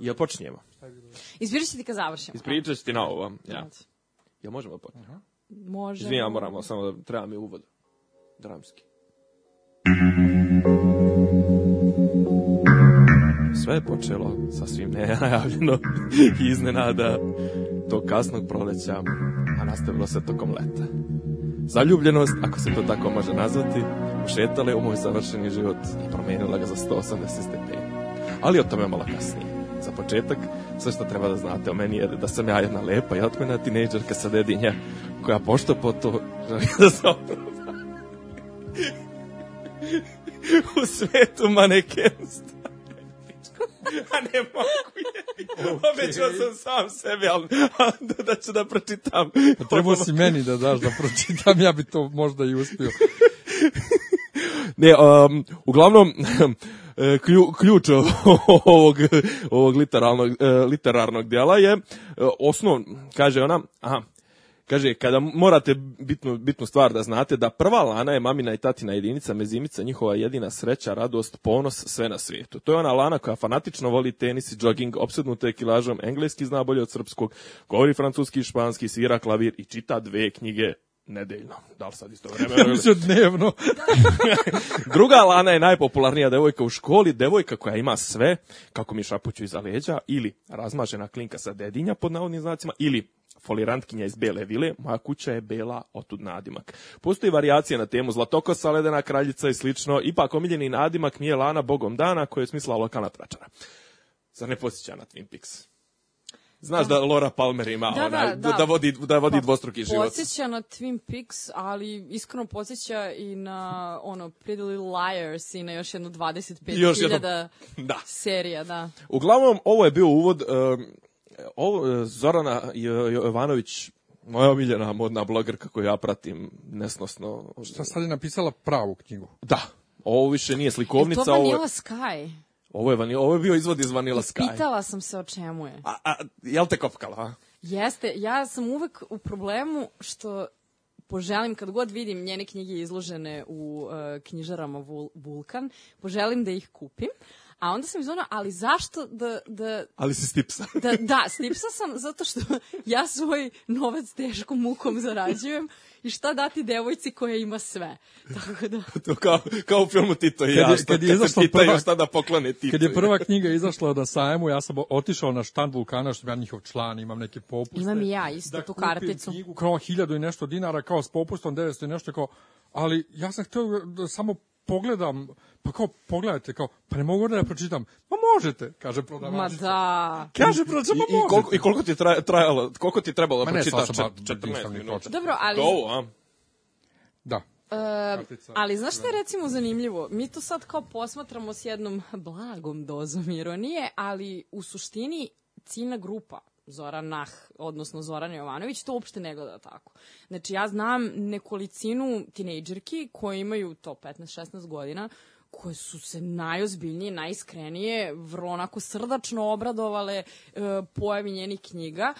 Ja počinjemo. Ispričat ću ti kad završimo. Ispričat ću ti na ovo. Ja. Ja možemo početi. Može. Izvinjam, moramo, samo da treba mi uvod. Dramski. Sve je počelo sasvim nenajavljeno i iznenada tog kasnog proleća, a nastavilo se tokom leta. Zaljubljenost, ako se to tako može nazvati, ušetala je u moj savršeni život i promenila ga za 180 stepeni. Ali o tome malo kasnije. Za početak, sve što treba da znate o meni je da sam ja jedna lepa i otmena tinejdžerka sa dedinja koja pošto po to želi da se opravda. u svetu manekenstva. A ne mogu je. Obećao sam sam sebi, ali da, da ću da pročitam. Pa trebao si meni da daš da pročitam, ja bi to možda i uspio. Ne, um, uglavnom, klju, ključ ovog, ovog literarnog, e, literarnog dijela je e, osnov, kaže ona, aha, Kaže, kada morate bitnu, bitnu stvar da znate, da prva lana je mamina i tatina jedinica, mezimica, njihova jedina sreća, radost, ponos, sve na svijetu. To je ona lana koja fanatično voli tenis i jogging, opsednuta je kilažom, engleski zna bolje od srpskog, govori francuski i španski, svira klavir i čita dve knjige nedeljno. Da li sad isto vreme? Ja mislio dnevno. Druga Lana je najpopularnija devojka u školi, devojka koja ima sve, kako mi šapuću iza leđa, ili razmažena klinka sa dedinja pod navodnim znacima, ili folirantkinja iz Bele vile, moja kuća je bela, otud nadimak. Postoji varijacija na temu zlatokosa, ledena kraljica i slično, ipak omiljeni nadimak mi je Lana bogom dana, koja je smisla lokalna tračara. Zar ne posjeća na Twin Peaks? Znaš da Laura Palmer ima Da, da, onaj, da. da vodi, da vodi Pa, dvostruki život. Podsjeća na Twin Peaks, ali iskreno podsjeća i na ono Pretty Little Liars i na još jedno 25.000 Još jedno- da. serija, da. Uglavnom, ovo je bio uvod, um, ovo, e, Zorana Jo- Jovanović, moja omiljena modna blogerka koju ja pratim nesnosno. Šta sad je napisala pravu knjigu? Da, ovo više nije Je slikovnica, to ovo, Vanilla je, Sky? Ovo, je, vani- ovo je bio izvod iz Vanilla Sky. Pitala sam se o čemu je. A, a, jel te kopkala, a? Jeste, ja sam uvek u problemu što poželim kad god vidim njene knjige izložene u uh, knjižarama Vul- Vulkan, poželim da ih kupim. A onda sam izvona, ali zašto da, da, Ali si stipsa. da, da, stipsa sam zato što ja svoj novac teškom mukom zarađujem i šta dati devojci koja ima sve. Tako da, to kao, kao u filmu Tito i ja, je- kad je kad se izašla prva- šta da poklone Tito. Kad je prva knjiga izašla na sajmu, ja sam otišao na štand Vulkana, što ja njihov član, imam neke popuste. Imam i ja isto da tu kupim karticu. knjigu kao hiljadu i nešto dinara, kao s popustom 900 i nešto, kao, ali ja sam htio da samo pogledam, pa kao pogledajte, kao, pa ne mogu da ja pročitam. Ma možete, kaže ma prodavačica. da. Kaže prodavačica, I, ma i, možete. koliko, I koliko ti je tra- trajalo, koliko ti je trebalo da Ma ne, pročitaš? sad sam Čet- ba- 14 nisam ni minuta. Dobro, ali... To, a? Da. E, ali znaš šta je recimo zanimljivo? Mi to sad kao posmatramo s jednom blagom dozom ironije, ali u suštini ciljna grupa Zoran Nah, odnosno Zoran Jovanović, to uopšte ne gleda tako. Znači, ja znam nekolicinu tinejdžerki koje imaju to 15-16 godina, koje su se najozbiljnije, najiskrenije, vrlo onako srdačno obradovale e, pojavi njenih knjiga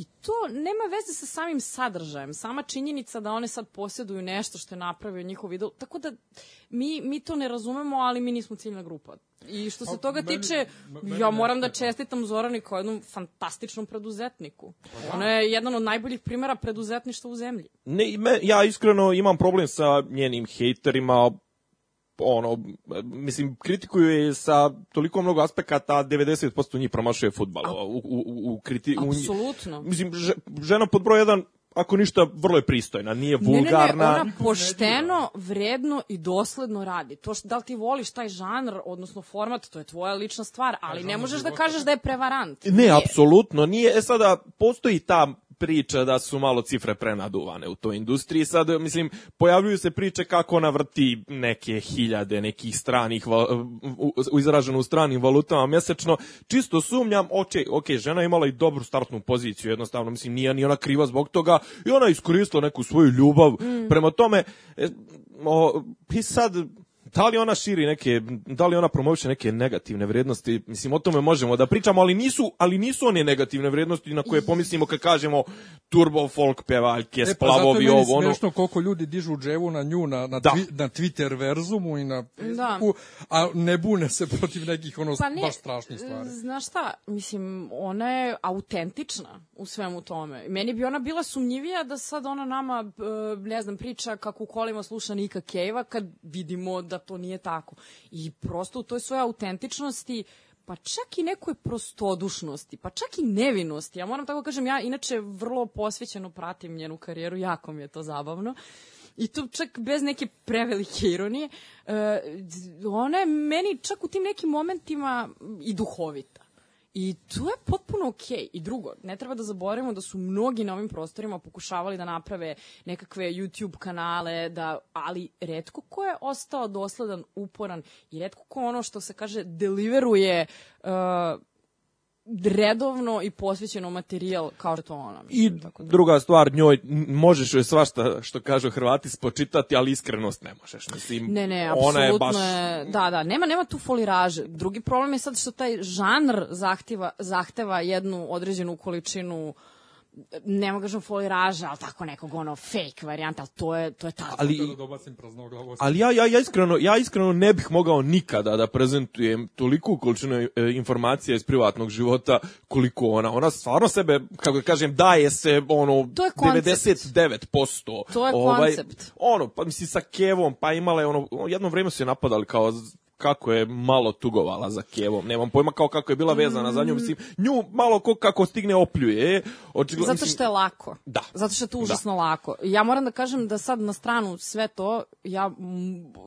I to nema veze sa samim sadržajem, sama činjenica da one sad posjeduju nešto što je napravio njihov idol, tako da mi, mi to ne razumemo, ali mi nismo ciljna grupa. I što se toga meni- tiče, meni ja moram da čestitam Zorani kao jednom fantastičnom preduzetniku. Pa Ona je jedan od najboljih primjera preduzetništva u zemlji. Ne, me, ja iskreno imam problem sa njenim hejterima, ono, mislim, kritikuju je sa toliko mnogo aspekata, a 90% njih promašuje futbal. U, u, u, u kriti, u, Apsolutno. mislim, že- žena pod broj jedan, ako ništa, vrlo je pristojna, nije Ne, ne, vulgarna. ne, ona pošteno, vredno i dosledno radi. To što, da li ti voliš taj žanr, odnosno format, to je tvoja lična stvar, ali ne možeš da kažeš da je prevarant. Ne, Nije. apsolutno nije. E sada, postoji ta priča da su malo cifre prenaduvane u toj industriji. Sad, mislim, pojavljuju se priče kako ona vrti neke hiljade nekih stranih, izraženo u stranim valutama mjesečno. Čisto sumnjam, oče, ok, žena je imala i dobru startnu poziciju, jednostavno, mislim, nije ni ona kriva zbog toga i ona iskoristila neku svoju ljubav prema tome. E, o, I sad, da li ona širi neke, da li ona promoviše neke negativne vrednosti, mislim, o tome možemo da pričamo, ali nisu, ali nisu one negativne vrednosti na koje pomislimo kad kažemo turbo folk pevaljke, E, pa splavovi, je ovo, ono. smešno koliko ljudi dižu dževu na nju, na, na, Da. twi, na Twitter verzumu i na Facebooku, a ne bune se protiv nekih ono Pa ne, baš strašnih stvari. Znaš šta, mislim, ona je autentična u svemu tome. Meni bi ona bila sumnjivija da sad ona nama, e, ne znam, priča kako u kolima sluša Nika Kejva kad vidimo da to nije tako. I prosto u toj svojoj autentičnosti pa čak i nekoj prostodušnosti, pa čak i nevinosti. Ja moram tako kažem, ja inače vrlo posvećeno pratim njenu karijeru, jako mi je to zabavno. I to čak bez neke prevelike ironije. E, ona je meni čak u tim nekim momentima i duhovita. I to je potpuno okej. I drugo, ne treba da zaboravimo da su mnogi na ovim prostorima pokušavali da naprave nekakve YouTube kanale, da, ali redko ko je ostao dosledan, uporan i redko ko ono što se kaže deliveruje uh, redovno i posvećeno materijal kao što ona. I mislim, tako da. druga stvar, njoj možeš joj svašta što kažu Hrvati spočitati, ali iskrenost ne možeš. Mislim, Ne, ne, ona je baš... je, da, da, nema, nema tu foliraže. Drugi problem je sad što taj žanr zahteva, zahteva jednu određenu količinu ne mogu kažem foliraža, ali tako nekog ono fake varijanta, ali to je, to je tako. Ali... Ali, Da ali ja, ja, ja, iskreno, ja iskreno ne bih mogao nikada da prezentujem toliku količinu e, informacija iz privatnog života koliko ona. Ona stvarno sebe, kako da kažem, daje se ono To je koncept. 99%. To je ovaj, koncept. Ono, pa mislim sa Kevom, pa imala je ono, jedno vreme su je napadali kao kako je malo tugovala za Kevom. Nemam pojma kao kako je bila vezana za nju. Mislim, nju malo ko kako stigne opljuje. Očigledno, Zato što je lako. Da. Zato što je to užasno lako. Ja moram da kažem da sad na stranu sve to, ja,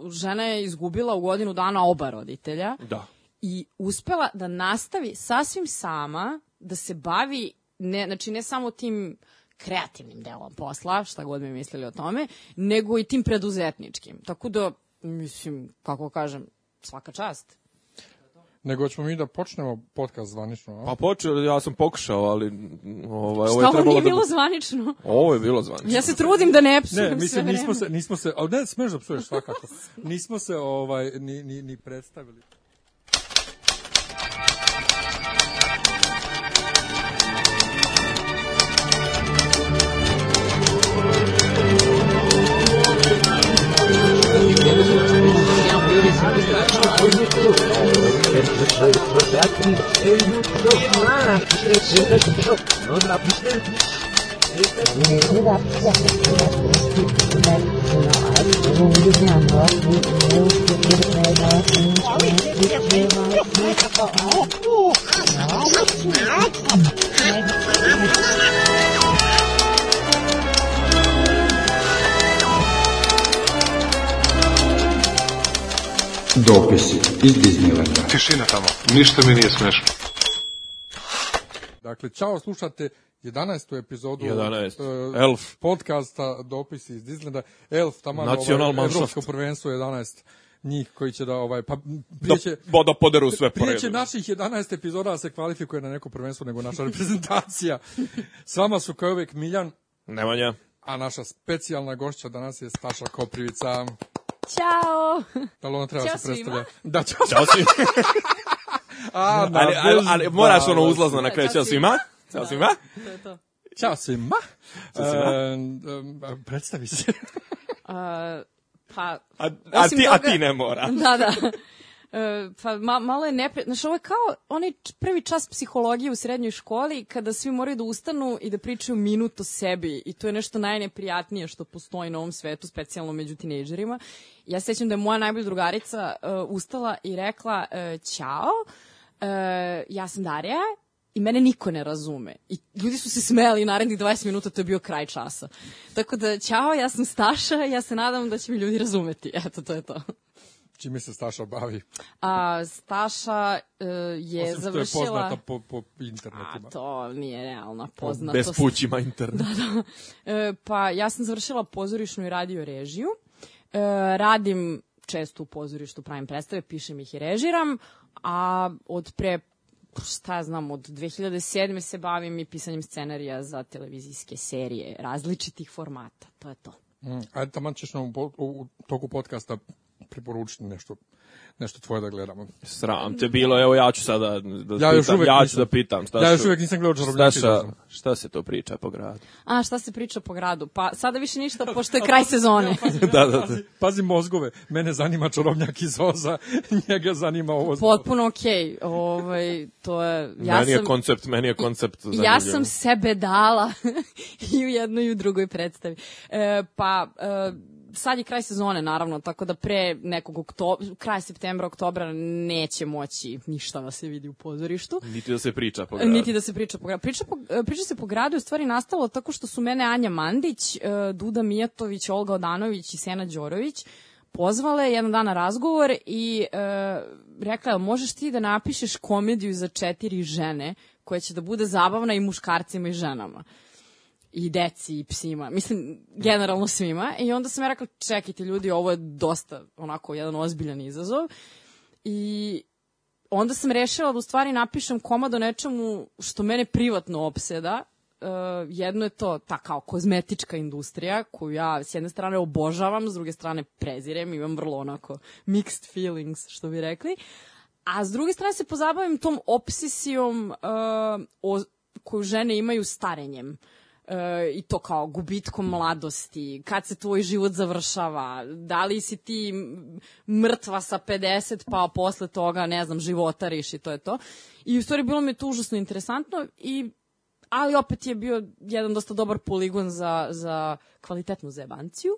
žena je izgubila u godinu dana oba roditelja. Da. i uspela da nastavi sasvim sama da se bavi ne znači ne samo tim kreativnim delom posla, šta god mi mislili o tome, nego i tim preduzetničkim. Tako da, mislim, kako kažem, svaka čast. Nego ćemo mi da počnemo podcast zvanično. a? Pa počeo, ja sam pokušao, ali ovaj, ovo Šta je ovo trebalo nije da... bilo zvanično? Ovo je bilo zvanično. Ja se trudim da ne psujem Ne, sve mislim, vreme. nismo se, nismo se, a ne, smeš da psuješ svakako. Nismo se ovaj, ni, ni, ni predstavili. Oh, Дописи из Диснейленда. Tišina tamo. Ništa mi nije smešno. Dakle, čao, slušate 11. epizodu 11. e, Elf. podcasta Dopisi iz Dislanda. Elf, tamo Nacionalmanschaft. Evropsko prvenstvo 11 njih koji će da ovaj pa prije će Da, da poderu sve po Prije će redu. naših 11 epizoda da se kvalifikuje na neko prvenstvo nego naša reprezentacija. S vama su kao uvek Miljan, Nemanja. a naša specijalna gošća danas je Staša Koprivica. Ćao! Da li ona treba Ćao se predstavlja? Da, ćao. Ćao svima. A, ali, ali, ali moraš ono da, uzlazno na kraju. Ćao Ćao svima. Ćao Da. svima. To je to. Ćao svima. Ćao svima. E, predstavi se. A, pa, A, a, ti, a toga- ti ne mora. da, da. E, pa ma, malo je nepre... Znaš, ovo je kao onaj prvi čas psihologije u srednjoj školi kada svi moraju da ustanu i da pričaju minut o sebi i to je nešto najneprijatnije što postoji na ovom svetu, specijalno među tinejdžerima. Ja se sećam da je moja najbolja drugarica e, ustala i rekla e, Ćao, e, ja sam Darija i mene niko ne razume. I ljudi su se smeli narednih 20 minuta, to je bio kraj časa. Tako da, ćao, ja sam Staša, ja se nadam da će mi ljudi razumeti. Eto, to je to. Čime se Staša bavi? A Staša e, je Osim što je završila... poznata po, po internetima. A to nije realna poznatost. Bez pućima internet. E, pa ja sam završila pozorišnu i radio režiju. E, radim često u pozorištu, pravim predstave, pišem ih i režiram, a od pre šta ja znam, od 2007. se bavim i pisanjem scenarija za televizijske serije različitih formata. To je to. Mm, ajde, taman ćeš nam u, u, u toku podcasta preporučiti nešto nešto tvoje da gledamo. Sram te bilo, evo ja ću sada da Ja još pitam, ja ću nisam. da pitam. Šta Ja još uvek nisam gledao Čarobnjake Staša, Zoza. šta se to priča po gradu? A, šta se priča po gradu? Pa sada više ništa, pošto je kraj sezone. da, da, da. Pazi, pazi mozgove, mene zanima čarobnjak iz Oza, njega zanima ovo. Potpuno okej. Ovaj, to je... Ja meni je sam, koncept, meni je koncept zanimljiv. ja sam sebe dala i u jednoj i u drugoj predstavi. E, pa, e, sad je kraj sezone, naravno, tako da pre nekog okto, kraj septembra, oktobra neće moći ništa da se vidi u pozorištu. Niti da se priča po gradu. Niti da se priča po gradu. Priča, po, e, priča se po gradu je u stvari nastalo tako što su mene Anja Mandić, e, Duda Mijatović, Olga Odanović i Sena Đorović pozvale jedan dan na razgovor i e, rekla, "Jel možeš ti da napišeš komediju za četiri žene koja će da bude zabavna i muškarcima i ženama i deci i psima, mislim generalno svima i onda sam ja rekla čekajte ljudi ovo je dosta onako jedan ozbiljan izazov i onda sam rešila da u stvari napišem komad o nečemu što mene privatno opseda. Uh, jedno je to ta kao kozmetička industrija koju ja s jedne strane obožavam, s druge strane prezirem, imam vrlo onako mixed feelings, što bi rekli. A s druge strane se pozabavim tom obsesijom uh, o, koju žene imaju starenjem. E, i to kao gubitkom mladosti, kad se tvoj život završava, da li si ti mrtva sa 50 pa posle toga, ne znam, životariš i to je to. I u stvari bilo mi je to užasno interesantno i ali opet je bio jedan dosta dobar poligon za, za kvalitetnu zebanciju.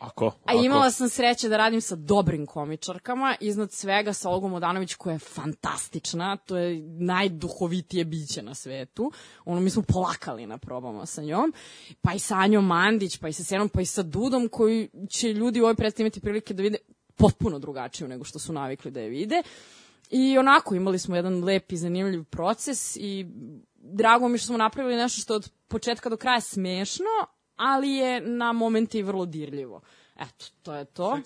Ako, A ako. imala sam sreće da radim sa dobrim komičarkama, iznad svega sa Olgom Odanović koja je fantastična, to je najduhovitije biće na svetu. Ono, mi smo plakali na probama sa njom, pa i sa Anjom Mandić, pa i sa Senom, pa i sa Dudom, koji će ljudi u ovoj predstavi imati prilike da vide potpuno drugačiju nego što su navikli da je vide. I onako, imali smo jedan lep i zanimljiv proces i drago mi što smo napravili nešto što je od početka do kraja smešno, ali je na momenti i vrlo dirljivo. Eto, to je to.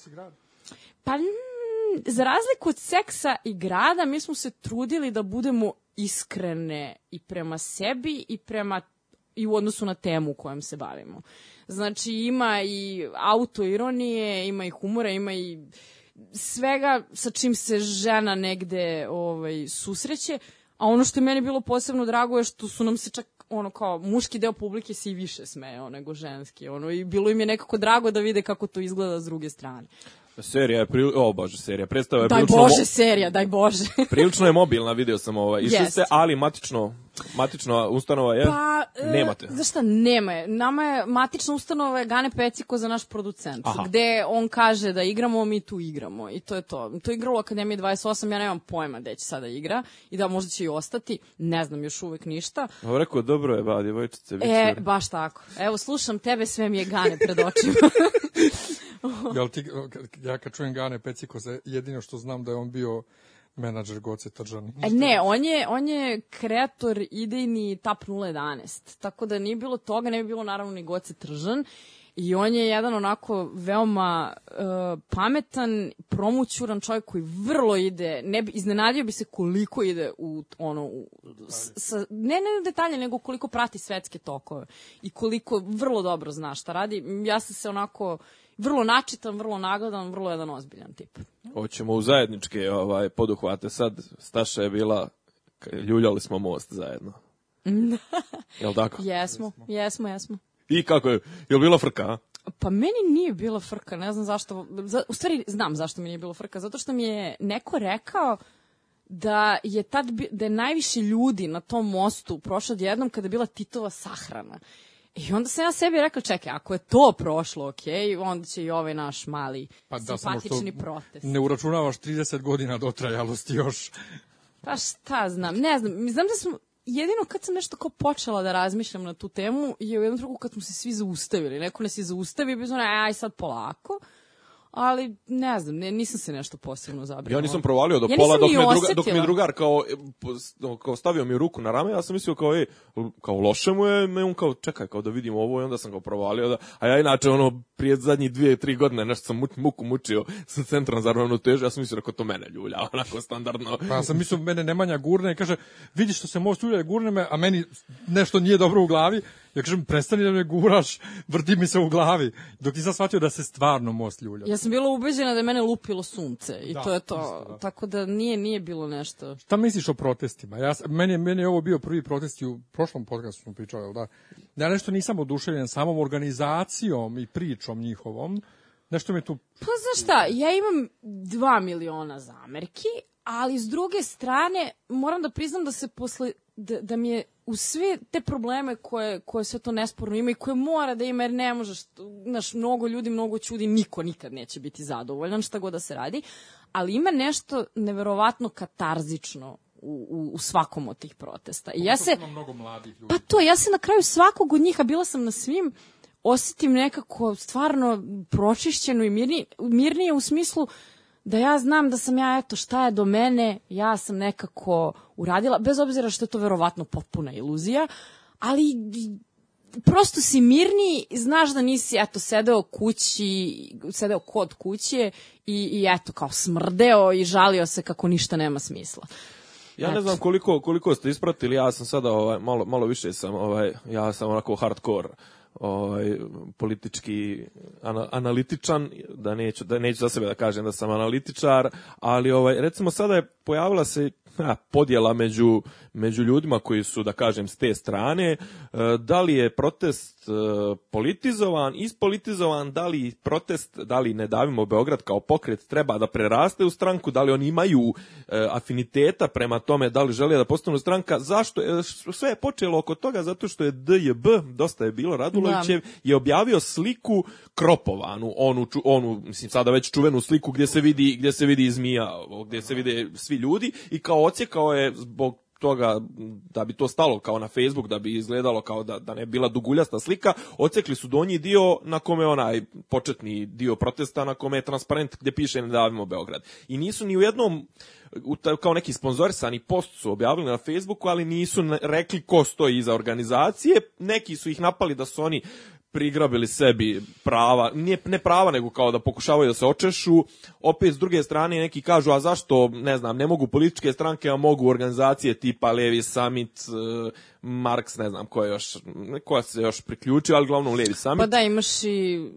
Pa, mm, za razliku od seksa i grada, mi smo se trudili da budemo iskrene i prema sebi i prema i u odnosu na temu kojom se bavimo. Znači, ima i autoironije, ima i humora, ima i svega sa čim se žena negde ovaj, susreće, a ono što je meni bilo posebno drago je što su nam se čak ono kao muški deo publike se i više smejao nego ženski ono i bilo im je nekako drago da vide kako to izgleda s druge strane. Serija je, pri... o bože, serija, predstava je Daj prilično, Bože serija, daj Bože. prilično je mobilna, video sam ovaj. Išli Jest. ste, ali matično, matično ustanova je, Pa, e, nemate. Znaš šta, nema je. Nama je matična ustanova je Gane Peciko za naš producent. Aha. Gde on kaže da igramo, mi tu igramo. I to je to. To je igra u Akademiji 28, ja nemam pojma gde će sada igra. I da možda će i ostati. Ne znam još uvek ništa. Ovo rekao, dobro je, ba, djevojčice, E, baš tako. Evo, slušam tebe, sve mi je Gane pred očima. Jel ti, ja kad čujem Gane Pecikoze, jedino što znam da je on bio menadžer Goce Tržan. E, ne, on je, on je kreator idejni TAP 011. Tako da nije bilo toga, ne bi bilo naravno ni Goce Tržan. I on je jedan onako veoma uh, pametan, promućuran čovjek koji vrlo ide, ne bi, iznenadio bi se koliko ide u ono, u, s, sa, ne, ne u detalje, nego koliko prati svetske tokove i koliko vrlo dobro zna šta radi. Ja sam se onako vrlo načitan, vrlo nagledan, vrlo jedan ozbiljan tip. Hoćemo u zajedničke ovaj, poduhvate. Sad Staša je bila, ljuljali smo most zajedno. Jel tako? Jesmo, jesmo, jesmo. I kako je? Jel bila frka, a? Pa meni nije bila frka, ne znam zašto, za, u stvari znam zašto mi nije bila frka, zato što mi je neko rekao da je tad da je najviše ljudi na tom mostu prošlo jednom kada je bila Titova sahrana. I onda sam ja sebi rekla, čekaj, ako je to prošlo, ok, onda će i ovaj naš mali Pa da, samo što simpatični protest. ne uračunavaš 30 godina dotrajalosti još. Pa šta znam, ne znam, znam da smo, jedino kad sam nešto kao počela da razmišljam na tu temu je u jednom trenutku kad smo se svi zaustavili. Neko nas je zaustavio i ono, aj sad polako. Ali ne znam, ne, nisam se nešto posebno zabrinula. Ja nisam provalio do Ja pola dok me, druga, dok mi drugar kao, e, kao stavio mi ruku na rame, ja sam mislio kao, ej, kao loše mu je, me on kao čekaj, kao da vidim ovo i onda sam kao provalio da, a ja inače ono prije zadnjih dvije, tri godine nešto sam mu- muku mučio sa centrom za ravnotežu, ja sam mislio da to mene ljulja, onako standardno. Pa ja sam mislio, mene Nemanja gurne i kaže, vidi što se most ulja, gurne me, a meni nešto nije dobro u glavi. Ja kažem, prestani da me guraš, vrti mi se u glavi. Dok nisam shvatio da se stvarno most ljulja. Ja sam bila ubeđena da je mene lupilo sunce i Da, to je to. isto, da. Tako da nije nije bilo nešto. Šta misliš o protestima? Ja, meni, meni je ovo bio prvi protest i u prošlom podcastu smo pričali, jel da? Ja nešto nisam oduševljen samom organizacijom i pričom njihovom. Nešto mi tu... Pa znaš šta, ja imam dva miliona zamerki, ali s druge strane moram da priznam da se posle da, da mi je u sve te probleme koje, koje sve to nesporno ima i koje mora da ima jer ne možeš, znaš, mnogo ljudi, mnogo čudi, niko nikad neće biti zadovoljan šta god da se radi, ali ima nešto neverovatno katarzično u, u, u svakom od tih protesta. I ja se, mnogo mladih ljudi. Pa to, ja se na kraju svakog od njih, a bila sam na svim, osetim nekako stvarno pročišćeno i mirnije, mirnije u smislu da ja znam da sam ja, eto, šta je do mene, ja sam nekako uradila, bez obzira što je to verovatno potpuna iluzija, ali prosto si mirniji, znaš da nisi, eto, sedeo kući, sedeo kod kuće i, i eto, kao smrdeo i žalio se kako ništa nema smisla. Ja ne znam koliko koliko ste ispratili, ja sam sada ovaj malo malo više sam ovaj ja sam onako hardcore ovaj politički ana, analitičan, da neću da neću za sebe da kažem da sam analitičar, ali ovaj recimo sada je pojavila se ha, podjela među među ljudima koji su da kažem s te strane, e, da li je protest e, politizovan, ispolitizovan, da li protest, da li ne davimo Beograd kao pokret treba da preraste u stranku, da li oni imaju e, afiniteta prema tome, da li žele da postanu stranka, zašto, sve je počelo oko toga zato što je DJB, dosta je bilo Radulovićev, je objavio sliku kropovanu, onu, ču- onu, mislim, sada već čuvenu sliku gdje se vidi, gdje se vidi zmija, gdje se vide svi ljudi i kao ocjekao je zbog toga da bi to stalo kao na Facebook, da bi izgledalo kao da, da ne bi bila duguljasta slika, ocekli su donji dio na kome onaj početni dio protesta, na kome je transparent gdje piše ne davimo Beograd. I nisu ni u jednom kao neki sponzorisani post su objavili na Facebooku, ali nisu rekli ko stoji iza organizacije. Neki su ih napali da su oni prigrabili sebi prava, nije, ne prava, nego kao da pokušavaju da se očešu. Opet, s druge strane, neki kažu, a zašto, ne znam, ne mogu političke stranke, a mogu organizacije tipa Levi Summit, eh, Marks, ne znam ko je još, koja se još priključio, ali glavnom Levi Summit. Pa da, imaš i...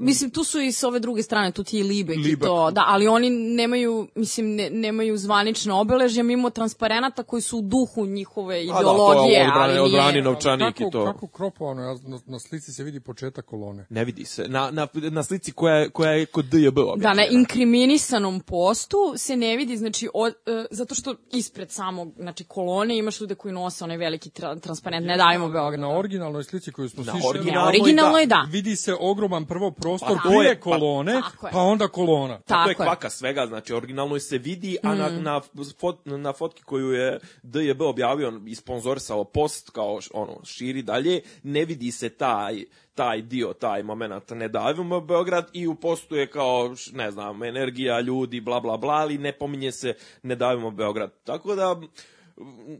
Mislim, tu su i s ove druge strane, tu ti je Libek, i Libek. to, da, ali oni nemaju, mislim, ne, nemaju zvanične obeležje mimo transparenata koji su u duhu njihove A da, to je ideologije, odbrane- ali odbrani nije... novčanik i kako, to. kako kropovano, ja, na, na slici se vidi početak kolone. Ne vidi se. Na, na, na slici koja je, koja je kod DJB Da, na inkriminisanom postu se ne vidi, znači, o, e, zato što ispred samog, znači, kolone imaš ljude koji nose onaj veliki tra, transparent, ne davimo Beograd. Na originalnoj slici koju smo Na svi šerali, originalnoj, Originalno je da. vidi se ogroman prvo prostor Pa prije je- pa- kolone, Tako je. pa onda kolona. Pa to je Tako je. kvaka svega, znači originalno se vidi, a na, na, fot, na fotki koju je DJB objavio i sponzorisao post kao š- ono, širi dalje, ne vidi se taj taj dio, taj moment ne davimo Beograd i u postu je kao, ne znam, energija ljudi, bla, bla, bla, ali ne pominje se ne davimo Beograd. Tako da,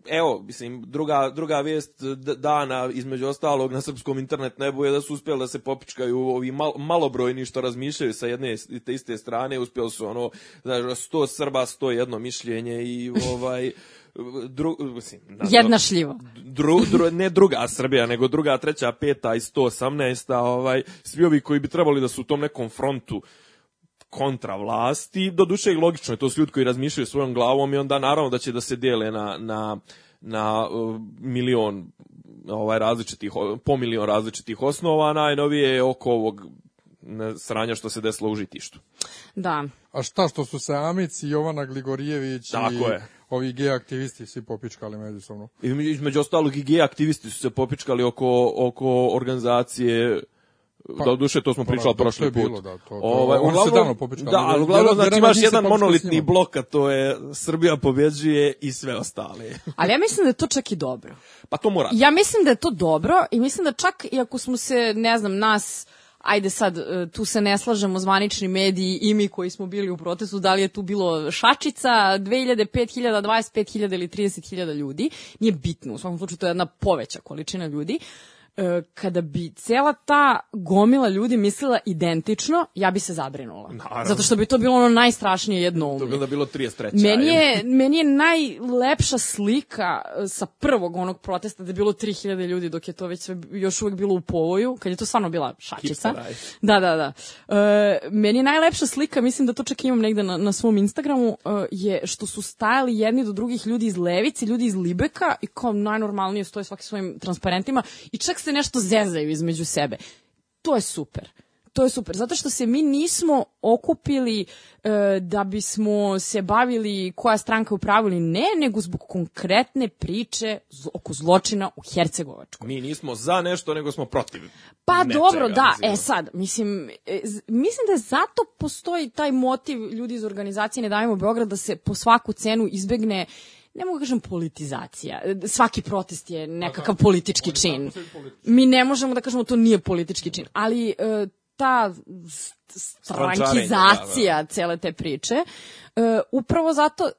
evo, mislim, druga, druga vijest dana, između ostalog, na srpskom internet nebu je da su uspjeli da se popičkaju ovi mal, malobrojni što razmišljaju sa jedne te iste strane, uspjeli su ono, znaš, 100 Srba, 101 mišljenje i ovaj, dru, mislim, na- Jedna šljiva. dru, dru, ne druga Srbija, nego druga, treća, peta i 118. Ovaj, svi ovi koji bi trebali da su u tom nekom frontu kontra vlasti, do duše i logično je, to su ljudi koji razmišljaju svojom glavom i onda naravno da će da se dijele na, na, na uh, milion ovaj različitih po milion različitih osnova, najnovije je oko ovog sranja što se desilo u Žitištu. Da. A šta što su se Amici, Jovana Gligorijević Tako i je. Ovi gej aktivisti svi popičkali međusobno. I između ostalog i gej aktivisti su se popičkali oko, oko organizacije Pa, da, duše, to smo pa, pričali da, prošli put. bilo, da, to- to- ovaj, se uglavnom- davno popičkali. Da, ali uglavnom, znači, jedan od imaš se jedan monolitni blok, a to je Srbija pobeđuje i sve ostale. Ali ja mislim da je to čak i dobro. Pa to mora. Ja mislim da je to dobro i mislim da čak i ako smo se, ne znam, nas ajde sad, e, tu se ne slažemo zvanični mediji i mi koji smo bili u protestu, da li je tu bilo šačica, 2000, 5000, 25.000 ili 30.000 ljudi, nije bitno, u svakom slučaju to je jedna poveća količina ljudi. E, kada bi cela ta gomila ljudi mislila identično, ja bi se zabrinula. Naravno. Zato što bi to bilo ono najstrašnije jedno To bi onda bilo 33. Meni je, meni je najlepša slika e, sa prvog onog protesta da je bilo 3000 ljudi dok je to već sve još uvek bilo u povoju, kad je to stvarno bila šačica. Da, da, da. E, meni je najlepša slika, mislim da to čak imam negde na, na svom Instagramu, e, je što su stajali jedni do drugih ljudi iz Levice, ljudi iz Libeka i kao najnormalnije stoje svaki svojim transparentima i čak se nešto zezaju između sebe. To je super. To je super, zato što se mi nismo okupili e, da bismo se bavili koja stranka je u pravu ili ne, nego zbog konkretne priče oko zločina u Hercegovačkoj. Mi nismo za nešto, nego smo protiv. Pa nečega, dobro, da, mislim. e sad, mislim, e, mislim da zato postoji taj motiv ljudi iz organizacije Ne davimo Beograd da se po svaku cenu izbegne ne mogu da kažem politizacija. E, Svaki protest je nekakav politički čin. Mi ne možemo da kažemo to nije politički čin, ali e, ta strankizacija cele te priče, e, upravo zato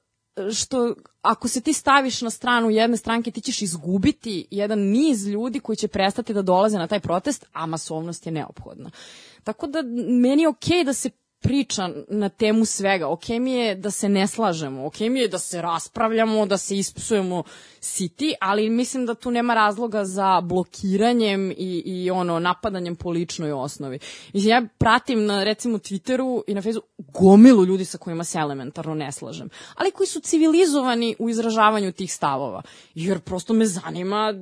što ako se ti staviš na stranu jedne stranke, ti ćeš izgubiti jedan niz ljudi koji će prestati da dolaze na taj protest, a masovnost je neophodna. Tako da meni je okej da se priča na temu svega. Ok mi je da se ne slažemo, ok mi je da se raspravljamo, da se ispsujemo siti, ali mislim da tu nema razloga za blokiranjem i, i ono napadanjem po ličnoj osnovi. Mislim, ja pratim na recimo Twitteru i na Facebooku gomilu ljudi sa kojima se elementarno ne slažem, ali koji su civilizovani u izražavanju tih stavova. Jer prosto me zanima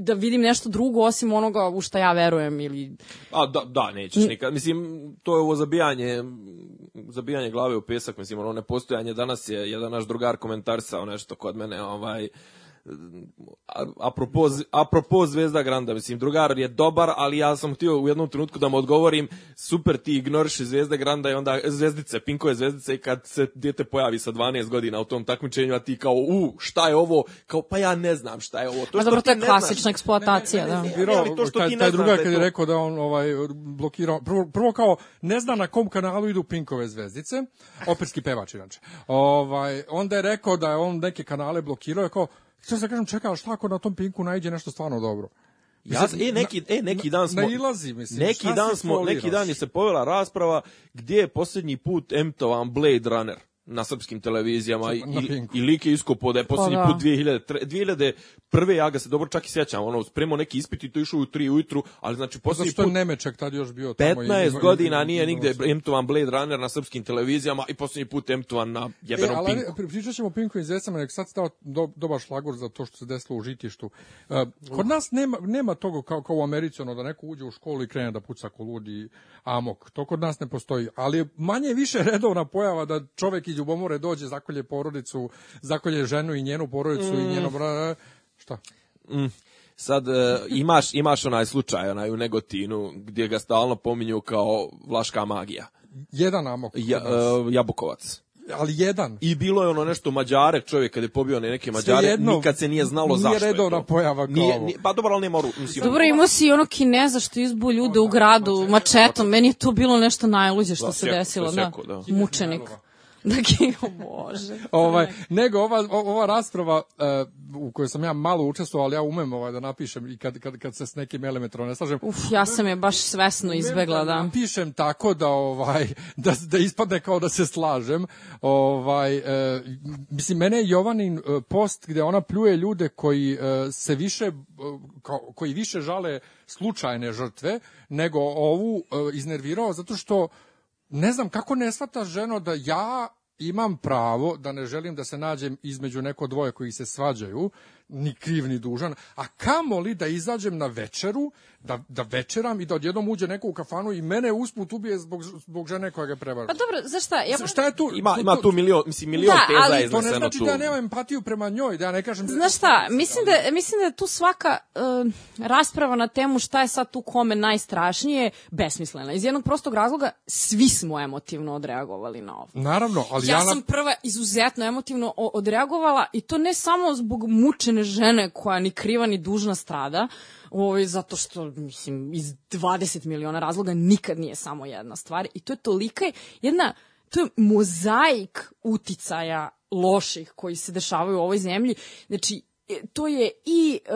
da vidim nešto drugo osim onoga u šta ja verujem ili A da, da, nećeš nikad. Mislim, to je ovo zabijanje, zabijanje glave u pesak, mislim, ono nepostojanje. Danas je jedan naš drugar komentarisao nešto kod mene, ovaj, apropo, apropo Zvezda Granda, mislim, drugar je dobar, ali ja sam htio u jednom trenutku da mu odgovorim, super ti ignoriši Zvezda Granda i onda zvezdice, Pinkove zvezdice i kad se dijete pojavi sa 12 godina u tom takmičenju, a ti kao, u, šta je ovo? Kao, pa ja ne znam šta je ovo. To što dobro, to je znaš- klasična eksploatacija, da. Ali to što taj, ti ne taj znaš drugar da je kad je rekao da on ovaj blokirao prvo, prvo kao ne zna na kom kanalu idu Pinkove zvezdice, operski pevač inače. Ovaj onda je rekao da je on neke kanale blokirao, je kao Htio sam kažem, čekaj, šta ako na tom Pinku najde nešto stvarno dobro? Ja, e, neki, e, neki dan smo... nailazi, mislim, Neki dan smo, neki dan je se povela rasprava gdje je posljednji put emtovan Blade Runner na srpskim televizijama i, i, lik je iskopo da je posljednji Pa da. put 2000, tre- 2001. ja ga se dobro čak i sjećam, ono, spremao neki ispit i to išao u 3 ujutru, ali znači posljednji što je put Nemeček tad još bio tamo. i- 15 i- godina i- nije nigde emtovan Blade Runner na srpskim televizijama i posljednji put emtovan na E, jebenom ali Pinku. pri- pričat ćemo o Pinku i Zecama, nek sad stao do, dobar šlagor za to što se desilo u žitištu. E, kod nas nema, nema toga kao, kao u Americi, ono, da neko uđe u školu i krene da puca ko ludi amok. To kod nas ne postoji. Ali je manje više redovna pojava da čovek iz ljubomore dođe, zakolje porodicu, zakolje ženu i njenu porodicu i njeno... bra- Šta? Sad e, imaš, imaš onaj slučaj onaj u Negotinu gdje ga stalno pominju kao vlaška magija. Jedan amok. Ja, e, Jabukovac. ali jedan. I bilo je ono nešto Mađare, čovjek kad je pobio ne neke Mađare, Svejedno, nikad se nije znalo nije zašto je redovna to. pojava kao Nije, nije, pa dobro, ali nema oru, mislim. Dobro, imao si i ono kineza što izbu ljude u gradu mačetom. Meni je to bilo nešto najluđe što Da, se sjeko- desilo. je sjeko, da. da. Mučenik. Da, ki- o Bože. ovaj nego ova ova rasprava e, u kojoj sam ja malo učestvovao, ali ja umem ovaj da napišem i kad kad kad se s nekim elementom ne slažem. Uf, ja sam je baš svesno izbegla, da. Napišem tako da ovaj da da ispadne kao da se slažem. Ovaj e, mislim mene je Jovanin e, post gde ona pljuje ljude koji se više kao, koji više žale slučajne žrtve nego ovu iznervirao zato što ne znam kako ne shvataš ženo da ja imam pravo da ne želim da se nađem između neko dvoje koji se svađaju, ni kriv ni dužan, a kamoli da izađem na večeru, da, da večeram i da odjednom uđe neko u kafanu i mene usput ubije zbog, zbog žene koja ga prevara. Pa dobro, znaš šta, ja... Šta je tu? Ima, ima tu milion, mislim, milion Da, teza ali je To ne znači tu. da ja nemam empatiju prema njoj, da ja ne kažem... da- Znaš šta, mislim da, mislim da je tu svaka e, rasprava na temu šta je sad tu kome najstrašnije besmislena. Iz jednog prostog razloga svi smo emotivno odreagovali na ovo. Naravno, ali Ja ja... sam prva izuzetno emotivno odreagovala i to ne samo zbog mučene žene koja ni kriva ni dužna strada, ovaj, zato što, mislim, iz 20 miliona razloga nikad nije samo jedna stvar i to je tolika jedna, to je mozaik uticaja loših koji se dešavaju u ovoj zemlji. Znači, e, to je i uh,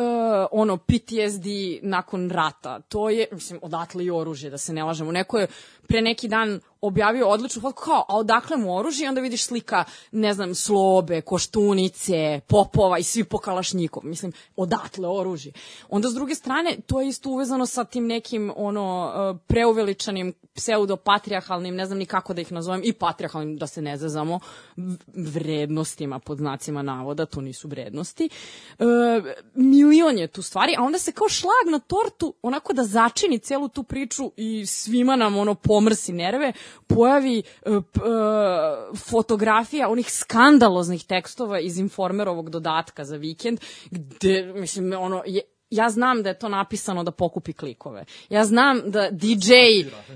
ono PTSD nakon rata. To je, mislim, odatle i oružje, da se ne lažemo. Neko je pre neki dan objavio odličnu fotku kao, a odakle mu oružje? I onda vidiš slika, ne znam, slobe, koštunice, popova i svi po kalašnjikom. Mislim, odatle oružje. Onda s druge strane, to je isto uvezano sa tim nekim ono uh, preuveličanim pseudopatrijarhalnim, ne znam ni kako da ih nazovem, i patrijarhalnim, da se ne zazamo, vrednostima pod znacima navoda, to nisu vrednosti. E, milion je tu stvari, a onda se kao šlag na tortu, onako da začini celu tu priču i svima nam ono pomrsi nerve, pojavi p, e, fotografija onih skandaloznih tekstova iz Informerovog dodatka za vikend, gde, mislim, ono, je, ja znam da je to napisano da pokupi klikove. Ja znam da DJ,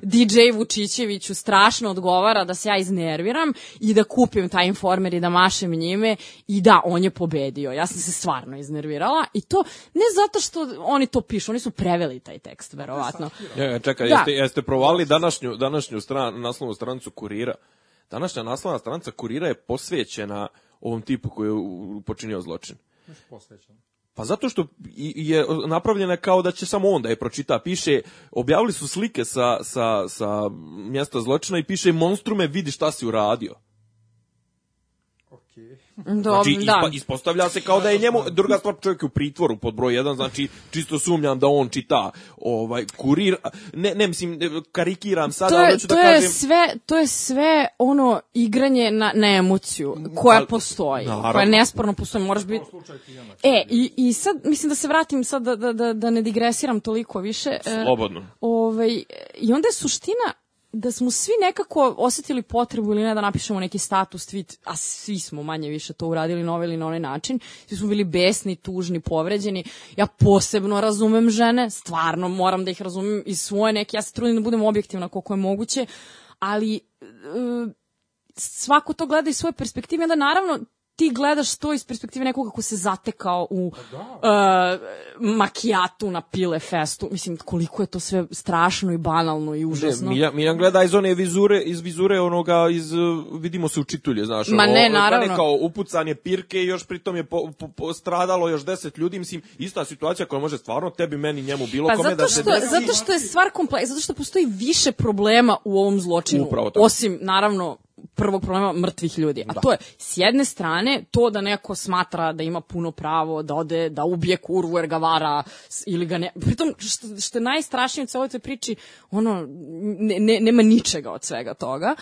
DJ Vučićeviću strašno odgovara da se ja iznerviram i da kupim taj informer i da mašem njime i da, on je pobedio. Ja sam se stvarno iznervirala i to ne zato što oni to pišu, oni su preveli taj tekst, verovatno. Ja, čekaj, Da. jeste, jeste provali današnju, današnju stran, naslovnu stranicu kurira? Današnja naslovna stranica kurira je posvećena ovom tipu koji je počinio zločin. Pa zato što je napravljena kao da će samo on da je pročita. Piše, objavili su slike sa, sa, sa mjesta zločina i piše monstrume vidi šta si uradio. Do, Znači, da. ispa, ispostavlja se kao da je njemu, druga stvar, čovjek je u pritvoru pod broj 1, znači, čisto sumnjam da on čita ovaj, kurir, ne, ne mislim, karikiram sada, to ali je, hoću to da je kažem... sve to je sve ono igranje na, na emociju koja ali- postoji naravno. koja nesporno postoji možeš biti e i, i sad mislim da se vratim sad da, da, da, da ne digresiram toliko više e, Slobodno. ovaj, i onda je suština da smo svi nekako osetili potrebu ili ne da napišemo neki status tweet, a svi smo manje više to uradili na ovaj ili na onaj način. Svi smo bili besni, tužni, povređeni. Ja posebno razumem žene, stvarno moram da ih razumem iz svoje neke, ja se trudim da budem objektivna koliko je moguće, ali e, svako to gleda iz svoje perspektive, onda naravno ti gledaš to iz perspektive nekoga ko se zatekao u uh, makijatu na pile festu. Mislim, koliko je to sve strašno i banalno i užasno. Miljan, Miljan gleda iz one vizure, iz vizure onoga, iz, uh, vidimo se učitulje, znaš. Ma ne, naravno. kao upucanje pirke i još pritom je po, po, po- stradalo još deset ljudi, mislim, ista situacija koja može stvarno tebi, meni, njemu, bilo Pa kome zato da se što, desi. zato što je stvar kompleksna, zato što postoji više problema u ovom zločinu. Upravo tako. Osim, naravno, prvog problema mrtvih ljudi. A to je, s jedne strane, to da neko smatra da ima puno pravo da ode, da ubije kurvu jer ga vara ili ga ne... Pritom, što, što je najstrašnije u celoj toj priči, ono, ne, ne, nema ničega od svega toga.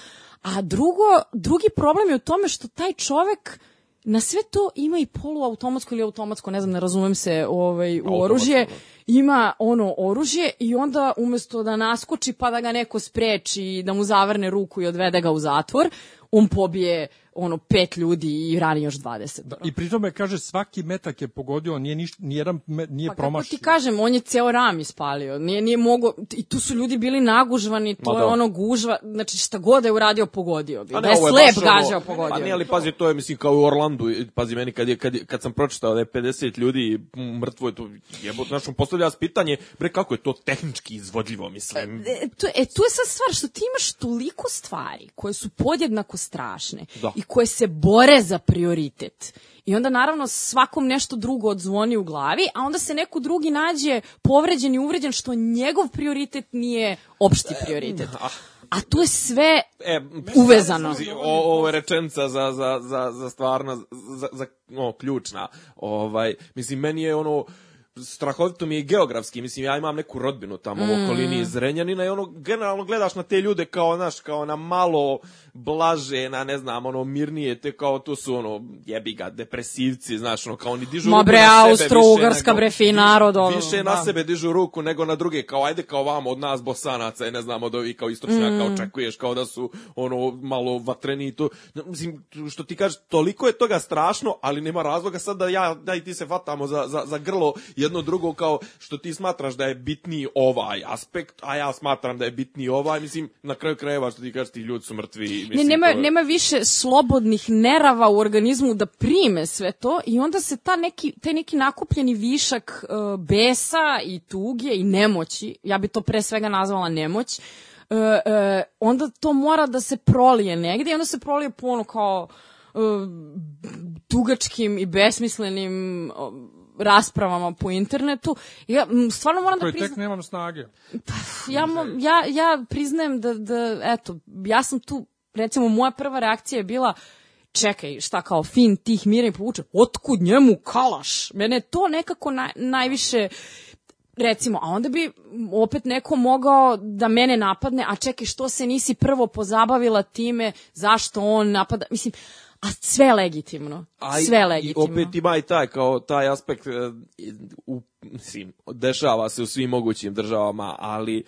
A drugo, drugi problem je u tome što taj čovek na sve to ima i poluautomatsko ili automatsko, ne znam, ne razumem se ovaj, u Automatsko, oružje, da. ima ono oružje i onda umesto da naskoči pa da ga neko spreči, da mu zavrne ruku i odvede ga u zatvor, on pobije ono pet ljudi i rani još 20. Da, I pri tome kaže svaki metak je pogodio, nije niš, nijedan me, nije Pa promašio. ti kažem, on je ceo ram ispalio. Nije, nije mogo, I tu su ljudi bili nagužvani, to Ma je da. ono gužva. Znači šta god da je uradio, pogodio bi. A Da je slep ono- gađao, pogodio Pa nije, ali pazi, to je, mislim, kao u Orlandu, pazi, meni, kad, je, kad, je, kad sam pročitao da je 50 ljudi mrtvo, je to jebo, znaš, on postavlja se pitanje, bre, kako je to tehnički izvodljivo, mislim. E, tu, e, tu je sad stvar što ti imaš toliko stvari koje su podjednako strašne Da. i koje se bore za prioritet. I onda naravno svakom nešto drugo odzvoni u glavi, a onda se neko drugi nađe povređen i uvređen što njegov prioritet nije opšti prioritet. A tu je sve E, uvezano. O, ovo je rečenica za, za, za, za stvarno, za, za, no, ključna. Ovaj, mislim, meni je ono, strahovito mi je geografski, mislim, ja imam neku rodbinu tamo u okolini iz Renjanina i ono, generalno gledaš na te ljude kao, znaš, kao na malo blaže, na ne znam, ono, mirnije, te kao, to su ono, jebi ga, depresivci, znaš, ono, kao oni dižu Ma bre, na Austro-Ugarska, bre, fin narod, ono, Više na da. sebe dižu ruku nego na druge, kao ajde kao vamo od nas bosanaca i ne znam od ovih kao istočnjaka Mm. očekuješ kao da su ono malo vatreni to. Mislim, što ti kažeš, toliko je toga strašno, ali nema razloga sad da ja, da i ti se vatamo za, za, za grlo jedno drugo kao što ti smatraš da je bitniji ovaj aspekt, a ja smatram da je bitniji ovaj, mislim, na kraju krajeva što ti kažeš ti ljudi su mrtvi. Mislim, Ne, nema, to nema više slobodnih nerava u organizmu da prime sve to i onda se ta neki, taj neki nakupljeni višak uh, besa i tuge i nemoći, ja bi to pre svega nazvala nemoć, uh, uh, onda to mora da se prolije negde i onda se prolije po ono kao uh, dugačkim i besmislenim uh, raspravama po internetu. Ja stvarno moram da Koji priznam tek nemam snage. ja, mo- ja, ja priznajem da, da, eto, ja sam tu, recimo, moja prva reakcija je bila, čekaj, šta kao fin tih mira i povuče, otkud njemu kalaš? Mene to nekako naj, najviše recimo, a onda bi opet neko mogao da mene napadne, a čekaj, što se nisi prvo pozabavila time, zašto on napada, mislim, a sve legitimno, A sve legitimno. I opet ima i taj, kao taj aspekt, e, u, mislim, dešava se u svim mogućim državama, ali e,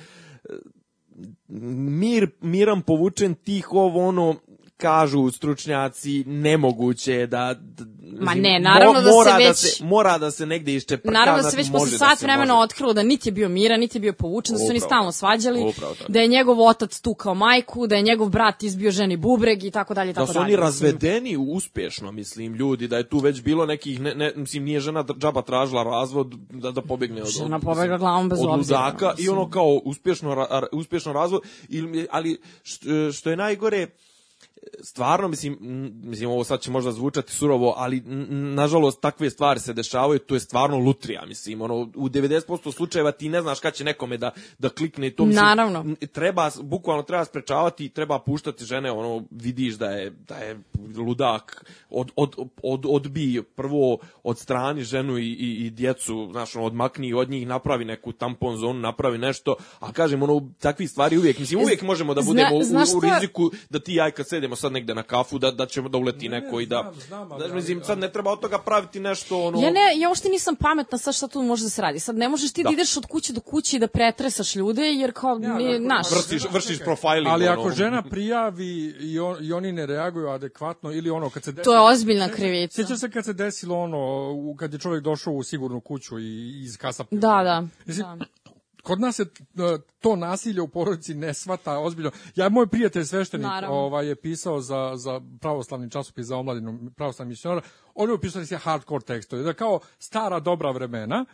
mir, miran povučen tih ovo ono, kažu stručnjaci, nemoguće je da... d- Ma ne, naravno da se mora Da već- se, mora da se negde iščeprka. Naravno da se znači, već posle da sat se vremena može. otkrilo da niti je bio miran, niti je bio povučen, da su oni stalno tako. svađali, Upravo tako. da je njegov otac tukao majku, da je njegov brat izbio ženi bubreg i tako dalje i Da tako su oni dalje. razvedeni uspješno, mislim, ljudi, da je tu već bilo nekih, ne, ne, mislim, nije žena džaba tražila razvod da, da pobegne od, Žena pobegla glavom bez od obzira, ludaka i ono kao ra- ra- uspješno razvod, ili, ali što, što je najgore, stvarno, mislim, mislim, ovo sad će možda zvučati surovo, ali nažalost takve stvari se dešavaju, to je stvarno lutrija, mislim, ono, u 90% slučajeva ti ne znaš kad će nekome da, da klikne to, mislim, Naravno. treba, bukvalno treba sprečavati, treba puštati žene, ono, vidiš da je, da je ludak, od, od, od, odbij prvo od strani ženu i, i, i djecu, znaš, ono, odmakni od njih, napravi neku tampon zonu, napravi nešto, a kažem, ono, takvi stvari uvijek, mislim, uvijek možemo da Zna- budemo u- znaš u, u riziku da ti i ja kad sedemo sad negde na kafu, da, da ćemo da uleti neko i da, znam, znam, znaš, mislim, sad ne treba od toga praviti nešto, ono, Ja ne, ja uopšte nisam pametna sad šta tu može da se radi. Sad ne možeš ti da, Da. ideš od kuće do kuće i da pretresaš ljude, jer kao, ne, naš, vršiš, vršiš profiling, Ali ono, ako žena prijavi i, on, i oni ne reaguju adekvatno ili ono kad se desi, to je ozbiljna krivica. Sjećaš se kad se desilo ono, kad je čovjek došao u sigurnu kuću i iz kasa... Da, da. Mislim, da. Kod nas se e, to nasilje u porodici ne svata ozbiljno. Ja, moj prijatelj sveštenik Naravno. ovaj, je pisao za, za pravoslavni časopis za omladinu, pravoslavni misionar, on je upisao da se hardcore tekstove, da kao stara dobra vremena,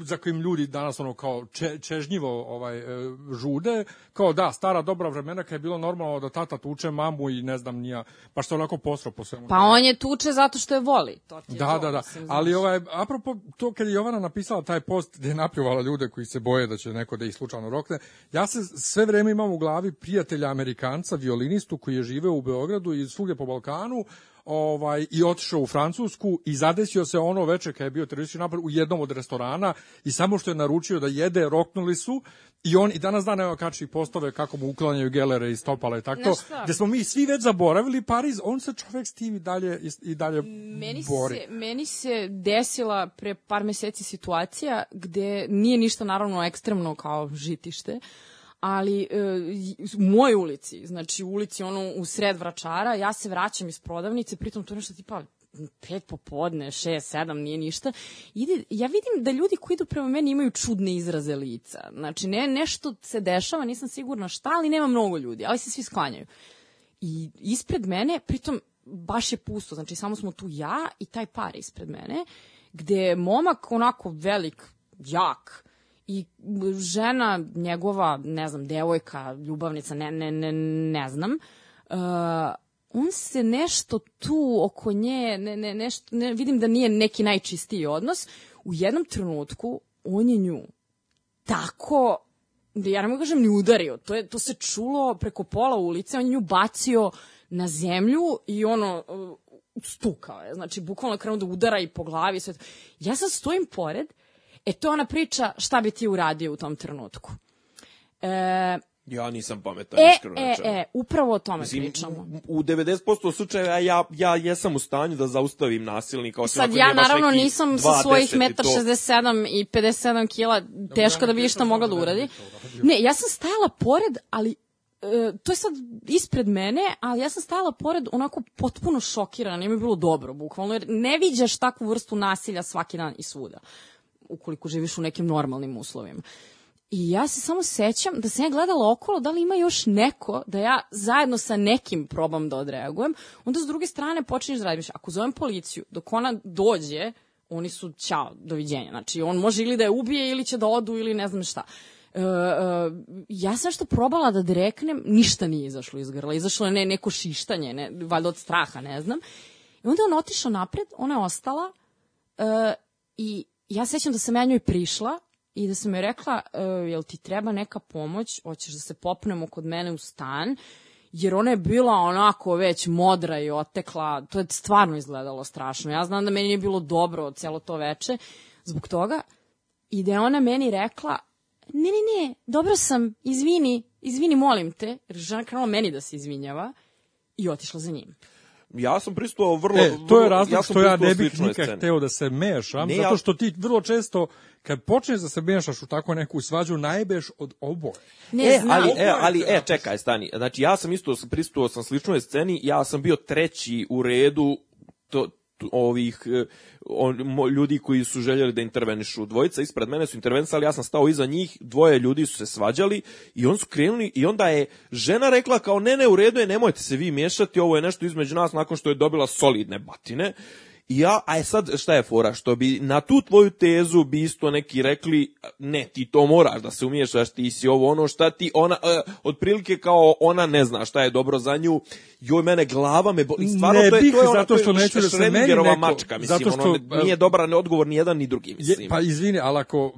za kojim ljudi danas ono kao če, čežnjivo ovaj e, žude, kao da, stara dobra vremena kad je bilo normalno da tata tuče mamu i ne znam nija, baš se onako posro po svemu. Pa on je tuče zato što je voli. To ti je Da, to, da, da. mislim, Ali ovaj apropo to kad je Jovana napisala taj post gde je napljuvala ljude koji se boje da će neko da ih slučajno rokne, ja se sve vreme imam u glavi prijatelja Amerikanca, violinistu koji je živeo u Beogradu i svugdje po Balkanu, ovaj i otišao u Francusku i zadesio se ono veče kad je bio teroristički napad u jednom od restorana i samo što je naručio da jede, roknuli su i on i danas dan evo kači postove kako mu uklanjaju gelere i stopala i tako gde smo mi svi već zaboravili Pariz, on se čovek s tim i dalje, i dalje Meni bori. se, meni se desila pre par meseci situacija gde nije ništa naravno ekstremno kao žitište, ali e, u mojoj ulici, znači u ulici ono u sred vračara, ja se vraćam iz prodavnice, pritom to nešto tipa pet popodne, šest, sedam, nije ništa. Ide, ja vidim da ljudi koji idu prema meni imaju čudne izraze lica. Znači, ne, nešto se dešava, nisam sigurna šta, ali nema mnogo ljudi, ali se svi sklanjaju. I ispred mene, pritom baš je pusto, znači samo smo tu ja i taj par ispred mene, gde je momak onako velik, jak, i žena njegova, ne znam, devojka, ljubavnica, ne, ne, ne, ne znam, uh, on se nešto tu oko nje, ne, ne, nešto, ne, vidim da nije neki najčistiji odnos, u jednom trenutku on je nju tako da ja ne mogu kažem ni udario, to, je, to se čulo preko pola ulice, on je nju bacio na zemlju i ono, uh, stukao je, znači bukvalno krenuo da udara i po glavi i sve to. Ja sad stojim pored, e to je ona priča šta bi ti uradio u tom trenutku. E, Ja nisam pametan, e, iskreno e, rečeno. e, upravo o tome Mislim, pričamo. u 90% slučajeva ja, ja jesam u stanju da zaustavim nasilnika. Osim Sad ja naravno nisam sa 2,10 svojih i 1,67 i 57 kila teško da bi išta mogla da uradi. Ne, ja sam stajala pored, ali e, to je sad ispred mene, ali ja sam stajala pored onako potpuno šokirana, nije mi bilo dobro, bukvalno, jer ne viđaš takvu vrstu nasilja svaki dan i svuda, ukoliko živiš u nekim normalnim uslovima. I ja se samo sećam da sam ja gledala okolo da li ima još neko da ja zajedno sa nekim probam da odreagujem. Onda s druge strane počinješ da radiš. Ako zovem policiju, dok ona dođe, oni su ćao, doviđenja. Znači, on može ili da je ubije ili će da odu ili ne znam šta. E, e, ja sam što probala da dreknem, ništa nije izašlo iz grla. Izašlo je ne, neko šištanje, ne, valjda od straha, ne znam. I onda on otišao napred, ona je ostala e, i ja sećam da sam ja njoj prišla i da sam joj rekla, e, jel ti treba neka pomoć, hoćeš da se popnemo kod mene u stan, jer ona je bila onako već modra i otekla, to je stvarno izgledalo strašno. Ja znam da meni nije bilo dobro celo to veče. Zbog toga i da je ona meni rekla, ne, ne, ne, dobro sam, izvini, izvini, molim te, jer žena krenula meni da se izvinjava i otišla za njim. Ja sam pristovao vrlo... E, to je razlog sam što ja ne bih nikad hteo da se mešam, Ne, zato ja- što ti vrlo često, kad počneš da se mešaš u tako neku svađu, najbeš od oboje. Ne e, ali, e, ali, e, čekaj, stani. Znači, ja sam isto prisutio sam sličnoj sceni, ja sam bio treći u redu to, ovih e, on, ljudi koji su željeli da intervenišu. Dvojica ispred mene su intervenisali, ja sam stao iza njih, dvoje ljudi su se svađali i on su krenuli i onda je žena rekla kao ne, ne, u redu je, nemojte se vi miješati, ovo je nešto između nas nakon što je dobila solidne batine. I ja, a je sad šta je fora, što bi na tu tvoju tezu bi isto neki rekli, ne, ti to moraš da se umiješaš, ti si ovo ono šta ti, ona, e, otprilike kao ona ne zna šta je dobro za nju, joj mene glava me boli, stvarno Ne to je, bih, to je ona, zato to je što neću da se meni neko- mačka, mislim, zato što, ono, ne- nije dobar ne odgovor ni jedan ni drugi, Je, mislim. pa izvini, ali ako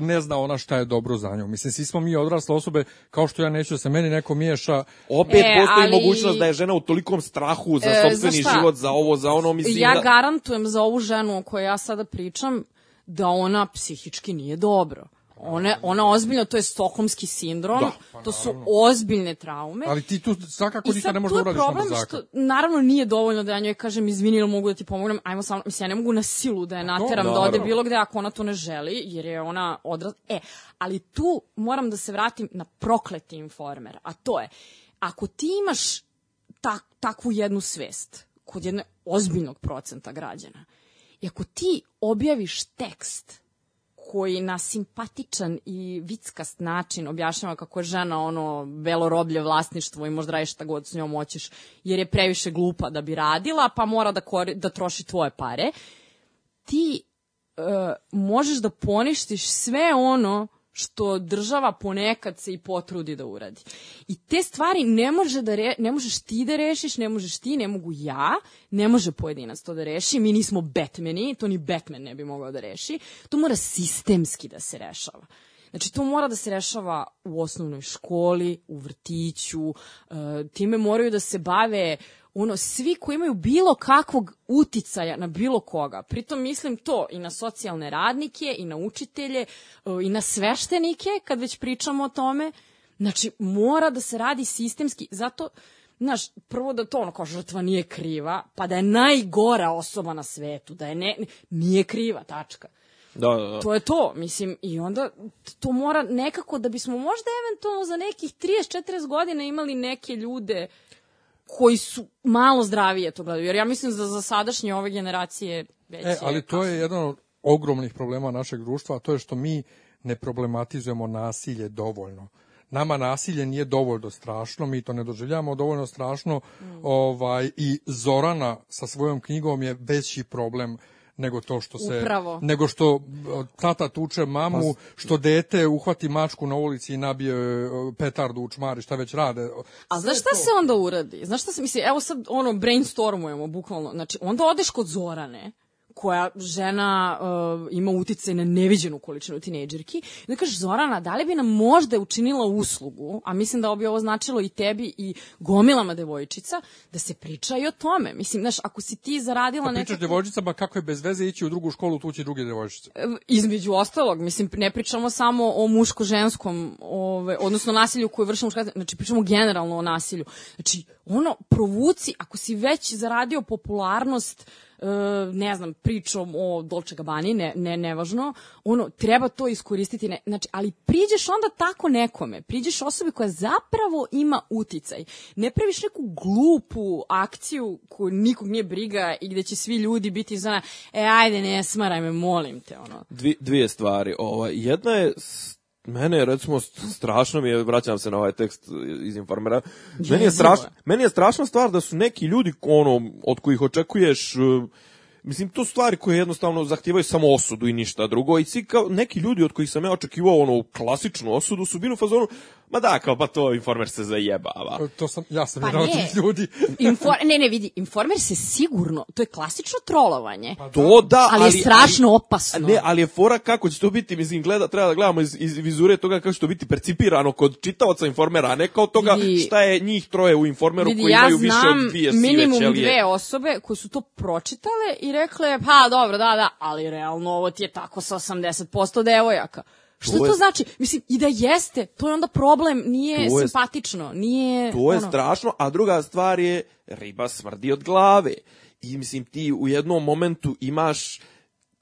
ne zna ona šta je dobro za nju. Mislim, svi smo mi odrasle osobe, kao što ja neću da se meni neko miješa. Opet E, postoji ali- mogućnost da je žena u tolikom strahu za E, sopstveni život, za ovo, za ono, mislim. ja da- garantujem za ovu ženu o kojoj ja sada pričam da ona psihički nije dobro. Ona, ona ozbiljno, to je stokholmski sindrom, Da, to su ozbiljne traume. Ali ti tu svakako ništa ne možeš da uradiš problem zakon. što naravno nije dovoljno da ja njoj kažem izvini ili mogu da ti pomognem, ajmo samo, mislim ja ne mogu na silu da je nateram da ode naravno. bilo gde ako ona to ne želi, jer je ona odraz... E, ali tu moram da se vratim na prokleti informer, a to je, ako ti imaš tak, takvu jednu svest kod jedne ozbiljnog procenta građana, i ako ti objaviš tekst koji na simpatičan i vickast način objašnjava kako je žena ono belo roblje vlasništvo i možda radiš šta god s njom hoćeš jer je previše glupa da bi radila pa mora da, kori, da troši tvoje pare ti e, možeš da poništiš sve ono što država ponekad se i potrudi da uradi. I te stvari ne, može da re, ne možeš ti da rešiš, ne možeš ti, ne mogu ja, ne može pojedinac to da reši, mi nismo Batmani, to ni Batman ne bi mogao da reši, to mora sistemski da se rešava. Znači, to mora da se rešava u osnovnoj školi, u vrtiću, e, time moraju da se bave ono, svi koji imaju bilo kakvog uticaja na bilo koga. Pritom mislim to i na socijalne radnike, i na učitelje, e, i na sveštenike, kad već pričamo o tome. Znači, mora da se radi sistemski, zato Znaš, prvo da to ono kao žrtva nije kriva, pa da je najgora osoba na svetu, da je ne, nije kriva, tačka. Da, da, da. To je to, mislim, i onda to mora nekako da bismo možda eventualno za nekih 30-40 godina imali neke ljude koji su malo zdravije to gledaju. Jer ja mislim da za sadašnje ove generacije već E, ali to je jedan od ogromnih problema našeg društva, a to je što mi ne problematizujemo nasilje dovoljno. Nama nasilje nije dovoljno strašno, mi to ne doživljavamo dovoljno strašno. Ovaj i Zorana sa svojom knjigom je veći problem nego to što se Upravo. nego što e, tata tuče mamu, što dete uhvati mačku na ulici i nabije e, petardu u čmari, šta već rade. A znaš šta se onda uradi? Znaš šta se misli? Evo sad ono brainstormujemo bukvalno. Znači onda odeš kod Zorane koja žena uh, ima uticaj na neviđenu količinu tinejdžerki. I onda kažeš, Zorana, da li bi nam možda učinila uslugu, a mislim da bi ovo značilo i tebi i gomilama devojčica, da se priča i o tome. Mislim, znaš, ako si ti zaradila Kad pričaš nekako... devojčicama kako je bez veze ići u drugu školu, tu će druge devojčice. između ostalog, mislim, ne pričamo samo o muško-ženskom, ove, odnosno nasilju koje vrše muškarci, znači pričamo generalno o nasilju. Znači, ono, provuci, ako si već zaradio popularnost, e, ne znam, pričom o Dolce Gabbani, ne, ne, nevažno, ono, treba to iskoristiti, ne, znači, ali priđeš onda tako nekome, priđeš osobi koja zapravo ima uticaj, ne praviš neku glupu akciju koju nikog nije briga i gde će svi ljudi biti za, e, ajde, ne smaraj me, molim te, ono. Dvi, dvije stvari. Ovaj, jedna je, mene je recimo st- strašno mi je, vraćam se na ovaj tekst iz informera, meni je, strašno, meni je strašna stvar da su neki ljudi ono, od kojih očekuješ uh, Mislim, to stvari koje jednostavno zahtijevaju samo osudu i ništa drugo. I svi kao, neki ljudi od kojih sam ja očekivao ono klasičnu osudu su bili u fazonu, ma da, kao pa to informer se zajebava. To sam, ja sam Pa jedan od tih ljudi. Infor, ne, ne, vidi, informer se sigurno, to je klasično trolovanje, To da, ali, ali je strašno opasno. Ne, ali je fora kako će to biti, mislim, gleda, treba da gledamo iz, iz vizure toga kako će to biti percipirano kod čitaoca informera, a ne kao toga Vidi- šta je njih troje u informeru Vidi, koji ja imaju više od dvije sive minimum ćelije. dve osobe koje su to pročitale i rekle, pa dobro, da, da, ali realno ovo ti je tako sa 80% devojaka. Što To to, je- znači? Mislim, i da jeste, to je onda problem, nije To je- simpatično, nije... To je ono, strašno, a druga stvar je riba smrdi od glave. I mislim ti u jednom momentu imaš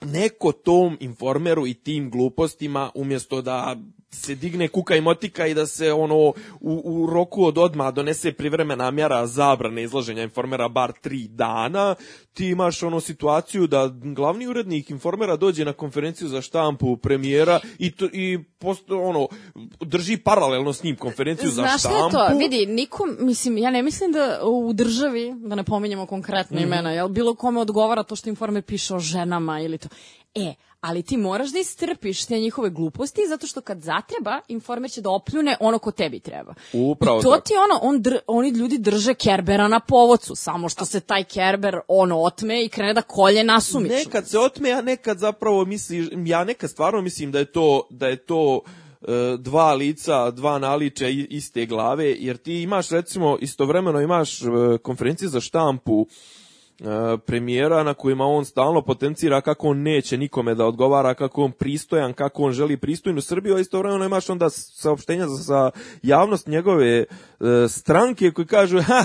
neko tom informeru i tim glupostima umjesto da se digne kuka i motika i da se ono u, u roku od odma donese privremena mjera zabrane izlaženja informera bar tri dana, ti imaš ono situaciju da glavni urednik informera dođe na konferenciju za štampu premijera i, to, i posto, ono, drži paralelno s njim konferenciju za Znaš šta štampu. je to? Vidi, nikom, mislim, ja ne mislim da u državi, da ne pominjemo konkretne Mhm. imena, jel bilo kome odgovara to što informer piše o ženama ili to. E, ali ti moraš da istrpiš te njihove gluposti, zato što kad zatreba, informer će da opljune ono ko tebi treba. Upravo I to tako. ti ono, on dr, oni ljudi drže Kerbera na povocu, samo što se taj Kerber ono otme i krene da kolje nasumično. Nekad se otme, a nekad zapravo misliš, ja nekad stvarno mislim da je to, da je to e, dva lica, dva naličja i- iste glave, jer ti imaš recimo istovremeno imaš e, konferencije za štampu premijera na kojima on stalno potencira kako on neće nikome da odgovara, kako on pristojan, kako on želi pristojnu Srbiju, a istovremeno imaš onda saopštenja za, za javnost njegove e, stranke koji kažu, ha,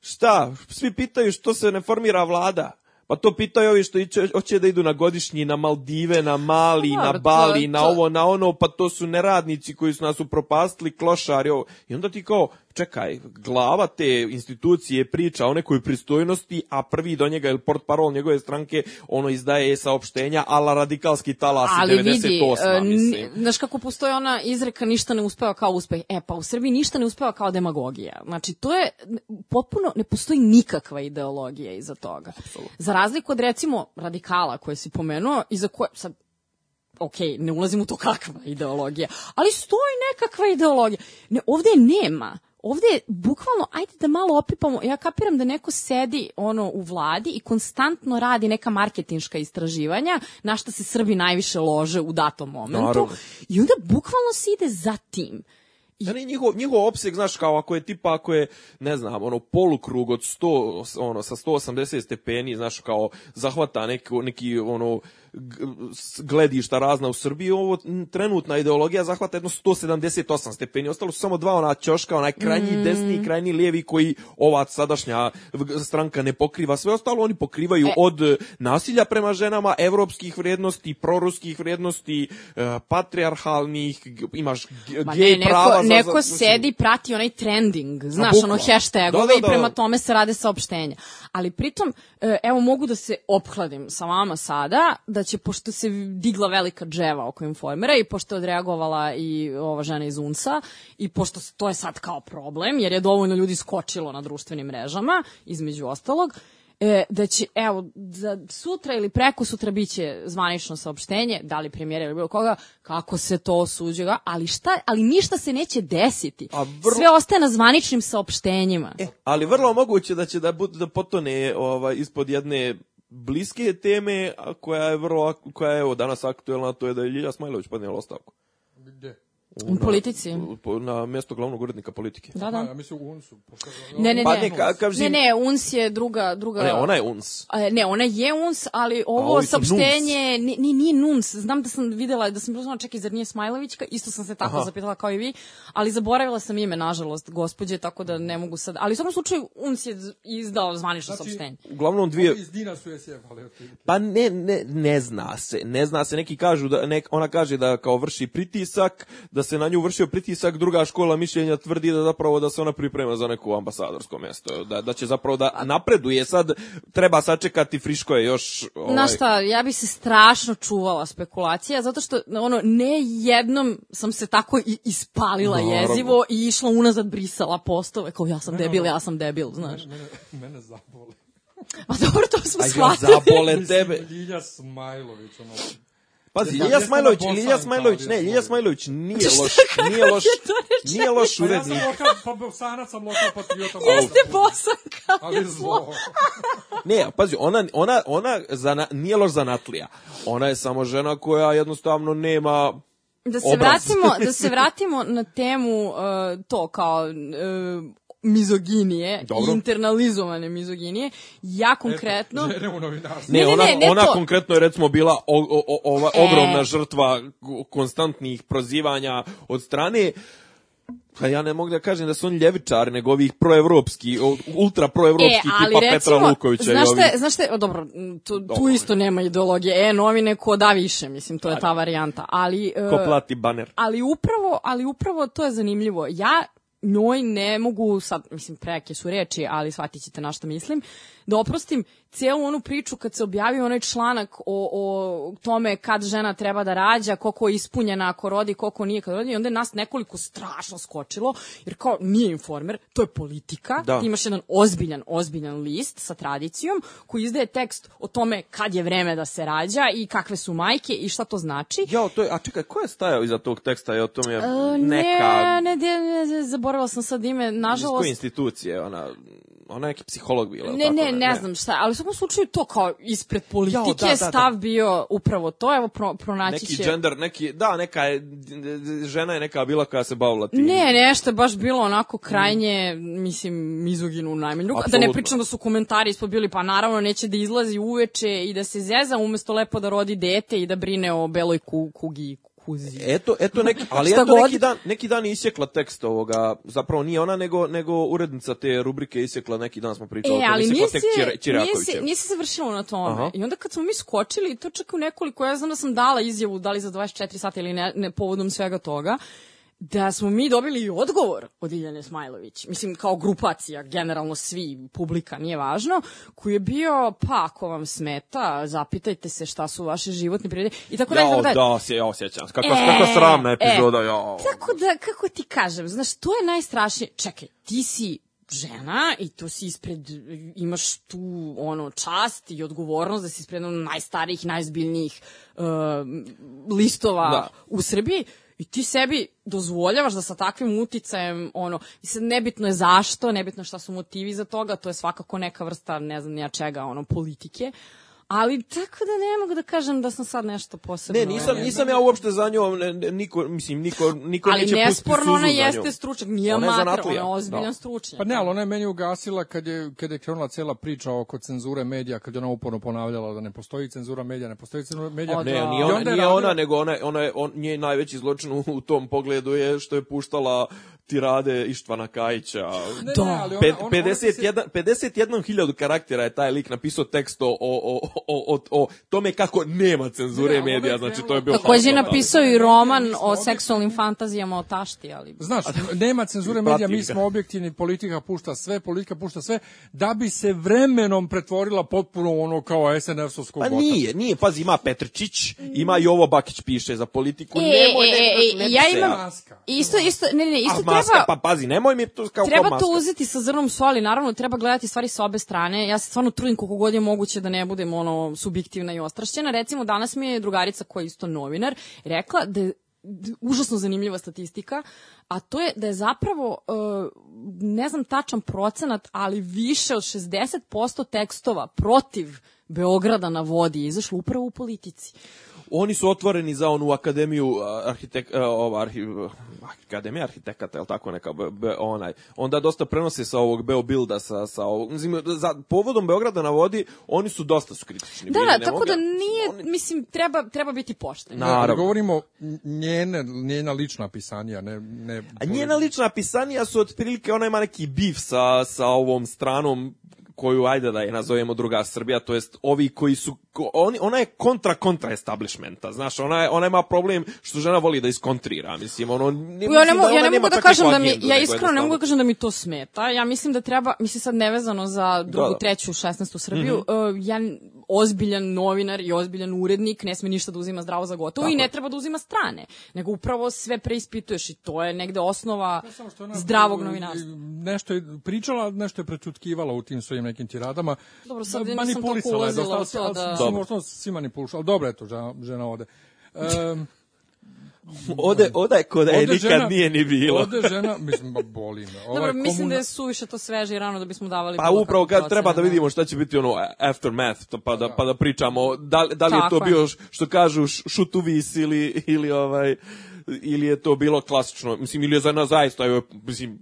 šta, svi pitaju što se ne formira vlada. Pa to pitaju ovi što iće, hoće da idu na godišnji, na Maldive, na Mali, Pa na dobro, to- Bali, na to- ovo, na ono, pa to su neradnici koji su nas upropastili, klošari, ovo. I onda ti kao, čekaj, glava te institucije priča o nekoj pristojnosti, a prvi do njega, ili port parol njegove stranke, ono izdaje saopštenja, ala radikalski talas Ali 98. vidi, e, mislim. znaš kako postoji ona izreka ništa ne uspeva kao uspeh. E, pa u Srbiji ništa ne uspeva kao demagogija. Znači, to je potpuno, ne postoji nikakva ideologija iza toga. Za razliku od, recimo, radikala koje si pomenuo, iza koje, sad, ok, ne ulazim u to kakva ideologija, ali stoji nekakva ideologija. Ne, ovde nema. Ovde je bukvalno, ajde da malo opipamo, ja kapiram da neko sedi ono u vladi i konstantno radi neka marketinška istraživanja na šta se Srbi najviše lože u datom momentu Naravno. i onda bukvalno se ide za tim. Da ne, njihov, njihov opseg, znaš, kao ako je tipa, ako je, ne znam, ono, polukrug od 100, ono, sa 180 stepeni, znaš, kao zahvata neko, neki, ono, gledišta razna u Srbiji, ovo trenutna ideologija zahvata jedno 178 stepeni, ostalo su samo dva ona ćoška, onaj krajnji Mm. desni i krajnji lijevi koji ova sadašnja stranka ne pokriva, sve ostalo oni pokrivaju E. od nasilja prema ženama, evropskih vrijednosti, proruskih vrijednosti, e, patrijarhalnih, g- imaš Ma gej ne, prava neko, za, neko za, sedi i prati onaj trending, znaš, ono hashtagove Da, da, i da. prema tome se rade saopštenja. Ali pritom, e, evo mogu da se opkladim sa vama sada, da će, pošto se digla velika dževa oko informera i pošto je odreagovala i ova žena iz UNSA i pošto to je sad kao problem, jer je dovoljno ljudi skočilo na društvenim mrežama, između ostalog, e, da će, evo, za sutra ili preko sutra biće zvanično saopštenje, da li premijera ili bilo koga, kako se to osuđuje, ali šta, ali ništa se neće desiti. A vrlo- Sve ostaje na zvaničnim saopštenjima. E, ali vrlo moguće da će da bude da potone ovaj ispod jedne bliske teme a koja je vrlo koja je evo danas aktuelna to je da je Ljilja Smajlović podnijela ostavku Gde? U politici. u- na mjesto glavnog urednika politike. Da, A, da. ja mislim u UNS-u. Ne, ne, Pa ne. ne, kakav Ne, ne, UNS je druga... druga... Ne, ona je UNS. A, Ne, ona je UNS, ali ovo saopštenje, ni, ni, nije NUNS. Znam da sam videla, da sam prosto čekaj, zar nije Smajlovićka? Isto sam se tako Aha. zapitala kao i vi, ali zaboravila sam ime, nažalost, gospođe, tako da ne mogu sad. Ali u svakom slučaju, UNS je izdao zvanično Znači, saopštenje. Uglavnom dvije Iz Dina su je otprilike. Pa ne, ne, ne zna se, ne zna se, neki kažu da, nek, ona kaže da kao vrši pritisak, da se na nju vršio pritisak, druga škola mišljenja tvrdi da zapravo da se ona priprema za neko ambasadorsko mjesto, da, da će zapravo da napreduje, sad treba sačekati, friško je još... Ovaj, Znaš šta, ja bi se strašno čuvala spekulacija, zato što ono, ne jednom sam se tako i ispalila Naravno. jezivo i išla unazad brisala postove, kao ja sam debil, ja sam debil, znaš. Mene, mene zaboli. A dobro, to smo A ja shvatili. zabole tebe. Ljilja Smajlović, ono... Pazi, Pa, jeste Smajlović, Bosanka, Smajlović, ne, je Ljilja Smajlović. Nije loš, nije loš, nije loš Pa ja sam urednik. lokal, pa bosanac sam lokal patriota. Jeste bosanka, Ali zlo. zlo. Ne, pazi, ona, ona, ona zana, nije loš zanatlija. Ona je samo žena koja jednostavno nema Da se Obraz. vratimo, da se vratimo na temu uh, to kao uh, mizoginije Dobro. internalizovane mizoginije. Ja konkretno... Žene u novinarstvu. Ne, Ne, ne, ona, ne, ne ona to. konkretno je recimo bila o, o, o, ova E. ogromna žrtva konstantnih prozivanja od strane Pa ja ne mogu da kažem da su oni ljevičari, nego ovih proevropski, ultra proevropski E, tipa Petra recimo, Lukovića znaš i ovih. znaš je- o, dobro, tu, tu Dobro. isto nema ideologije. E, novine ko da više, mislim, to je ta varijanta. Ali, e, Ko plati baner. ali upravo, ali upravo to je zanimljivo. Ja njoj ne mogu, sad, mislim, preke su reči, ali shvatit ćete na što mislim, da oprostim cijelu onu priču kad se objavio onaj članak o, o tome kad žena treba da rađa, koliko je ispunjena ako rodi, koliko nije kad rodi, i onda je nas nekoliko strašno skočilo, jer kao nije informer, to je politika, Da. ti imaš jedan ozbiljan, ozbiljan list sa tradicijom koji izdaje tekst o tome kad je vreme da se rađa i kakve su majke i šta to znači. Jao, to je, a čekaj, ko je stajao iza tog teksta? Je o tome E, neka... Ne, ne, ne, ne, zaboravila sam sad ime, Iz koje nažalost. institucije? Ona, ona je neki psiholog bila. Ne, tako, ne, ne znam šta, ali u svakom slučaju to kao ispred politike Jao, da, da, da. stav bio upravo to, evo pro, pronaći Neki će... gender, neki, da, neka je, žena je neka bila koja se bavila tim. Ne, nešto je baš bilo onako krajnje, mislim, mizoginu u najmanju ruku. Da ne pričam da su komentari ispod bili, pa naravno neće da izlazi uveče i da se zeza, umesto lepo da rodi dete i da brine o beloj ku, kugi, kuzi. Eto, eto neki, ali eto god. neki dan, neki dan je isjekla tekst ovoga, zapravo nije ona, nego, nego urednica te rubrike isjekla neki dan smo pričali o E, tome, ali nije se, nije, nije se završilo na tome. Aha. I onda kad smo mi skočili, to čak u nekoliko, ja znam da sam dala izjavu, da li za 24 sata ili ne, ne povodom svega toga, da smo mi dobili i odgovor od Iljane Smajlović, mislim kao grupacija, generalno svi, publika, nije važno, koji je bio, pa ako vam smeta, zapitajte se šta su vaše životne prirode i tako dalje. Jao, dalje. da, se, ja osjećam. Kako, E, kako sramna e. epizoda, jao. Tako da, kako ti kažem, znaš, to je najstrašnije. Čekaj, ti si žena i tu si ispred, imaš tu ono čast i odgovornost da si ispred ono najstarijih, najzbiljnijih uh, listova Da. u Srbiji i ti sebi dozvoljavaš da sa takvim uticajem, ono, mislim, nebitno je zašto, nebitno šta su motivi za toga, to je svakako neka vrsta, ne znam nija čega, ono, politike, ali tako da ne mogu da kažem da sam sad nešto posebno... Ne, nisam, ne, nisam ja uopšte za njom, ne, ne, niko, mislim, niko, niko ali neće pustiti nesporno suzu ona za jeste njom. stručnjak, nije Ona je amater, ona je ozbiljan da. stručnjak. Pa ne, ali ona je meni ugasila kad je, kad je krenula cela priča oko cenzure medija, kad je ona uporno ponavljala da ne postoji cenzura medija, ne postoji cenzura medija. O, Ne, Da. nije I ona, nije radila- ona, nego ona, ona je, on, nje najveći zločin u, u tom pogledu je što je puštala tirade Ištvana Kajića. Ne, Da. ne, ali ona- ona- ona ti se- 51 51.000 karaktera je taj lik napisao tekst o, o, o, o, o, o tome kako nema cenzure Ne, je medija, znači to je bilo... Takođe je napisao i roman o seksualnim fantazijama o tašti, ali... Znaš, nema cenzure medija, mi smo objektivni, politika pušta sve, politika pušta sve, da bi se vremenom pretvorila potpuno u ono kao SNF-ovsko Pa nije, nije, pazi, ima Petrčić, ima Jovo Bakić piše za politiku, E, nemoj, e, ne, e, ne, e, ja imam- Maska. Isto, isto, ne, ne, ne, isto A maska, treba... pa pazi, nemoj mi to kao Treba to uzeti sa zrnom soli, naravno treba gledati stvari sa obe strane. Ja se stvarno trudim koliko god je moguće da ne budem ono subjektivna i ostrašćena. Recimo danas mi je drugarica koja je isto novinar rekla da je užasno zanimljiva statistika, a to je da je zapravo uh, ne znam tačan procenat, ali više od 60% tekstova protiv Beograda na vodi je izašlo upravo u politici. Oni su otvoreni za onu akademiju arhitek, ova, arhi, akademija arhitekata, je tako neka, be, be- onaj. Onda dosta prenose sa ovog Beobilda, sa, sa ovog, mislim, za, povodom Beograda na vodi, oni su dosta su kritični. Da, bili, da, tako mogu- da nije, oni- mislim, treba, treba biti pošten. Da, Naravno. govorimo njene, njena lična pisanija, ne... ne A njena lična pisanija su otprilike, ona ima neki bif sa, sa ovom stranom koju, ajde da je nazovemo druga Srbija, to jest ovi koji su, oni, ona je kontra kontra establishmenta, znaš, ona, je, ona ima problem što žena voli da iskontrira, mislim, ono, ne, Ja ne, mogu, ona ja ne mogu da kažem da mi, ja iskreno ne mogu da kažem da mi to smeta. Ja mislim da treba, mislim sad nevezano za drugu, Da, da. treću, 16. Srbiju, uh, ja ozbiljan novinar i ozbiljan urednik ne sme ništa da uzima zdravo za gotovo i Tako ne je. treba da uzima strane, nego upravo sve preispituješ i to je negde osnova što ona, zdravog novinarstva. Nešto je pričala, nešto je prečutkivala u tim svojim nekim tiradama. Dobro, sad Ma- nisam toliko ulazila to da- Dobro. možda svi manipulišu, ali dobro je to, žena, žena ode. Um, Ode, ode kod da je Ode nikad žena- nije ni bilo. Ode žena, mislim, ba, boli me. Ovaj Dobro, mislim komuna- da je suviše to sveže i rano da bismo davali Pa upravo kad treba da vidimo šta će biti ono aftermath, to pa da pa da pričamo da li- da li je to je. bio što kažu šutuvis ili ili ovaj ili je to bilo klasično, mislim, ili je za nas zaista, joj, mislim,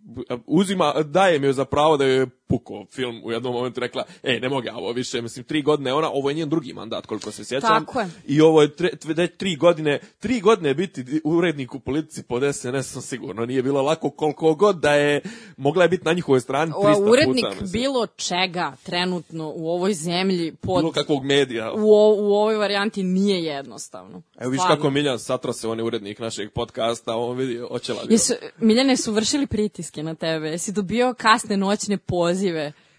uzima, daje mi joj za pravo da joj je puko film u jednom momentu rekla, ej, ne mogu ja ovo više, mislim, tri godine, ona, ovo je njen drugi mandat, koliko se sjećam. Tako je. I ovo je tre, tre- tri godine, tri godine biti urednik u politici pod SNS-om sigurno nije bilo lako koliko god da je, mogla je biti na njihovoj strani 300 O, urednik puta. mislim. bilo čega trenutno u ovoj zemlji pod, bilo kakvog medija. u, o- u ovoj varijanti nije jednostavno. Evo viš kako Miljan Satrose, on je urednik našeg podcasta, on vidi, oćela bi. Jesu, Miljane su vršili pritiske na tebe, jesi dobio kasne noćne pozive.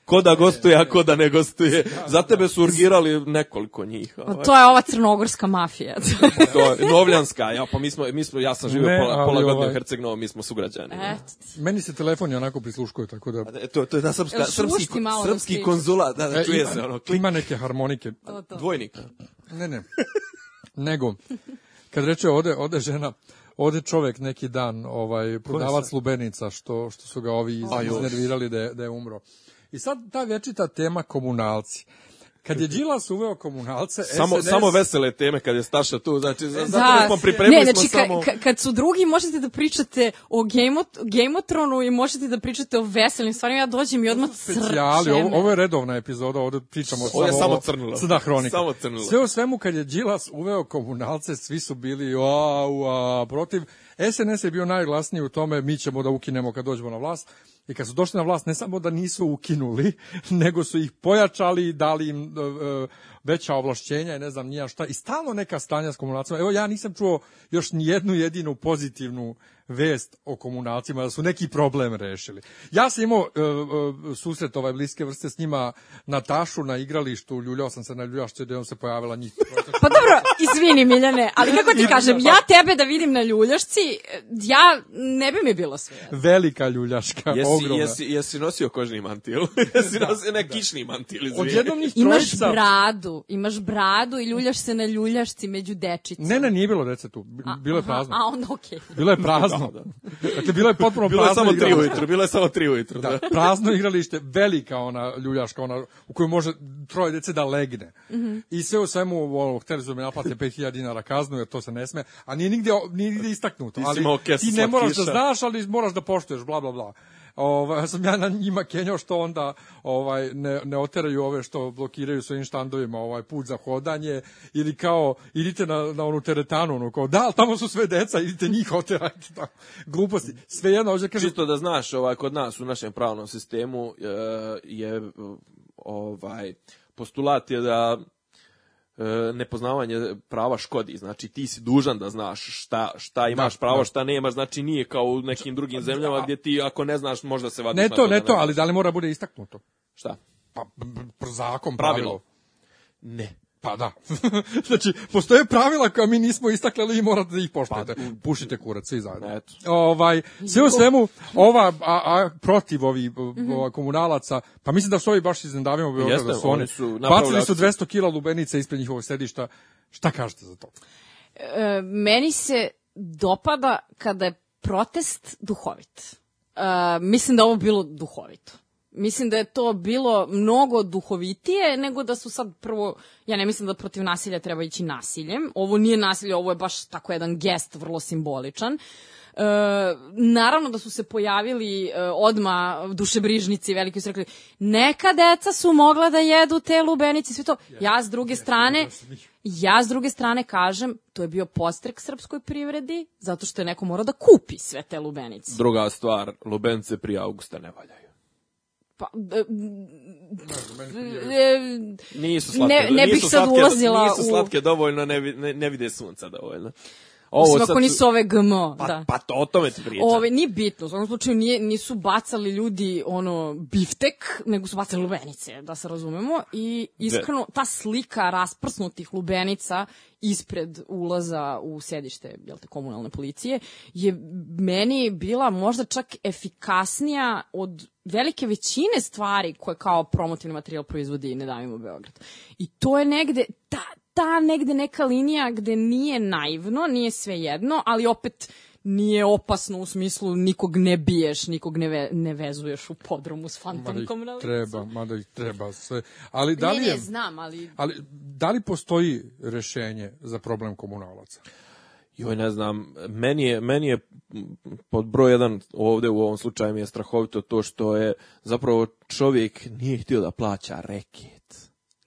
Ko da gostuje, a ko da ne gostuje. Za tebe su urgirali nekoliko njih. Pa ovaj. to je ova crnogorska mafija. To je Novljanska, ja, pa mi smo, mi smo, ja sam živio Ne, pola, pola godine ovaj- u Herceg-Novom, mi smo sugrađani. Eto ti. Meni se telefon i onako prisluškuje, tako da... E, To, to je da srpska, srpski, da srpski konzulat, da, da E, čuje ima, se ono, klik, ima neke harmonike. To, to. dvojnik. Ne, ne. Nego, kad reče ode, ode žena, ode čovek neki dan, ovaj, prodavac lubenica, što, što su ga ovi iz, iznervirali da je, da je umro. I sad ta večita tema komunalci. Kad je Đilas uveo komunalce, Samo, SNS samo vesele teme kad je Staša tu, znači, za- zato Da, smo pripremili ne, smo znači, ka- samo... ka- kad su drugi možete da pričate o Game, Game of Thrones i možete da pričate o veselim stvarima, ja dođem i odmah specijali, crčem. ovo, ovo je redovna epizoda, ovde pričamo Ovo je samo crnilo. Crna hronika. Samo crnilo. Sve u svemu, kad je Đilas uveo komunalce, svi su bili a, a, protiv. SNS je bio najglasniji u tome, mi ćemo da ukinemo kad dođemo na vlast. I kad su došli na vlast, ne samo da nisu ukinuli, nego su ih pojačali i dali im e, e, veća ovlašćenja i ne znam nija šta. I stalno neka stanja s komunalcima. Evo, ja nisam čuo još ni jednu jedinu pozitivnu vest o komunalcima, da su neki problem rešili. Ja sam imao e, e, susret ovaj bliske vrste s njima na tašu, na igralištu, ljuljao sam se na ljuljašće, gde on se pojavila njih. Pa dobro, izvini Miljane, ali kako ti kažem, ja tebe da vidim na ljuljašci, ja ne bi mi bilo sve. Velika ljuljaška, Jesi, ogromna. jesi, jesi nosio kožni mantil? jesi nosio ne kišni mantil, izvini. Odjednom njih Imaš trojica... bradu, imaš bradu i ljuljaš se na ljuljašci među dečicom. Ne, ne, nije bilo dece tu. Bilo je prazno. A, onda okej. Bilo je prazno. Dakle, bilo je potpuno Bilo je prazno samo tri ujutru, bilo je samo tri ujutru. Da. Da, prazno igralište, velika ona ljuljaška, ona u kojoj može troje dece da legne. I sve u svemu, ono, hteli su da mi naplate 5000 dinara kaznu, jer to se ne sme, a nije nigde, nije nigde istaknuto. Ti ali ti ne moraš da znaš, ali moraš da poštuješ, bla, bla, bla. Ovaj, sam ja na njima kenjao što onda ovaj ne, ne oteraju ove što blokiraju svojim štandovima ovaj put za hodanje ili kao idite na, na onu teretanu ono kao da tamo su sve deca idite njih oterajte tako gluposti. Sve jedno hoće kaže Čisto da znaš, ovaj, kod nas u našem pravnom sistemu e, je ovaj, postulat je da nepoznavanje prava škodi. Znači ti si dužan da znaš šta, šta imaš Da, pravo, da. šta nemaš. Znači nije kao u nekim drugim zemljama gdje ti ako ne znaš možda se vadiš ne to ne to ali da li mora bude istaknuto Šta? Pa, zakon, Pravilo. pravilo. Ne. Pa da. znači, postoje pravila koja mi nismo istakli i morate da ih poštujete. Pušite kurac, svi zajedno. Pa, Eto. Ovaj, sve u svemu, ova, a, a, protiv ovih ova, komunalaca, pa mislim da su ovi baš iz Nendavima Beograda, Jeste, da su oni, oni su napravili bacili su akciju. 200 kila lubenica ispred njihovog sedišta. Šta kažete za to? E, meni se dopada kada je protest duhovit. E, mislim da ovo bilo duhovito. Mislim da je to bilo mnogo duhovitije nego da su sad prvo, ja ne mislim da protiv nasilja treba ići nasiljem. Ovo nije nasilje, ovo je baš tako jedan gest vrlo simboličan. E, naravno da su se pojavili e, odma dušebrižnici veliki su rekli neka deca su mogla da jedu te lubenice i sve to. Ja s druge strane ja s druge strane kažem to je bio postrek srpskoj privredi zato što je neko morao da kupi sve te lubenice. Druga stvar, lubence prije augusta ne valjaju. Pa, Nisu slatke, Ne- ne nisu bih sad slatke, ulazila nisu u- slatke dovoljno, ne, ne, ne vide sunca dovoljno. Ovo Osim sad ako su- nisu ove GMO, Pa, da. pa to, o tome ti pričam. Ove, nije bitno, u svakom slučaju nije, nisu bacali ljudi ono biftek, nego su bacali lubenice, da se razumemo. I iskreno, ta slika rasprsnutih lubenica ispred ulaza u sedište jel te, komunalne policije je meni bila možda čak efikasnija od velike većine stvari koje kao promotivni materijal proizvodi Ne davimo Beograd. I to je negde, ta, ta negde neka linija gde nije naivno, nije sve jedno, ali opet nije opasno u smislu nikog ne biješ, nikog ne, ve, ne vezuješ u podrumu s Mada fantomkom. na licu. treba, mada ih treba sve. Ali da Ne, li je, ne, znam, ali ali da li postoji rešenje za problem komunalaca? Joj, ne znam, meni je, meni je pod broj jedan ovde u ovom slučaju mi je strahovito to što je zapravo čovjek nije htio da plaća reket.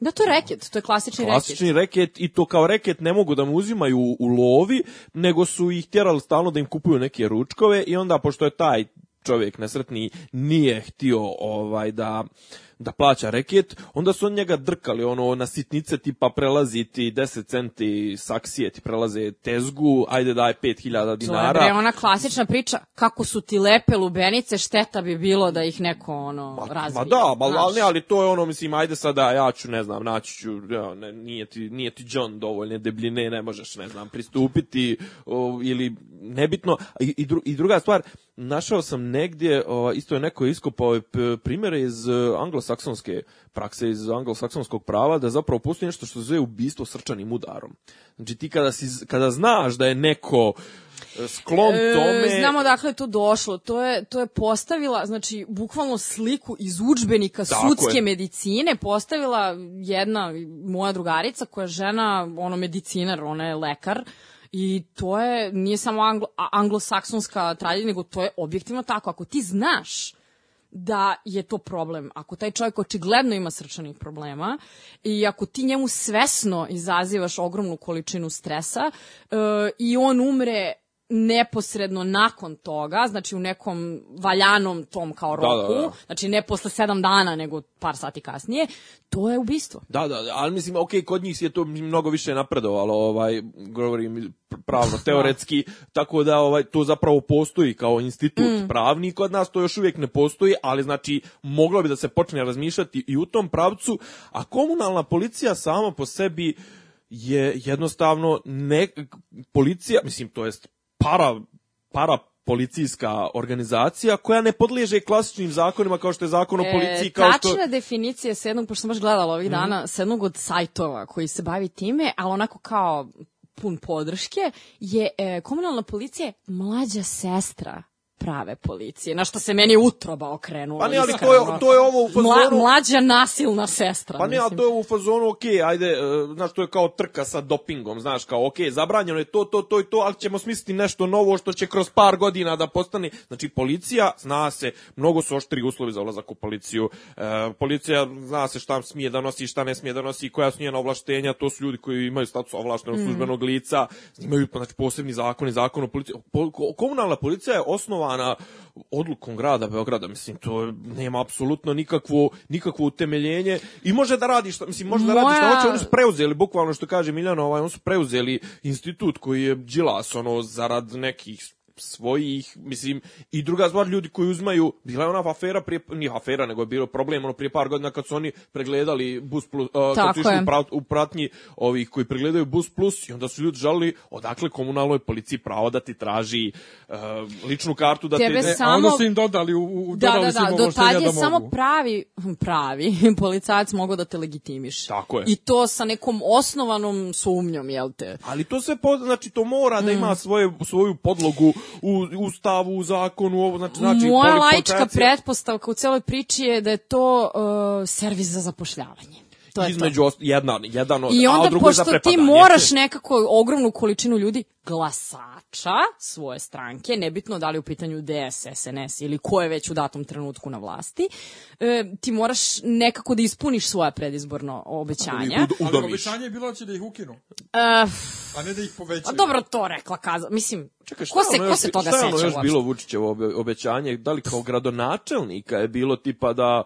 Da, to je reket, to je klasični, Klasični reket i to kao reket ne mogu da mu uzimaju u, u lovi, nego su ih tjerali stalno da im kupuju neke ručkove i onda pošto je taj čovjek nesretni nije htio ovaj da da plaća reket, onda su on njega drkali ono na sitnice tipa prelazi ti 10 centi saksije ti prelaze tezgu, ajde daj 5000 To je dinara. ona klasična priča, kako su ti lepe lubenice, šteta bi bilo da ih neko ono razvije. Ma da, ma, ali, ne, ali to je ono, mislim, ajde sada, ja ću, ne znam, naći ću, ja, ne, nije, ti, nije ti John dovoljne debljine, ne možeš, ne znam, pristupiti, o, ili nebitno. I, i, dru, I druga stvar, našao sam negdje, o, isto je neko iskopao p- primjere iz e, anglosaksonske prakse, iz anglosaksonskog prava, da zapravo postoji nešto što se zove ubistvo srčanim udarom. Znači ti kada, si, kada znaš da je neko e, sklon tome... E, znamo dakle je to došlo. To je, to je postavila, znači, bukvalno sliku iz udžbenika Tako sudske je. medicine, postavila jedna moja drugarica koja je žena, ono, medicinar, ona je lekar, I to je, nije samo anglo, anglosaksonska tradicija, nego to je objektivno tako. Ako ti znaš da je to problem. Ako taj čovjek očigledno ima srčanih problema i ako ti njemu svesno izazivaš ogromnu količinu stresa e, i on umre neposredno nakon toga, znači u nekom valjanom tom kao Da, roku, da, da. znači ne posle sedam dana, nego par sati kasnije, to je ubistvo. Da, da, ali mislim, ok, kod njih je to mnogo više napredovalo, ovaj, govorim pravno, teoretski, tako da ovaj, to zapravo postoji kao institut Mm. pravni, kod nas to još uvijek ne postoji, ali znači, moglo bi da se počne razmišljati i u tom pravcu, a komunalna policija sama po sebi je jednostavno ne, policija, mislim, to jest para, para policijska organizacija koja ne podliježe klasičnim zakonima kao što je zakon o policiji, kao što... Tačna definicija sa jednog, pošto sam baš gledala ovih dana, sa jednog od sajtova koji se bavi time, ali onako kao pun podrške, je e, komunalna policija mlađa sestra prave policije, na što se meni utroba okrenula. Pa ne, ali to je, to je ovo u Mla, fazonu... mlađa nasilna sestra. Pa ne, ali to je u fazonu, ok, ajde, e, znaš, to je kao trka sa dopingom, znaš, kao, ok, zabranjeno je to, to, to i to, ali ćemo smisliti nešto novo što će kroz par godina da postane. Znači, policija, zna se, mnogo su oštri uslovi za ulazak u policiju, e, policija zna se šta smije da nosi, šta ne smije da nosi, koja su njena ovlaštenja, to su ljudi koji imaju status ovlaštenog službenog lica, imaju znači, posebni zakoni, zakon o policiji. Po- ko- komunalna policija je osnovana odlukom grada Beograda, mislim, to nema apsolutno nikakvo, nikakvo utemeljenje. I može da radi šta, mislim, može da radi Moja- hoće, oni su preuzeli, bukvalno što kaže Miljana, ovaj, oni su preuzeli institut koji je Đilas, ono, zarad nekih svojih, mislim, i druga stvar, ljudi koji uzmaju, bila je ona afera prije, nije afera, nego je bilo problem, ono, prije par godina kad su oni pregledali bus plus, uh, kad su išli u, prav, u pratnji ovih koji pregledaju bus plus i onda su ljudi žalili odakle komunalnoj policiji pravo da ti traži uh, ličnu kartu da Tebe te... E, a Samo- onda su im dodali, u, u, Da, dodali da, im da, do tad je da samo mogu. pravi, pravi policajac mogao da te legitimiš. Tako je. I to sa nekom osnovanom sumnjom, jel te? Ali to sve, po, znači, to mora da Mm. ima svoje, svoju podlogu u ustavu, u zakonu, ovo, znači, znači Moja laička pretpostavka u celoj priči je da je to uh, servis za zapošljavanje. To je to. između ost- jedna, jedan od, I a onda, drugo je za pošto ti moraš nekako ogromnu količinu ljudi, glasača svoje stranke, nebitno da li u pitanju DS, SNS ili ko je već u datom trenutku na vlasti, e, ti moraš nekako da ispuniš svoja predizborno obećanja. Ud- Ali udomiš. obećanje je bilo da će da ih ukinu, E, a ne da ih a povećaju. dobro to rekla, kaza. Mislim, Čekaj, šta ko se, ono ko još- se toga šta je ono seća još uopšte? bilo Vučićevo obe, obećanje? Da li kao gradonačelnika je bilo tipa da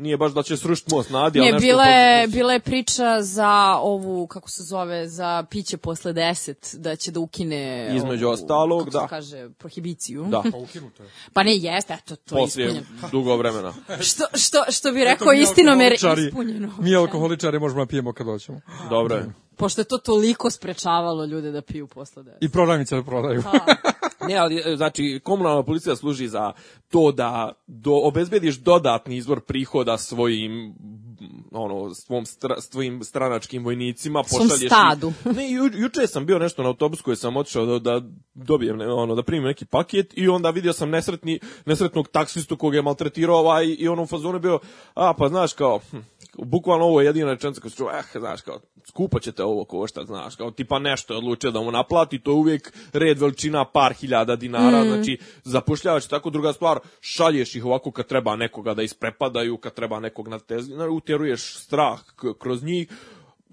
Nije baš da će srušiti most na Adi, ali Ne, nešto... bila je, bila je priča za ovu, kako se zove, za piće posle 10, da će da ukine... Između ovu, ostalog, kako se da. kaže, prohibiciju. Da, Pa ukinuto je. Pa ne, jeste, eto, to je poslije ispunjeno. dugo vremena. Što, što, što bi Eto, rekao mi istinomer ispunjeno. Mi alkoholičari možemo da pijemo kad hoćemo. Dobro je. Pošto je to toliko sprečavalo ljude da piju posle 10. I prodavnice da prodaju. Ne, ali e, znači komunalna policija služi za to da do, obezbediš dodatni izvor prihoda svojim ono svom stra, svojim stranačkim vojnicima pošalješ stadu. Ne, ju, juče sam bio nešto na autobus koji sam otišao da, da dobijem ne, ono da primim neki paket i onda vidio sam nesretni nesretnog taksistu koga je maltretirao ovaj i on u fazonu bio a pa znaš kao hm, bukvalno ovo je jedina rečenica koju se čuo, eh, znaš, kao, skupo će te ovo košta, znaš, kao, tipa nešto je odlučio da mu naplati, to je uvijek red veličina par hiljada dinara, znači, zapošljavaš tako druga stvar, šalješ ih ovako kad treba nekoga da isprepadaju, kad treba nekog natezati, utjeruješ strah kroz njih,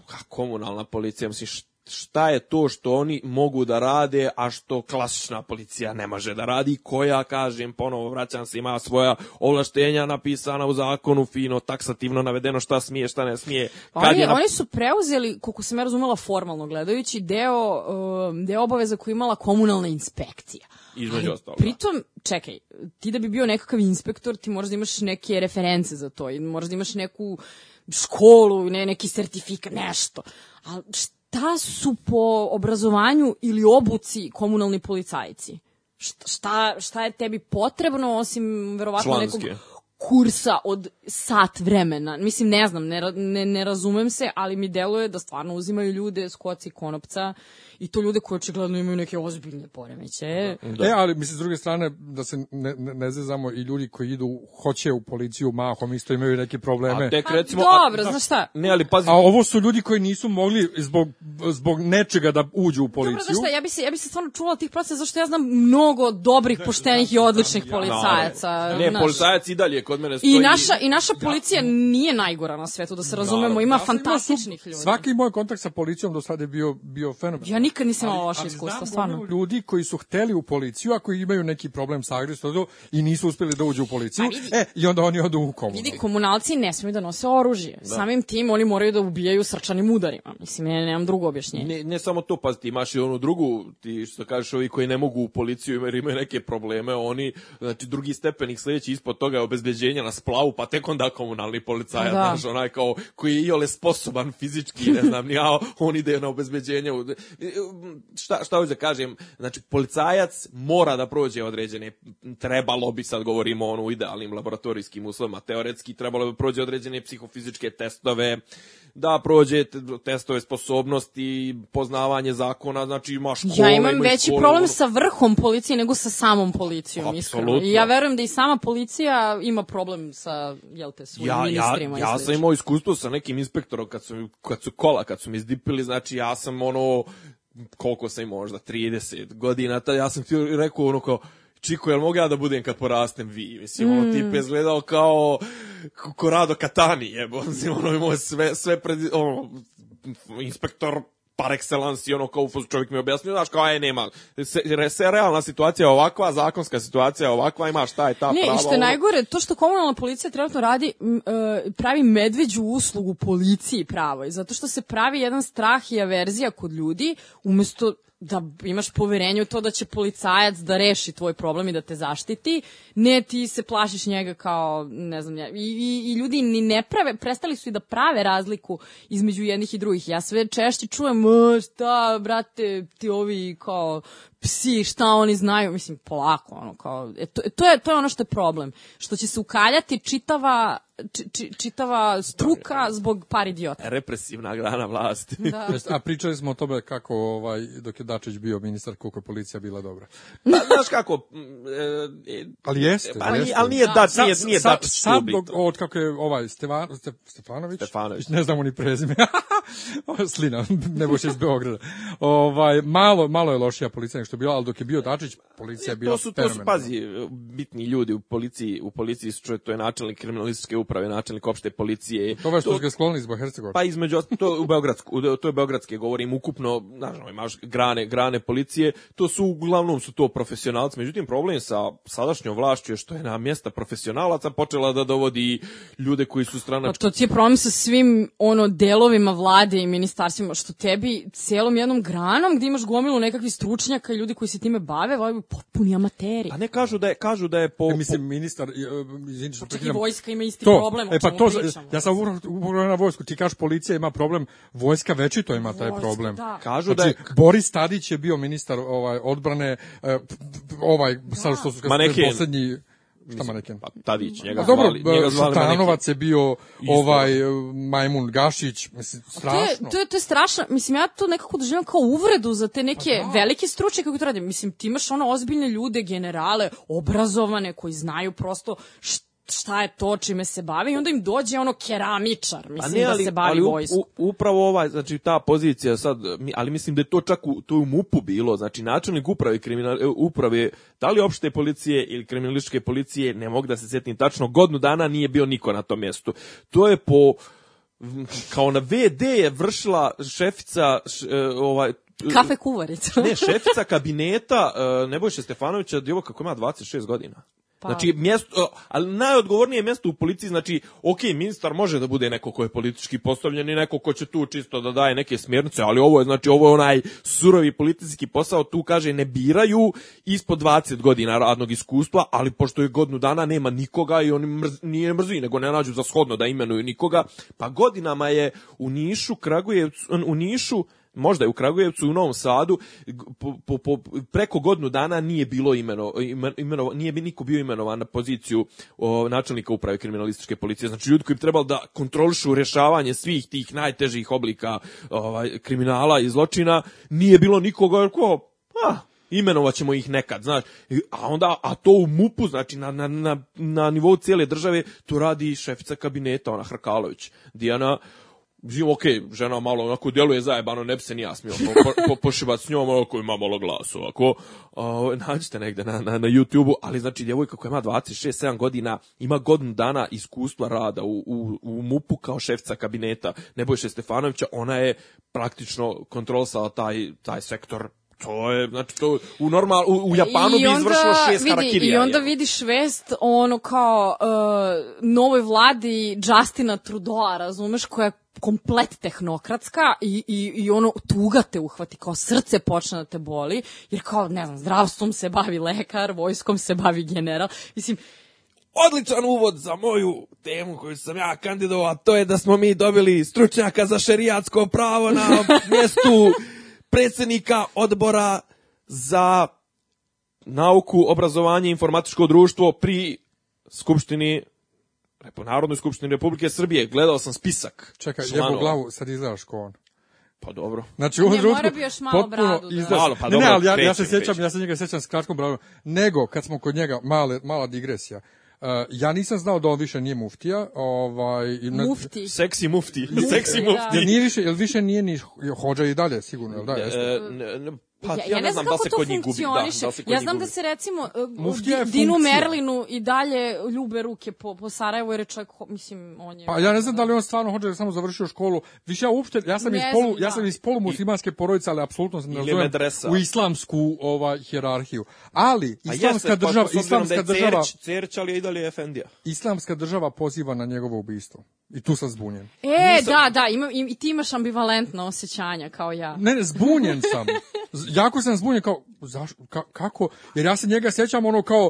a komunalna policija, mislim, šta je to što oni mogu da rade, a što klasična policija ne može da radi, koja, kažem, ponovo vraćam se, ima svoja ovlaštenja napisana u zakonu, fino, taksativno navedeno šta smije, šta ne smije. Kad oni, je na- oni su preuzeli, koliko sam ja razumela formalno gledajući, deo, um, deo obaveza koju imala komunalna inspekcija. Između ostalog. Pritom, čekaj, ti da bi bio nekakav inspektor, ti moraš da imaš neke reference za to moraš da imaš neku školu, ne, neki sertifikat, nešto. A šta su po obrazovanju ili obuci komunalni policajci? Šta, šta, je tebi potrebno osim verovatno Članske. nekog kursa od sat vremena. Mislim, ne znam, ne, ne, ne razumem se, ali mi deluje da stvarno uzimaju ljude s koci konopca i to ljude koji očigledno imaju neke ozbiljne poremećaje. E, ali mislim s druge strane da se ne, ne, ne zezamo i ljudi koji idu hoće u policiju mahom isto imaju neke probleme. A tek Pa recimo... dobro, a- znaš šta? Ne, ali pazi, A ovo su ljudi koji nisu mogli zbog, zbog nečega da uđu u Dobro, policiju. znaš šta, ja bi se, ja bi se stvarno čula tih procesa, zašto ja znam mnogo dobrih, poštenih i odličnih policajaca. ne, policajac i dalje kod mene stoji... I naša, I naša policija nije najgora na svetu, da se razumemo, ima imao fantastičnih ljudi. Svaki moj kontakt sa policijom do sada je bio, bio fenomen. Ja nikad nisam imala loše iskustva, stvarno. ljudi koji su hteli u policiju, a koji imaju neki problem sa agresorom i nisu uspeli da uđu u policiju, Pa vidi- e, i onda oni odu u komunalnu. Vidi, komunalci ne smiju da nose oružje. Samim tim oni moraju da ubijaju srčanim udarima. Mislim, ja nemam drugo objašnjenje. Ne, ne samo to, pa ti imaš i onu drugu, ti što kažeš, ovi koji ne mogu u policiju jer imaju neke probleme, oni, znači drugi stepenik sledeći ispod toga je obezbeđenje na splavu, pa tek onda komunalni policajac, Da. znaš, onaj kao, koji je iole sposoban fizički, ne znam, ja, on ide na obezbeđenje. u- Šta, šta hoću da kažem, znači policajac mora da prođe određene, trebalo bi, sad govorimo ono u idealnim laboratorijskim uslovima, teoretski trebalo bi da prođe određene psihofizičke testove, da prođe te- testove sposobnosti, poznavanje zakona, znači ima škole, Ja imam ima veći škole, problem ono- sa vrhom policije nego sa samom policijom, iskreno. Apsolutno. I ja verujem da i sama policija ima problem sa, jel te, svojim ja, ja, ministrima i ja sam imao iskustvo sa nekim inspektorom kad su, kad su kola, kad su mi izdipili, znači ja sam ono, koliko sam imao, možda 30 godina, ta, ja sam ti rekao ono kao, Čiko, jel mogu ja da budem kad porastem vi? Mislim, ono, tip je izgledao kao ko- ko Rado Katani, jebo. Mislim, ono, imao sve, sve pred, ono, inspektor par excellence i ono kao čovjek mi objasnio, znaš, kao, aj, nema, se, se realna situacija je ovakva, zakonska situacija je ovakva, ima šta je ta Ne, prava. i što je najgore, to što komunalna policija trenutno radi, e, pravi medveđu uslugu policiji pravoj, zato što se pravi jedan strah i averzija kod ljudi, umesto da imaš poverenje u to da će policajac da reši tvoj problem i da te zaštiti, ne ti se plašiš njega kao, ne znam, i, i, i ljudi ni ne prave, prestali su i da prave razliku između jednih i drugih. Ja sve češće čujem, "Ma, šta, brate, ti ovi kao psi, šta oni znaju, mislim, polako, ono, kao, e, to, to, je, to je ono što je problem, što će se ukaljati čitava, či, či, čitava struka zbog par idiota. represivna grana vlasti. Da. A pričali smo o tome kako ovaj, dok je Dačić bio ministar, koliko je policija bila dobra. Pa, znaš kako, e, e, Ali jeste, pa, ali, jeste. ali nije da, nije, nije sad, Dačić sad dok, od kako je ovaj Stevan, Ste, Stefanović, Stefanović. ne znamo ni prezime, Slina, Nebojša iz Beograda. Ovaj, malo, malo je lošija policija nego što je bila, ali dok je bio Dačić, policija je bila to su, to su, pazi, bitni ljudi u policiji, u policiji su čuje, to je načelnik kriminalističke uprave načelnik opšte policije. To je što su ga sklonili zbog Hercegovine. Pa između to je u Beogradsku, to je beogradske govorim ukupno, znaš, imaš grane, grane policije, to su uglavnom su to profesionalci. Međutim problem sa sadašnjom vlašću je što je na mjesta profesionalaca počela da dovodi ljude koji su Pa stranački to ti je problem sa svim ono delovima vlade i ministarstvima, što tebi celom jednom granom gde imaš gomilu nekakvih stručnjaka ljudi koji se time bave, ovaj potpuni amateri. A ne kažu da je kažu da je po, E, mislim, ministar, e, izvini što Čak i prekidam. vojska ima isti to, problem, e pa to, pričamo. ja sam upravo upravo na vojsku, ti kažeš policija ima problem, vojska večito ima taj Vojska, problem. da. Kažu da znači, je- Boris Tadić je bio ministar ovaj odbrane, e, ovaj, sad što su kad Šta maneken? pa Tadić, njega A dobro, zvali, njega zvali Šutanovac je bio Isto. ovaj e, Majmun Gašić, mislim, To je, strašno. to, je, to je strašno. Mislim, ja to nekako doživljam kao uvredu za te neke velike stručnjake kako to rade. Mislim, ti imaš ono ozbiljne ljude, generale, obrazovane, koji znaju prosto št- šta je to čime se bave i onda im dođe ono keramičar, A mislim, ne, ali, da se bavi ali u- vojskom. u- upravo ovaj, znači ta pozicija sad, ali mislim da je to čak u, to u MUP-u bilo, znači načelnik uprave, kriminal, e, uprave, da li opšte policije ili kriminalističke policije, ne mogu da se sjetim tačno, godinu dana nije bio niko na tom mjestu. To je po, kao na VD je vršila šefica, š, e, ovaj, Kafe kuvarica. ne, šefica kabineta uh, Nebojše Stefanovića, djevojka koja ima 26 godina. Pa. Znači, mjesto, ali najodgovornije mjesto u policiji, znači, ok, ministar može da bude neko ko je politički postavljen i neko ko će tu čisto da daje neke smjernice, ali ovo je, znači, ovo je onaj surovi politički posao, tu kaže ne biraju ispod 20 godina radnog iskustva, ali pošto je godinu dana nema nikoga i oni mrz, nije mrzi, nego ne nađu za shodno da imenuju nikoga, pa godinama je u Nišu, Kragujevcu, u Nišu, možda je u Kragujevcu, u Novom Sadu, po, po, preko godinu dana nije bilo imeno, imen- imeno, nije bi niko bio imenovan na poziciju o, načelnika uprave kriminalističke policije. Znači ljudi koji bi trebali da kontrolišu rješavanje svih tih najtežih oblika ovaj, kriminala i zločina, nije bilo nikoga, jer ko, ah, imenovat ćemo ih nekad, znaš, a onda, a to u MUP-u, znači na, na, na, na nivou cijele države, to radi šefica kabineta, ona Hrkalović, Dijana, Živim, ok, žena malo onako djeluje zajebano, ne bi se ni ja smio po, po, po, pošivat s njom, onako ima malo glasu, ovako, o, nađite negde na, na, na YouTube-u, ali znači djevojka koja ima 26-7 godina, ima godinu dana iskustva rada u, u, u MUP-u kao šefca kabineta Nebojše Stefanovića, ona je praktično kontrolisala taj, taj sektor To je, znači, to u normal, u, u Japanu I bi onda izvršilo šest vidi, harakirija. I onda jel? vidiš vest o ono kao uh, novoj vladi Justina Trudeau, razumeš, koja je komplet tehnokratska i, i, i ono tuga te uhvati, kao srce počne da te boli, jer kao, ne znam, zdravstvom se bavi lekar, vojskom se bavi general. Mislim, odličan uvod za moju temu koju sam ja kandidovao, to je da smo mi dobili stručnjaka za šerijatsko pravo na mjestu predsjednika odbora za nauku, obrazovanje i informatičko društvo pri Skupštini Repo, Narodnoj skupštini Republike Srbije. Gledao sam spisak. Čekaj, jebu glavu, sad izgledaš ko on. Pa dobro. Znači, u mora bi još malo bradu da- izdaš- Malo, pa ne, dobro, ne, ali ja, ja se sjećam, ja se njega sjećam s kratkom bradom. Nego, kad smo kod njega, male, mala digresija. Uh, ja nisam znao da on više nije muftija. Ovaj, i ne- mufti. Seksi mufti. Mufti, Seksi da. mufti. Jel nije više, jel više nije ni hođa i dalje, sigurno, jel da? jeste? E, ne, ne, pa ja, ja ne znam da li kako se to kod njih gubi. Da, funkcioniše. da li se kod ja znam gubi. da se recimo uh, Dinu funkcija. Merlinu i dalje ljube ruke po, po Sarajevu jer je čovjek, mislim, on je... Pa ja ne znam da li on stvarno jer je samo završio školu. Više ja uopšte, ja sam Ne iz znam, polu, ja da. sam iz polumuslimanske porodice, ali apsolutno se ne razumem u islamsku ovaj hijerarhiju. Ali A islamska jeste, pa država, obzirom islamska da je država, Cerić, Cerić, ali je i dalje Efendija. islamska država poziva na njegovo ubistvo. I tu sam zbunjen. E, da, da, ima, i, i ti imaš ambivalentno osjećanja kao ja. Ne, ne, zbunjen sam. Jako sam zbunjen kao, zaš, ka, kako? Jer ja se njega sjećam ono kao,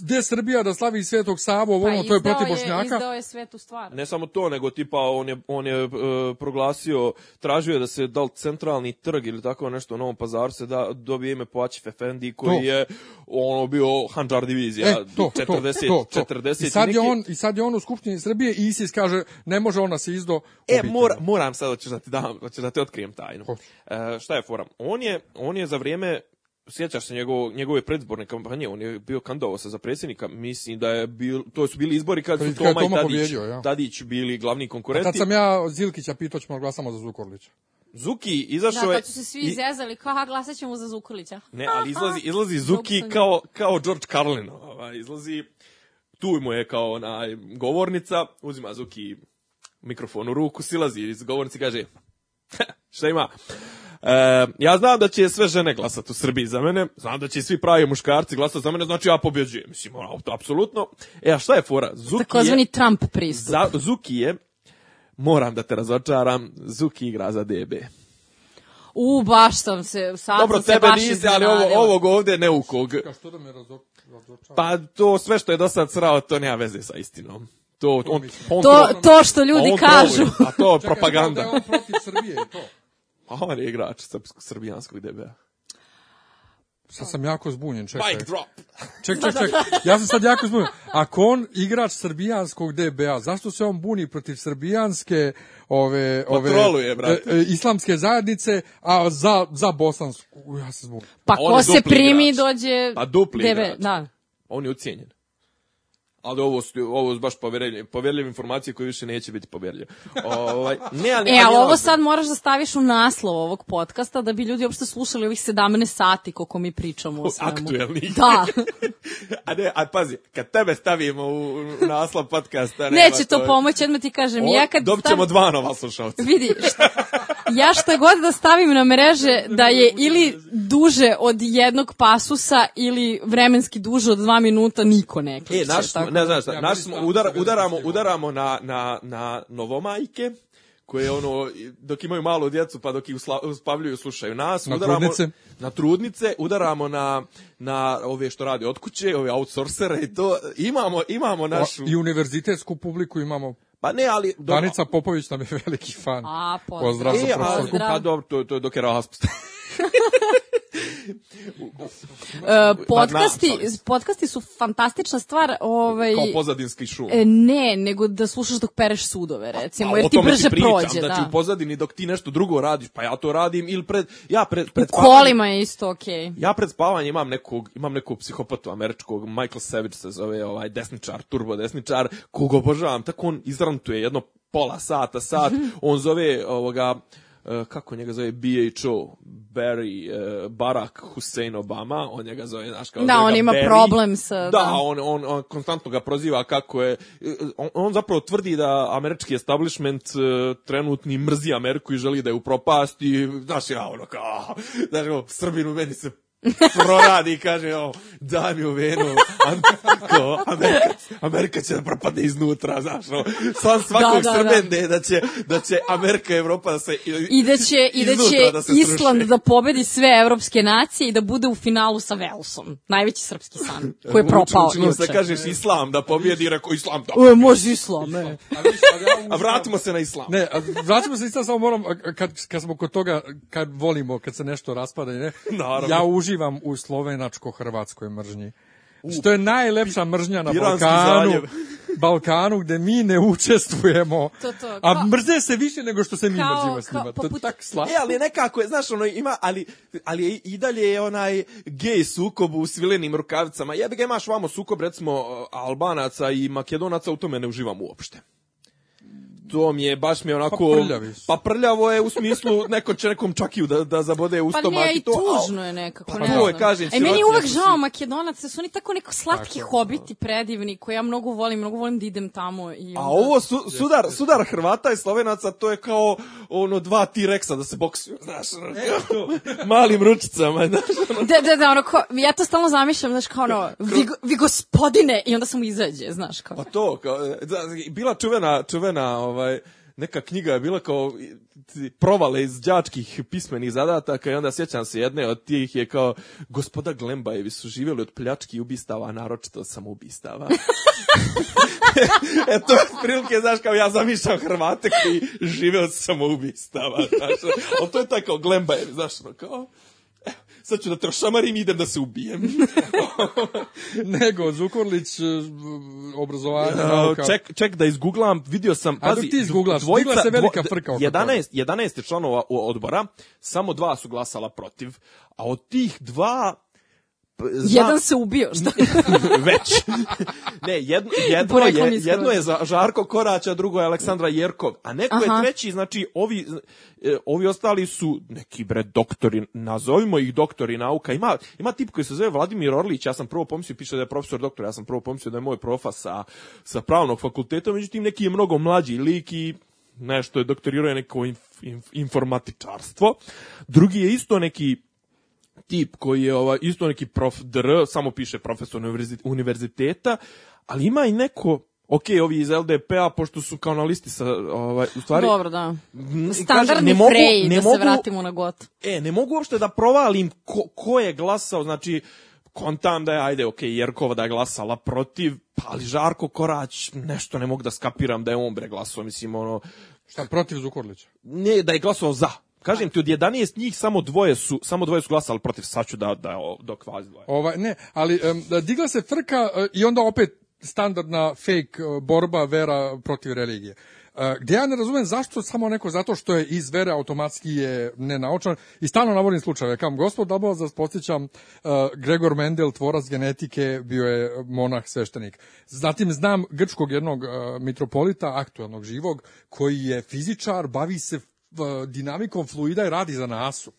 gde Srbija da slavi Svetog Savu, ovo, ono, to je Pa protiv Bošnjaka. Izdao je svetu stvar. Ne samo to, nego tipa on je, on je e, proglasio, tražio je da se da li centralni trg ili tako nešto u Novom pazaru se da dobije ime po Ačif Efendi koji To. je ono bio Handžar divizija E, to, 40, to, to, to. 40 I sad, je neki- on, I sad je on u Skupštini Srbije i ISIS kaže, ne može on nas izdo E, mora, moram sad, hoćeš da ti dam, hoćeš da ti otkrijem tajnu. E, šta je fora? On je, on je za vrijeme sjećaš se njegov, njegove predizborne kampanje, on je bio kandidovao se za predsjednika, mislim da je bil, to su bili izbori kad su Kad je Toma i Toma Tadić, pobjedio, ja. Tadić bili glavni konkurenti. Tad sam ja Zilkića pitao ćemo da glasamo za Zukorlića. Zuki Da, izašao je... kad su se svi i- izezali, kao, aha, glasat ćemo za Zukorlića. Ne, ali izlazi, izlazi Zuki kao, kao George Carlin. Ovaj, izlazi tu mu je kao onaj govornica, uzima Zuki mikrofon u ruku, silazi iz govornice i kaže, šta ima? E, ja znam da će sve žene glasati u Srbiji za mene, znam da će svi pravi muškarci glasati za mene, znači ja pobjeđujem. Mislim, apsolutno. E, a šta je fora? Zuki Takozvani je, Trump pristup. za, Zuki je, moram da te razočaram, Zuki igra za DB. U, baš sam se, sad Dobro, sam se tebe baš nisi, ali ovo, ovog ovde neukog. Što da me razočara? Pa to sve što je do sad srao, to nema veze sa istinom. To, on, on To, to što ljudi on kažu. troluje, A to Čekaj, propaganda. Da je on protiv Srbije to. On je igrač srpsko, srbijanskog DB-a. Sad sam jako zbunjen, čekaj. Mic drop. Ček, ček, ček. Ja sam sad jako zbunjen. Ako on igrač srbijanskog DBA, zašto se on buni protiv srbijanske ove, ove troluje, brate. e, e, islamske zajednice, a za, za bosansku? U, Ja sam zbunjen. Pa On ko se primi igrač. dođe... Pa dupli DB, igrač. Da. On je ucijenjen. Ali ovo su ovo su baš poverljive, poverljive informacije koje više neće biti poverljive. Ovaj ne, ali E, ali ovo sad moraš da staviš u naslov ovog podcasta da bi ljudi uopšte slušali ovih 17 sati koliko mi pričamo o svemu. Aktuelnih. Da. a ne, a pazi, kad tebe stavimo u, naslov podcasta, nema Neće to pomoći, odmah ti kažem. O, ja kad dobit stav- dva nova slušalca. Vidi, šta, ja šta god da stavim na mreže da je ili duže od jednog pasusa ili vremenski duže od dva minuta, niko ne E, kliče. naš smo, tako ne da- znaš šta, Ja, naš smo, udara, se udaramo, udaramo na, na, na novomajke, koje ono, dok imaju malu djecu, pa dok ih uspavljuju, slušaju nas. Na udaramo, trudnice. Na trudnice, udaramo na, na ove što rade od kuće, ove outsourcere i to. Imamo, imamo našu... I univerzitetsku publiku imamo. Pa ne, ali... dobro. Danica Popović nam je veliki fan. A, pozdrav. Pozdrav za E, profesor. Pa dobro, to, to je dok je raspust. E, podcasti, Pa, podcasti su fantastična stvar. Ovaj, Kao pozadinski šum. e, ne, nego da slušaš dok pereš sudove, recimo, Pa, jer ti brže pričam, prođe. Znači da. u pozadini dok ti nešto drugo radiš, pa ja to radim ili pred ja pred pred U kolima je isto okej. Ja pred spavanje imam nekog, imam nekog psihopatu američkog, Michael Savage se zove, ovaj desničar, turbo desničar, kog obožavam, tako on izrantuje jedno pola sata, sat, on zove ovoga, kako njega zove BHO, Barry, eh, Barack Hussein Obama, on njega zove, znaš kao Da, on ima Barry. problem sa- Da, da. on, on, on konstantno ga proziva kako je, eh, on, on zapravo tvrdi da američki establishment eh, trenutni mrzi Ameriku i želi da je upropasti, znaš, ja ono kao, znaš, ono, Srbin u meni se proradi i kaže, o, daj mi u venu, Am- kao, Amerika, Amerika će da propadne iznutra, znaš, no, sam svakog Da, da, da. srbende da će, da će Amerika i Evropa da se I da će, i da će da. Island da pobedi sve evropske nacije i da bude u finalu sa Velsom. Najveći srpski san koji je propao se juče. kažeš islam da pobjedi, rekao islam da. E, može islam, ne. A vratimo se na islam. Ne, a vraćamo se isto samo moram, kad, kad smo kod toga, kad volimo, kad se nešto raspada, ne, Naravno. ja uživam u slovenačko-hrvatskoj mržnji. Što je najlepša mržnja na Balkanu. Balkanu gde mi ne učestvujemo, To, to, a kao- mrze se više nego što se mi kao- mrzimo s njima. kao To je poput- tak slatko. E, ali nekako je, znaš, ono, ima, ali, ali je i dalje je onaj gej sukob u svilenim rukavicama. Jebi ga imaš vamo sukob, recimo, Albanaca i Makedonaca, u tome ne uživam uopšte. To mi je, baš mi je onako... Pa prljavi su. Pa prljavo je u smislu, neko će nekom čakiju da, da zabode u Pa stomak nije, i i to. a- tužno je nekako. Pa ne to je, znam. kažem, E, meni je uvek žao makedonaca, su oni tako neko slatki hobiti predivni, koje ja mnogo volim, mnogo volim da idem tamo. I A onda- ovo su, sudar, sudar Hrvata i Slovenaca, to je kao ono dva T-Rexa da se boksuju, znaš, ono, malim ručicama, znaš, ono. Da, da, da, ono, ko, ja to stalno zamišljam, znaš, kao ono, vi, vi gospodine, i onda sam izađe, znaš, kao. Pa to, kao, da, bila čuvena, čuvena, ovaj, neka knjiga je bila kao provale iz đačkih pismenih zadataka i onda sjećam se jedne od tih je kao gospoda Glembajevi su živjeli od pljački i ubistava, naročito samoubistava. e to je prilike, znaš, kao ja zamišljam Hrvate koji žive od samoubistava, znaš, ali to je taj kao Glembajevi, znaš, kao, sad ću da te ošamarim i idem da se ubijem. Nego, Zukorlić, e, obrazovanje, Uh, nauka. ček, ček da izgooglam, vidio sam, A pazi, ti izgooglaš, dvojica, se velika frka oko 11, 11 je članova odbora, samo dva su glasala protiv, a od tih dva zna- Jedan se ubio, šta? već. ne, jedno, jedno, je, jedno je za Žarko Korać, a drugo je Aleksandra Jerkov. A neko Aha. je treći, znači ovi, e, ovi ostali su neki bre doktori, nazovimo ih doktori nauka. Ima, ima tip koji se zove Vladimir Orlić, ja sam prvo pomislio, piše da je profesor doktor, ja sam prvo pomislio da je moj profa sa, sa pravnog fakulteta, međutim neki je mnogo mlađi lik i nešto je doktorirao je neko inf, inf, informatičarstvo. Drugi je isto neki tip koji je ovaj, isto neki prof dr, samo piše profesor univerzi- univerziteta, ali ima i neko Ok, ovi iz LDP-a, pošto su kao na listi sa, ovaj, u stvari... Dobro, da. Standardni ne ne da se mogu- vratimo na got. E, ne mogu uopšte da provalim ko, ko je glasao, znači, kontam da je, ajde, ok, Jerkova da je glasala protiv, pa ali Žarko Korać, nešto ne mogu da skapiram da je on bre glasao, mislim, ono, Šta, protiv Zukorlića? ne, da je glasao za. Kažem ti, od 11 njih samo dvoje su, samo dvoje su glasali protiv, sad ću da, da, dok vas dvoje. Ovaj, ne, ali da digla se frka e, i onda opet standardna fake e, borba vera protiv religije. E, gde ja ne razumem zašto samo neko zato što je iz vere automatski je nenaučan i stalno navodim slučajeve. Kam gospod Dabova za posjećam e, Gregor Mendel, tvorac genetike, bio je monah sveštenik. Zatim znam grčkog jednog e, mitropolita, aktuelnog živog, koji je fizičar, bavi se dinamikom fluida i radi za nasu.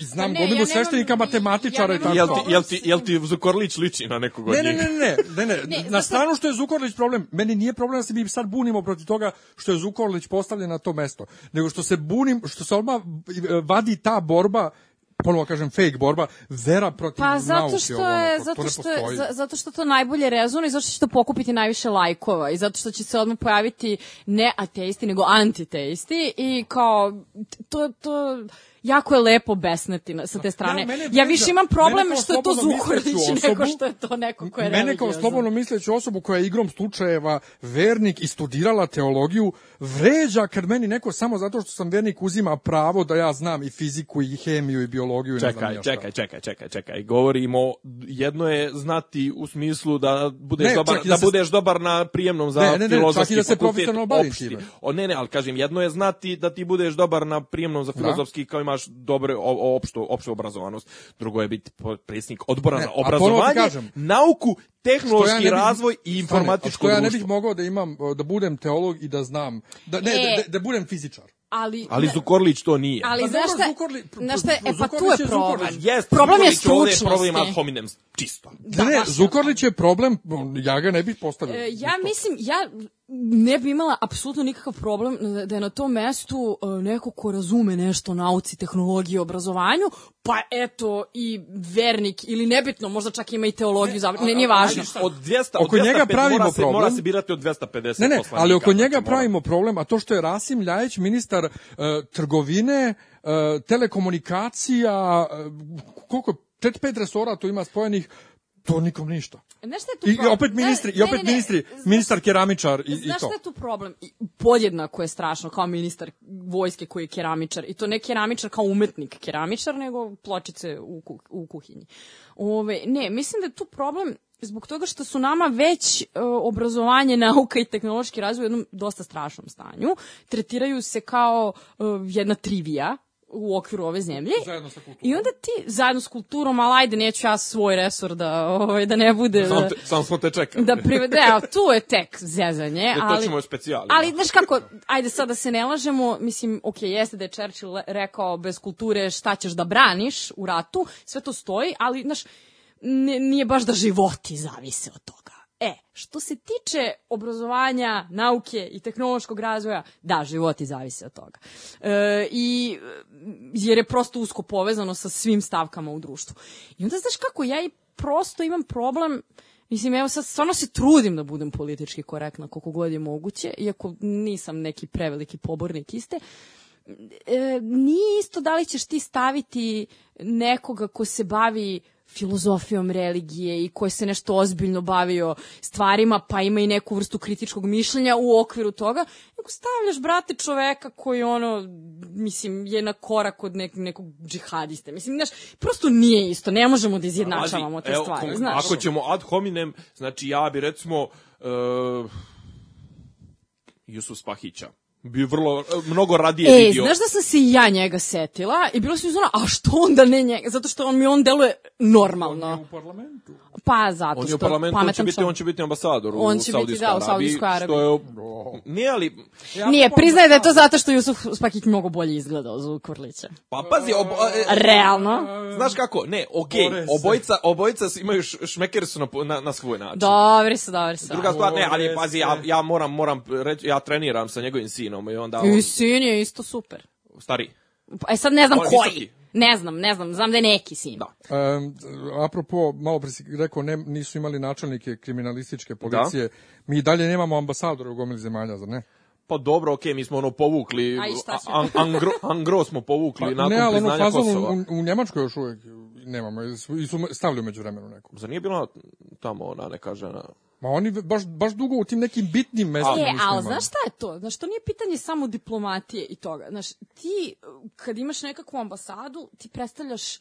Znam Pa ne, gomilu ja nemam- svešteninika, ja matematičara i tako. Jel ti, jel ti, jel ti Zukorlić liči na nekog od Ne, ne, njih? ne, ne, ne, ne, Ne, na stranu što je Zukorlić problem, meni nije problem da se mi sad bunimo protiv toga što je Zukorlić postavljen na to mesto, nego što se bunim, što se odmah vadi ta borba ponovo kažem fake borba, vera protiv Pa zato nauke, što ono, je to zato što je, zato što to najbolje rezonuje i zato što će to pokupiti najviše lajkova i zato što će se odmah pojaviti ne ateisti nego antiteisti i kao to to jako je lepo besneti na- sa te strane. Ja, mene Ja, više imam problem što je to Zukorlić misleću nego što je to neko ko je Mene kao slobodno misleću osobu koja je igrom slučajeva vernik i studirala teologiju, vređa kad meni neko samo zato što sam vernik uzima pravo da ja znam i fiziku i hemiju i biologiju i ne znam Čekaj, ja šta. čekaj, čekaj, čekaj, čekaj. Govorimo, jedno je znati u smislu da budeš Ne, dobar, da, da se- budeš dobar na prijemnom za Ne, ne, ne, filozofski čak i da se fakultet profesionalno time. O, ne, ne, ali kažem, jedno je znati da ti budeš dobar na prijemnom za filozofski kao imaš dobre o, o, opštu, opštu obrazovanost. Drugo je biti predsjednik odbora Ne, za obrazovanje, kažem, nauku, ja tehnološki bih- razvoj i informatičko što ja ne bih mogao da imam da budem teolog i da znam da ne E. da, da, da budem fizičar. ali Ali Zukorlić to nije. ali Pa znaš dobro, šta, Zukorli- znaš šta, je, e pa tu Zukorlić je je problem. Zukorlić. Jest, problem je Zukorlić ovde stručnosti. problem ad hominem, čisto. Da, ne, je Zukorlić je problem, ja ga ne bih postavio. E, ja mislim, ja ne bi imala apsolutno nikakav problem da je na tom mestu e, neko ko razume nešto o nauci, tehnologiji, obrazovanju, pa eto i vernik ili nebitno, možda čak ima i teologiju, ne, ne, nije važno. Od 200, Oko od 205 njega pravimo mora se, problem. Mora se birati od 250 Ne, ne, poslanika, ali oko njega znači, pravimo problem, a to što je Rasim Ljajić ministar uh, trgovine, uh, telekomunikacija, uh, koliko, četiri, pet resora tu ima spojenih, to nikom ništa. Znaš šta je tu I, i problem? opet ministri, Ne, i opet ne, ne, ministri, znaš- ministar keramičar i, i Znaš to. šta je tu problem? I Podjednako je strašno kao ministar vojske koji je keramičar. I to ne keramičar kao umetnik keramičar, nego pločice u, ku, u kuhinji. Ove, ne, mislim da je tu problem zbog toga što su nama već e, obrazovanje, nauka i tehnološki razvoj u jednom dosta strašnom stanju. Tretiraju se kao e, jedna trivija u okviru ove zemlje. Zajedno sa kulturom. I onda ti, zajedno s kulturom, ali ajde, neću ja svoj resor da, ovaj, da ne bude... Samo, da- te, samo smo te čekali. da privede, evo, tu je tek zezanje, to ali... ćemo u specijali, Ali, da. znaš kako, ajde sad da se ne lažemo, mislim, ok, jeste da je Churchill rekao bez kulture šta ćeš da braniš u ratu, sve to stoji, ali, znaš, nije baš da životi zavise od toga. E, što se tiče obrazovanja, nauke i tehnološkog razvoja, da, životi zavise od toga. E, I jer je prosto usko povezano sa svim stavkama u društvu. I onda znaš kako, ja i prosto imam problem Mislim, evo sad stvarno se trudim da budem politički korektna koliko god je moguće, iako nisam neki preveliki pobornik iste. E, nije isto da li ćeš ti staviti nekoga ko se bavi filozofijom religije i koji se nešto ozbiljno bavio stvarima, pa ima i neku vrstu kritičkog mišljenja u okviru toga, nego stavljaš, brate, čoveka koji ono, mislim, je na korak od nek, nekog džihadiste. Mislim, znaš, prosto nije isto, ne možemo da izjednačavamo te evo, stvari, kom- znaš. Ako ćemo ad hominem, znači ja bi recimo uh, Jusuf Spahića bi vrlo, mnogo radije E, vidio. znaš da sam se i ja njega setila i bilo sam uzmano, a što onda ne njega? Zato što on mi on deluje normalno. U parlamentu. Pa zato On što je u parlamentu, on će biti, on će biti ambasador On u će biti, Saudijskoj da, u Arabiji, Saudijskoj Arabiji. Što je, nije ali, Nije, priznaje da je to zato što Jusuf Spakić mnogo bolje izgledao za Kurlića. pa pazi, obo, e, Realno. znaš kako, ne, okej, se. obojica, obojica imaju šmekeri su na, na, na svoj način. Dobri su, dobri su. Druga stvar, ne, ali pazi, ja, ja moram, moram reći, ja treniram sa njegovim sinom i onda, I sin je isto super. stari, Pa, E sad ne znam On je koji. visoki. Ne znam, ne znam, znam da je neki sin. Da. Um, apropo, malo pre si rekao, ne, nisu imali načelnike kriminalističke policije. Mi i dalje nemamo ambasadora u gomili zemalja, zar ne? pa dobro, okej, mi smo ono povukli, A i šta će? an, angro, angro smo povukli nakon Pa ne, ali ono priznanja fazon Kosova. u, u Njemačkoj još uvek nemamo. i su- stavili među vremenu neku. Zar nije bila tamo ona neka žena? Ma oni baš, baš dugo u tim nekim bitnim mestima E, ali znaš šta je to? Znaš, to nije pitanje samo diplomatije i toga. Znaš, ti, kad imaš nekakvu ambasadu, ti predstavljaš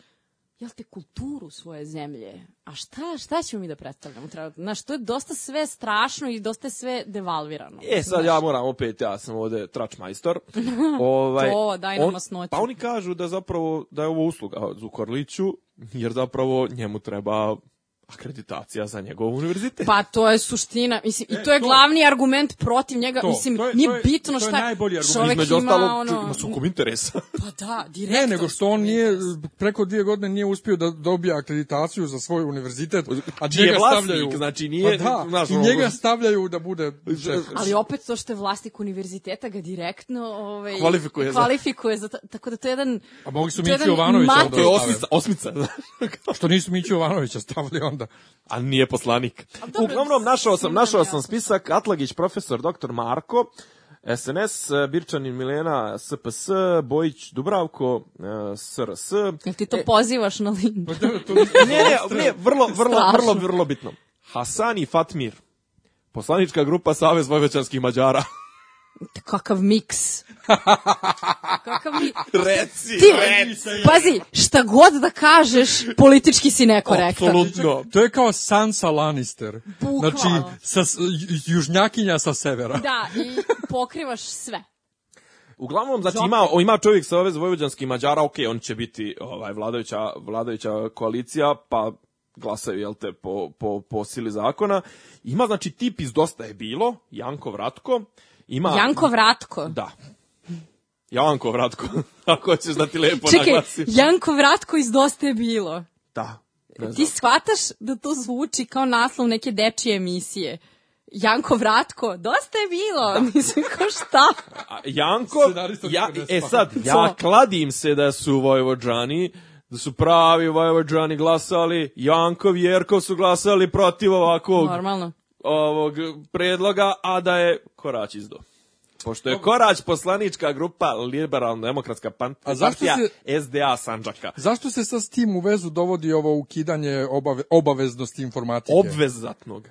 jel te, kulturu svoje zemlje. A šta, šta ćemo mi da predstavljamo? Znaš, to je dosta sve strašno i dosta sve devalvirano. E, sad ja moram opet, ja sam ovde trač majstor. ovaj, To, daj nam on-. Pa oni kažu da zapravo, da je ovo usluga Zukorliću, jer zapravo njemu treba akreditacija za njegov univerzitet. Pa to je suština, mislim, i to je to- glavni argument protiv njega, To, mislim, to je- nije to je- bitno to je šta najbolji Između ima, ostalog, ono, ima sukob interesa. Pa da, direktno. Ne, nego što on nije, preko dvije godine nije uspio da dobije akreditaciju za svoj univerzitet, a Čiji je njega vlasnik, stavljaju... znači nije- Pa da, znaš, i njega stavljaju da bude šef. Ali opet to što je vlasnik univerziteta ga direktno ovaj, Kvalifikuje za- kvalifikuje za... ta- tako da to je jedan... A mogli su Miću jedan Jovanovića To je stave. osmica, osmica. Što nisu Miću Jovanovića stavili onda. A nije poslanik. Uglavnom, našao sam, našao sam spisak Atlagić, profesor, doktor Marko, SNS, eh, Birčanin Milena, SPS, Bojić, Dubravko, eh, SRS. Jel ti to pozivaš na liniju? Ne, ne, ne, vrlo, vrlo, vrlo, vrlo bitno. Hasan i Fatmir, poslanička grupa Savez Vojvođanskih Mađara. Kakav miks. Kakav mi... Reci, Ti, pazi, šta god da kažeš, politički si nekorektan. Apsolutno. To je kao Sansa Lannister. Bukvalno. Znači, sa, južnjakinja sa severa. Da, i pokrivaš sve. Uglavnom, znači ima, ima čovjek Savez Vojvođanskih Mađara, ok, on će biti ovaj, vladajuća, vladajuća koalicija, pa glasaju, jel te, po, po, po sili zakona. Ima, znači, tip iz Dosta je bilo, Janko Vratko. Ima, Janko Vratko. Da. Janko Vratko, ako hoćeš da ti lepo Čekaj, naglasim. Janko Vratko iz Dosta je bilo. Da. Ne Ti znam. shvataš da to zvuči kao naslov neke dečije emisije. Janko Vratko, dosta je bilo. Mislim, ko šta? A, Janko, Scenarista ja, e sad, ja kladim se da su Vojvođani, da su pravi Vojvođani glasali, Jankov i Jerkov su glasali protiv ovakvog Normalno. Ovog predloga, a da je Korać izdo. Pošto je Korać poslanička grupa liberalno-demokratska partija se- SDA Sanđaka. Zašto se sa s tim u vezu dovodi ovo ukidanje obave, obaveznosti informatike? Obvezatnog.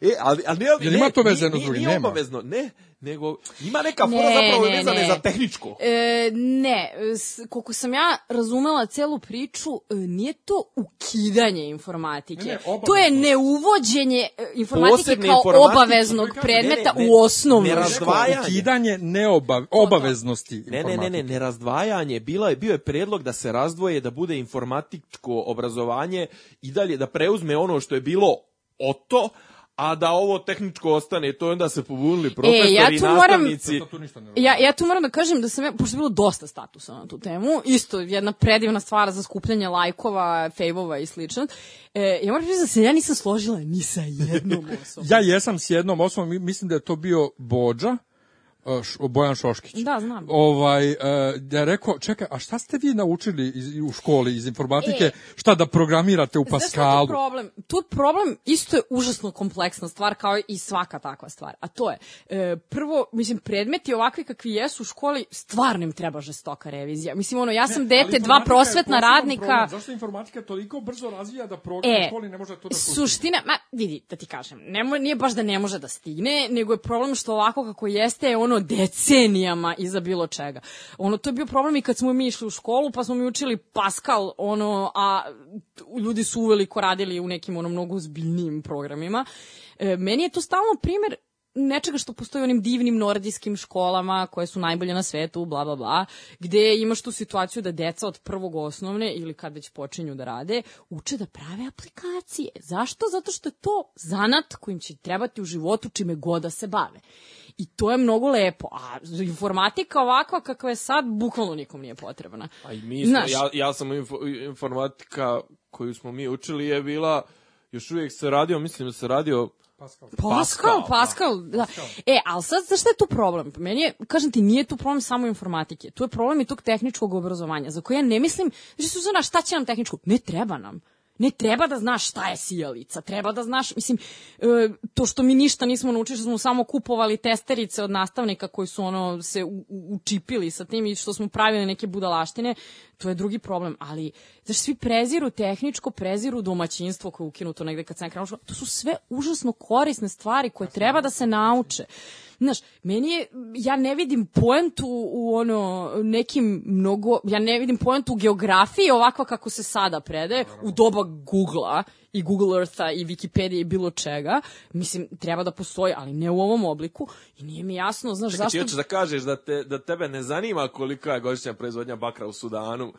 E, ali, ali ne, Jel ne, ima to veze nije- s drugim? Nije Nema. obavezno, ne, nego ima neka Ne, fora zapravo ne, vezana ne. za tehničko. E, ne, s, koliko sam ja razumela celu priču, e, nije to ukidanje informatike. Ne, ne, to je neuvođenje e, informatike Posebne kao informatike, obaveznog predmeta ne, ne, u osnovnoj ne školi. razdvajanje. Ukidanje neobav, obaveznosti Ne, ne, ne, ne, ne razdvajanje. Bila je, bio je predlog da se razdvoje, da bude informatičko obrazovanje i dalje da preuzme ono što je bilo oto, a da ovo tehničko ostane. To je onda se pobunili profesori E, ja i moram- nastavnici. To tu ništa ne razumem. Ja, ja tu moram da kažem da sam, ja, pošto je bilo dosta statusa na tu temu, isto jedna predivna stvar za skupljanje lajkova, fejvova i slično, e, ja moram priznati da se ja nisam složila ni sa jednom osobom. Ja jesam s jednom osobom, mi- mislim da je to bio Bođa, Bojan Šoškić. Da, znam. Ovaj, da je rekao, čekaj, a šta ste vi naučili iz, u školi iz informatike? E. šta da programirate u Znaš Pascalu? tu problem? Tu problem isto je užasno kompleksna stvar kao i svaka takva stvar. A to je, e, prvo, mislim, predmeti ovakvi kakvi jesu u školi, stvarno im treba žestoka revizija. Mislim, ono, ja sam Ali dete, dva prosvetna radnika, problem. Zašto informatika toliko brzo razvija da program u E, školi ne može to da pusti? suština, ma vidi, da ti kažem, ne mo, nije baš da ne može da stigne, nego je problem što ovako kako jeste je ono decenijama iza bilo čega. Ono, to je bio problem i kad smo mi išli u školu, pa smo mi učili Pascal, ono, a ljudi su uveliko radili u nekim ono mnogo ozbiljnijim programima. E, meni je to stalno primer nečega što postoji u onim divnim nordijskim školama koje su najbolje na svetu, bla, bla, bla, gde imaš tu situaciju da deca od prvog osnovne ili kad već počinju da rade, uče da prave aplikacije. Zašto? Zato što je to zanat kojim će trebati u životu čime god da se bave. I to je mnogo lepo. A informatika ovakva kakva je sad, bukvalno nikom nije potrebna. A i mi smo, Znaš. ja, ja sam info, informatika koju smo mi učili je bila, još uvijek se radio, mislim da se radio Pascal, Pascal, Pascal, da. E, ali sad, znaš šta je tu problem? Meni je, kažem ti, nije tu problem samo informatike. Tu je problem i tog tehničkog obrazovanja, za koje ja ne mislim, znači su znaš, šta će nam tehničko? Ne treba nam. Ne treba da znaš šta je sijalica, treba da znaš, mislim, e, to što mi ništa nismo naučili, što smo samo kupovali testerice od nastavnika koji su ono se učipili sa tim i što smo pravili neke budalaštine, to je drugi problem, ali znaš, svi preziru tehničko, preziru domaćinstvo koje je ukinuto negde kad sam krenula školu. to su sve užasno korisne stvari koje treba da se nauče. Znaš, meni je, ja ne vidim poentu u ono, nekim mnogo, ja ne vidim poentu u geografiji ovakva kako se sada predaje, u doba Google-a i Google Eartha i Wikipedije i bilo čega. Mislim, treba da postoji, ali ne u ovom obliku i nije mi jasno, znaš, Čekaj, zašto... ti hoćeš da kažeš da, te, da tebe ne zanima kolika je godišnja proizvodnja bakra u Sudanu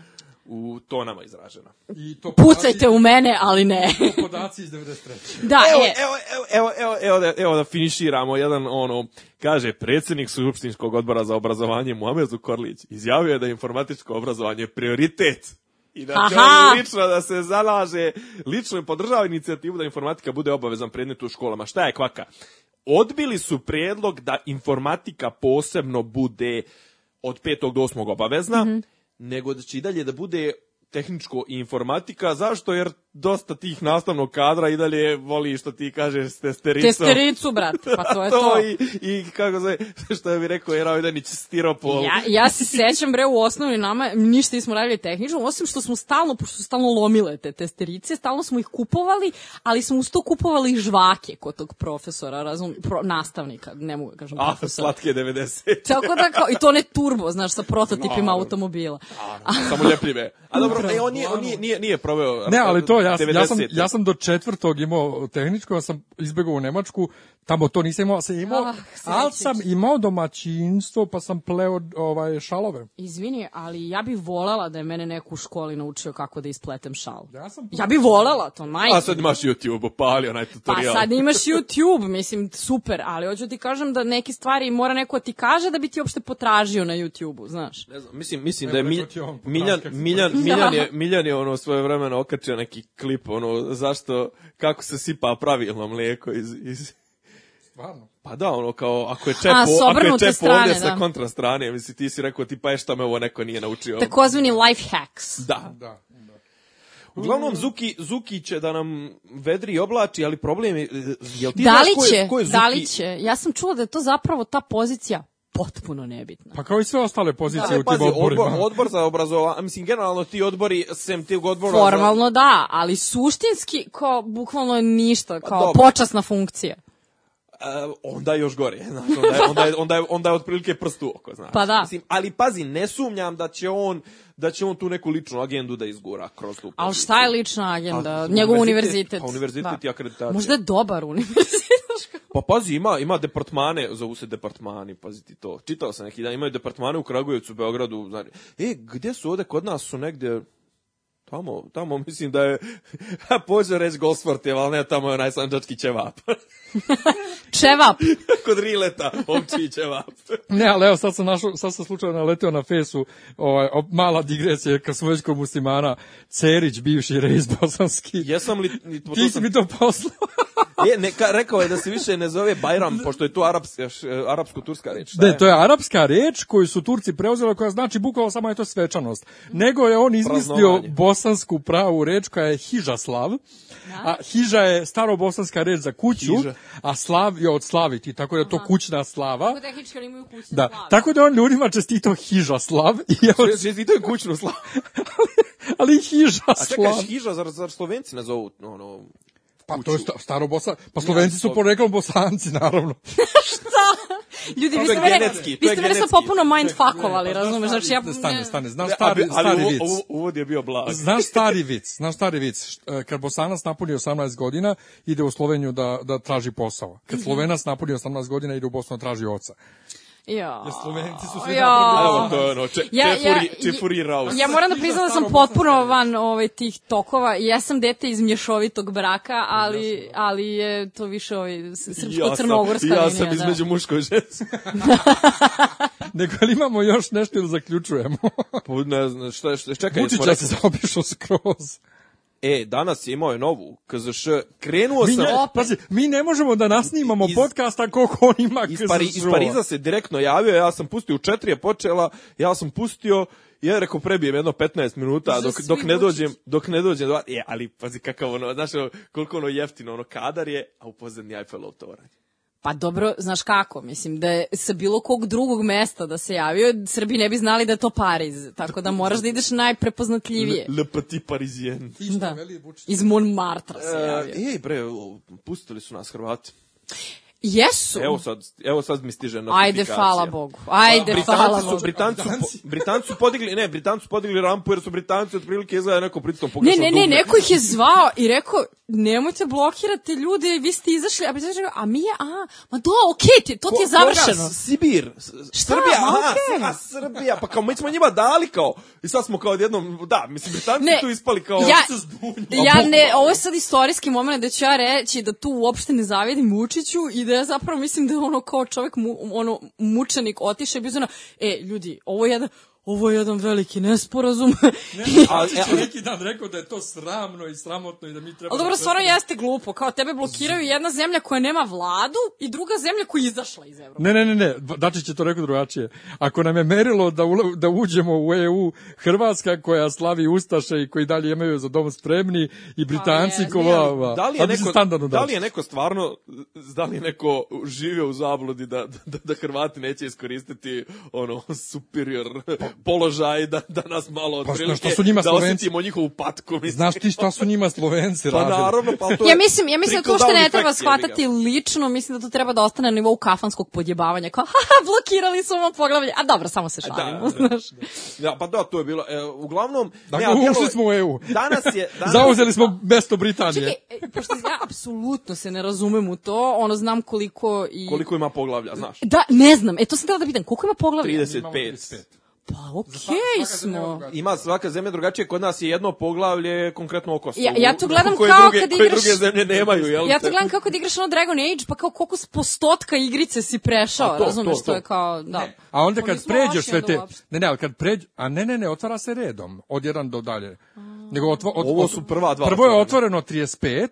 u tonama izražena. I to Pucajte u mene, ali ne. podaci, podaci iz 93. da, Evo, e, evo, evo, evo, evo, evo, da, evo da finiširamo jedan ono, kaže predsjednik Skupštinskog odbora za obrazovanje Muamer Zukorlić izjavio je da je informatičko obrazovanje prioritet i da će on lično da se zalaže, lično podržava inicijativu da informatika bude obavezan predmet u školama. Šta je kvaka? Odbili su prijedlog da informatika posebno bude od 5. do 8. obavezna, Mhm. Nego da će i dalje da bude tehničko i informatika. Zašto? Jer dosta tih nastavnog kadra i dalje voli što ti kažeš s testericom. testericu, brate, pa to je to. I, I kako se, što bi rekao Jera Ojdanić, stiropol. Ja, ja se sećam bre u osnovi nama ništa nismo radili tehnično, osim što smo stalno, pošto su stalno lomile te testerice, stalno smo ih kupovali, ali smo uz to kupovali žvake kod tog profesora, razum, pro, nastavnika, ne mogu da kažem A, profesora. slatke 90. Tako da kao, i to ne turbo, znaš, sa prototipima Naravno. automobila. Samo ljepljive. A dobro, Upravo. e, on nije, on nije, nije, nije proveo Ne, ali to, ja, ja, sam, 90-te. ja sam do četvrtog imao tehničko, ja sam izbegao u Nemačku, tamo to nisam imao, sam imao, Ah, ali sam imao domaćinstvo, pa sam pleo ovaj, šalove. Izvini, ali ja bih volela da je mene neko u školi naučio kako da ispletem šal. Ja sam Ja bih volela to, majke. A sad imaš YouTube, opali onaj Pa tutorial. sad imaš YouTube, mislim, super, ali hoću ti kažem da neke stvari mora neko ti kaže da bi ti uopšte potražio na YouTube-u, znaš. Ne znam, mislim, mislim da je Evo, rekao ti on, Miljan, Miljan. Miljan, Da. je, Miljan je ono svoje vremeno okačio neki klip, ono, zašto, kako se sipa pravilno mlijeko iz, iz Stvarno. Pa da, ono kao, ako je čep, A, ako je čep strane, ovdje sa da. kontra strane, misli, ti si rekao, ti pa je šta me ovo neko nije naučio. Takozvani life hacks. Da. Da, da. Uglavnom, Zuki, Zuki će da nam vedri i oblači, ali problem je, e, jel ti Da znaš li ko je, će, ko je Zuki? da li će? Ja sam čula da je to zapravo ta pozicija potpuno nebitna. Pa kao i sve ostale pozicije Ne, u tim odborima. odbor, odbor za obrazovanje, mislim, generalno ti odbori, sem tih odbora... za- Formalno da, ali suštinski kao bukvalno ništa, kao Pa počasna funkcija. E, onda je još gore, znaš, onda je, onda je, onda je, onda je otprilike prst u oko, znaš. Pa da. Mislim, ali pazi, ne sumnjam da će on, da će on tu neku ličnu agendu da izgura kroz tu Ali šta je lična agenda? A, Njegov univerzitet, pa univerzitet i akreditacija. Možda je dobar univerzitet. Pa pazi, ima, ima departmane, zovu se departmani, pazi ti to. Čitao sam neki dan, imaju departmane u Kragujevcu, Beogradu, znači, e, gdje su ovde, kod nas su negdje, tamo, tamo mislim da je, pođe reći Gosfort je, ali ne, tamo je onaj sanđački ćevap. Čevap. kod Rileta, ovčiji ćevap. Ne, ali evo sad sam, našao, sad sam slučajno naletio na fesu, ovaj, op- mala digresija, kad smo već kod muslimana, Cerić, bivši rejs bosanski. Jesam li, ni- to Ti si sam- mi to poslao. je, neka, rekao je da se više ne zove Bajram, pošto je to araps, još, e, arapsko-turska reč. Ne, to je arapska reč koju su Turci preuzeli, koja znači bukvalno samo je to svečanost. Nego je on izmislio. Bosansku pravu reč koja je hižaslav. A hiža je starobosanska reč za kuću, Hiža. a slav je od slaviti, tako da je to kućna slava. tehnički imaju kućne Da, tako da on ljudima čestito hižaslav, i evo, Že- že- i to je kućnu slavu. ali A čekaj, hižaslav. hiža, zar, zar Slovenci ne zovu, ono, Pa to je sta, staro bosa, pa Slovenci su poreklom bosanci, naravno. Ljudi, To vi je ste mene, vi je ste mene sad potpuno mindfuckovali, razumeš? Znači, ja... Stani, stani, znaš Ne, stari, ali, ali stari vic. u- uvod je bio blag. Znaš stari vic, znaš stari vic, e, kad Bosanac napuni 18 godina, ide u Sloveniju da, da traži posao. Mhm. Kad Slovenac napuni 18 godina, ide u Bosnu da traži oca. Ja. Jer Slovenci su svi Ja. napravili Evo, to je ono, če, Ja- ja- čefuri, čefuri raus. Ja moram da priznam da sam potpuno van ovaj, tih tokova. Ja sam dete iz mješovitog braka, ali, ali je to više ovaj, srpsko-crnogorska ja linija. sam da. između muško i žensko. Nego ali imamo još nešto ili zaključujemo? Pa ne znam, šta je, šta čekaj, Vučića se zaobišao skroz. E, danas je imao je novu KZŠ. Krenuo Mi sam... ne, pazi, mi ne možemo da nasnimamo Iz- podcasta koliko on ima iz, Pari, iz. Pariza se direktno javio, ja sam pustio, u četiri je počela, ja sam pustio, ja rekao prebijem jedno 15 minuta Za dok, dok ne dođem, dok ne dođem, do, je, ali pazi kakav ono, znaš, koliko ono jeftino, ono kadar je, a u pozadnji Eiffelov toranj. Pa dobro, znaš kako, mislim da je sa bilo kog drugog mesta da se javio, Srbi ne bi znali da je to Pariz, tako da moraš da ideš najprepoznatljivije. Le, le petit parisien. Da. Iz Montmartra se E, javio. ej bre, pustili su nas Hrvati. Jesu. Evo sad, evo sad mi stiže notifikacija. Ajde, hvala Bogu. Ajde, Britanci hvala su, Bogu. Britanci su, po- Britanci su podigli, ne, Britanci su podigli rampu jer su Britanci otprilike izgleda neko pritom Ne, pogrešno ne, ne, dugme. neko ih je zvao i rekao, nemojte blokirati ljude, vi ste izašli, a Britanci rekao, a mi je, a, ma do, okej, ti, to ti je koga? završeno. S- Sibir. Šta? Srbija, aha, okej. a, Srbija, pa kao mi smo njima dali kao, i sad smo kao odjednom, da, mislim, Britanci Ne, tu ispali kao... ja, ja ne, ovo je sad istorijski moment da ću ja reći da tu uopšte ne zavidim Vučiću i da ja zapravo mislim da ono kao čovjek, mu, ono, mučenik otiše i bio ono, e, ljudi, ovo je jedan, ovo je jedan veliki nesporazum. A, Vučić e, je neki dan rekao da je to sramno i sramotno i da mi treba... Ali dobro, da stvarno jeste glupo, kao tebe blokiraju jedna zemlja koja nema vladu i druga zemlja koja je izašla iz Evrope. Ne, ne, ne, ne, Dačić je to rekao drugačije. Ako nam je merilo da, ula, da uđemo u EU Hrvatska koja slavi Ustaše i koji dalje imaju za dom spremni i Britanci je, ko ne, ali da li je neko, standardno da li je neko stvarno, da li je neko živio u zabludi da, da, da Hrvati neće iskoristiti ono superior položaj da, da nas malo Pa otprilike, šta su njima da Slovenci? osjetimo njihovu patku. Mislim. Znaš ti šta su njima Slovenci Pa radili? naravno, pa to je Ja mislim, ja mislim da to što ne treba shvatati lično, mislim da to treba da ostane na nivou kafanskog podjebavanja. Kao, haha, blokirali su ovo poglavlje. A dobro, samo se šalimo, Da, da. znaš. Ja, pa da, to je bilo. E, uglavnom, Dakle, djelo- ušli smo u EU. Danas je... Danas, Zauzeli smo mesto Britanije. Čekaj, e, pošto ja apsolutno se ne razumem u to, ono znam koliko i... Koliko ima poglavlja, znaš? Da, ne znam, e to sam htjela da pitam, koliko ima poglavlja? 35. Pa okej smo. Ima svaka zemlja drugačije, kod nas je jedno poglavlje konkretno o Kosovu. Ja- ja to gledam koje kao druge, kad koje igraš- druge zemlje nemaju, jel? Ja to gledam kako da igraš ono Dragon Age, pa kao koliko s postotka igrice si prešao, A to, razumeš, to, to, to. je kao, da. A onda kad pređeš sve te... uopšte. Ne, ne, ali kad pređ... A ne, ne, ne, otvara se redom. Od jedan do dalje. Nego otvo, od, Ovo su prva dva Prvo je otvoreno 35,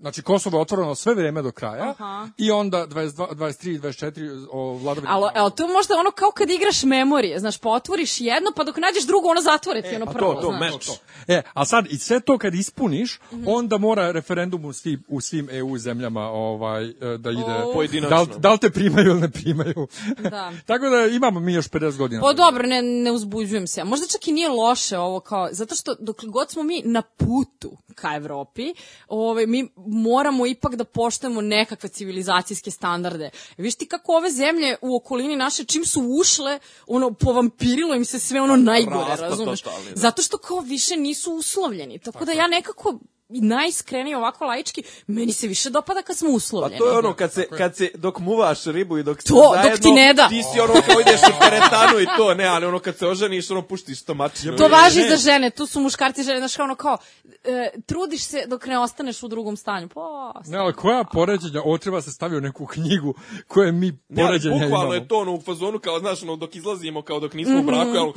znači Kosovo je otvoreno sve vreme do kraja. Aha. I onda 22, 23 24 o vladavini. Ali, to je možda ono kao kad igraš memorije, znaš, pa otvoriš jedno, pa dok nađeš drugo, ono zatvore ti ono pa prvo, to, to, znaš. meč. E, a sad i sve to kad ispuniš, Mhm. onda mora referendum u svim, u svim EU zemljama ovaj e, da ide. O. Pojedinačno. Da da li te primaju ili ne primaju. Da. Tako da imamo mi još 50 godina. Pa dobro, ne, ne uzbuđujem se. Možda čak i nije loše ovo kao, zato što dok god smo mi na putu ka Evropi, ovaj, mi moramo ipak da poštujemo nekakve civilizacijske standarde. Viš ti kako ove zemlje u okolini naše, čim su ušle, ono, povampirilo im se sve ono najgore, Raspad razumeš? da. Zato što kao više nisu uslovljeni. Tako da ja nekako najiskrenije ovako laički, meni se više dopada kad smo Pa uslovljeni. to je ono kad se, kad se, dok muvaš ribu i dok ste To, dok zajedno, ti ne da. Ti si ono kao ideš u teretanu i to, ne, ali ono kad se oženiš, ono puštiš stomačinu. To važi ne. za žene, tu su muškarci žene, znaš kao ono kao, e, trudiš se dok ne ostaneš u drugom stanju. Pa, Ne, ali koja poređenja, ovo treba se staviti u neku knjigu koje mi Ne, ali poređenja imamo. bukvalno je to ono u fazonu kao, znaš, ono, dok izlazimo, kao dok nismo u braku, ali,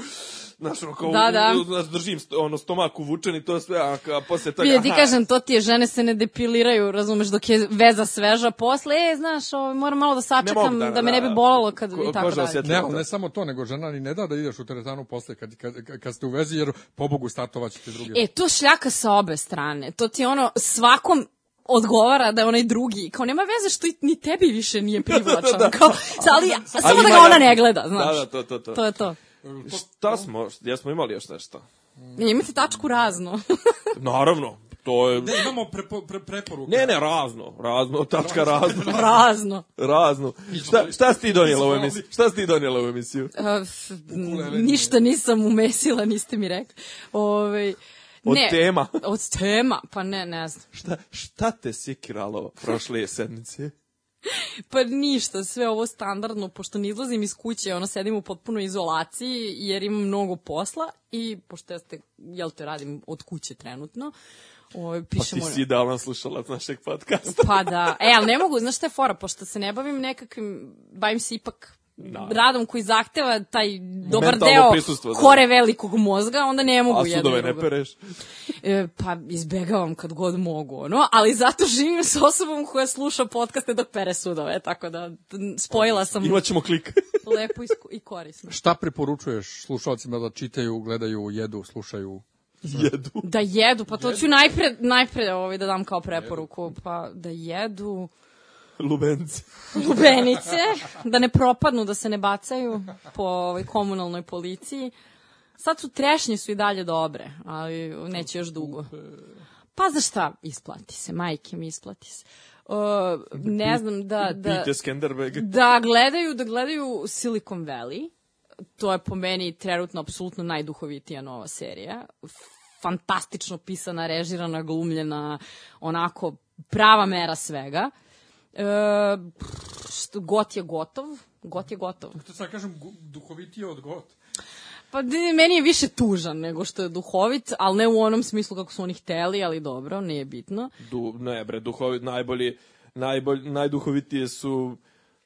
znaš, ono, kao. Da, da. znaš, držim ono, stomak uvučen i to sve, a, a posle toga, Vidi, ti kažem, to ti je, žene se ne depiliraju, razumeš, dok je veza sveža, posle, e, znaš, ovo, moram malo da sačekam, mogu da, da, me ne bi da. bolalo kad, Ko- i tako dalje. Ne, ne samo to, nego žena ni ne da da ideš u teretanu posle kad, kad, kad ste u vezi, jer pobogu startovat ćete druge. E, to šljaka sa obe strane. To ti ono, svakom odgovara da je onaj drugi, kao nema veze što ni tebi više nije privlačan, kao, ali, samo Ali da ima ga ona ne gleda, znaš. Da, da, to, to, to. To je to. Šta smo, jesmo imali još nešto? Imate tačku razno. Naravno, to je... Ne, imamo prepo, pre, preporuke. Ne, ne, razno, razno, tačka razno, Razno. razno. Šta, šta si ti donijela u emisiju? Šta si ti donijela u emisiju? Uh, ništa nisam umesila, niste mi rekli. Ove, Od ne, tema? Od tema, pa ne, ne znam. Šta, šta te sikiralo prošle sedmice? Pa ništa, sve ovo standardno, pošto ne izlazim iz kuće, ono, sedim u potpunoj izolaciji, jer imam mnogo posla i, pošto ja ste, jel te radim od kuće trenutno, ovaj, Pa ti pišemo... si idealan slušalac našeg podcasta. Pa da, e, ali ne mogu, znaš šta je fora, pošto se ne bavim nekakvim, bavim se ipak radom koji zahteva taj dobar Mentalno deo da. kore velikog mozga, onda ne mogu A jedno sudove i ne pereš? E, pa izbegavam kad god mogu, ono, ali zato živim s osobom koja sluša podcaste dok pere sudove, tako da spojila sam Imaćemo klik. lepo i, korisno. Šta preporučuješ slušalcima da čitaju, gledaju, jedu, slušaju? Jedu. Da jedu, pa to ću najpre, najpre ovaj, da dam kao preporuku, pa da jedu Lubenci. lubenice, da ne propadnu, da se ne bacaju po ovaj, komunalnoj policiji. Sad su trešnje su i dalje dobre, ali neće još dugo. Pa za šta? Isplati se, majke mi isplati se. Uh, ne znam, da... da da gledaju da gledaju Silicon Valley. To je po meni trenutno apsolutno najduhovitija nova serija. Fantastično pisana, režirana, glumljena, onako prava mera svega. E, što, got je gotov. Got je gotov. To sad kažem duhovitije od got. Pa meni je više tužan nego što je duhovit, ali ne u onom smislu kako su oni hteli, ali dobro, nije bitno. Du, ne bre, duhovit, najbolji, najbolj, najduhovitije su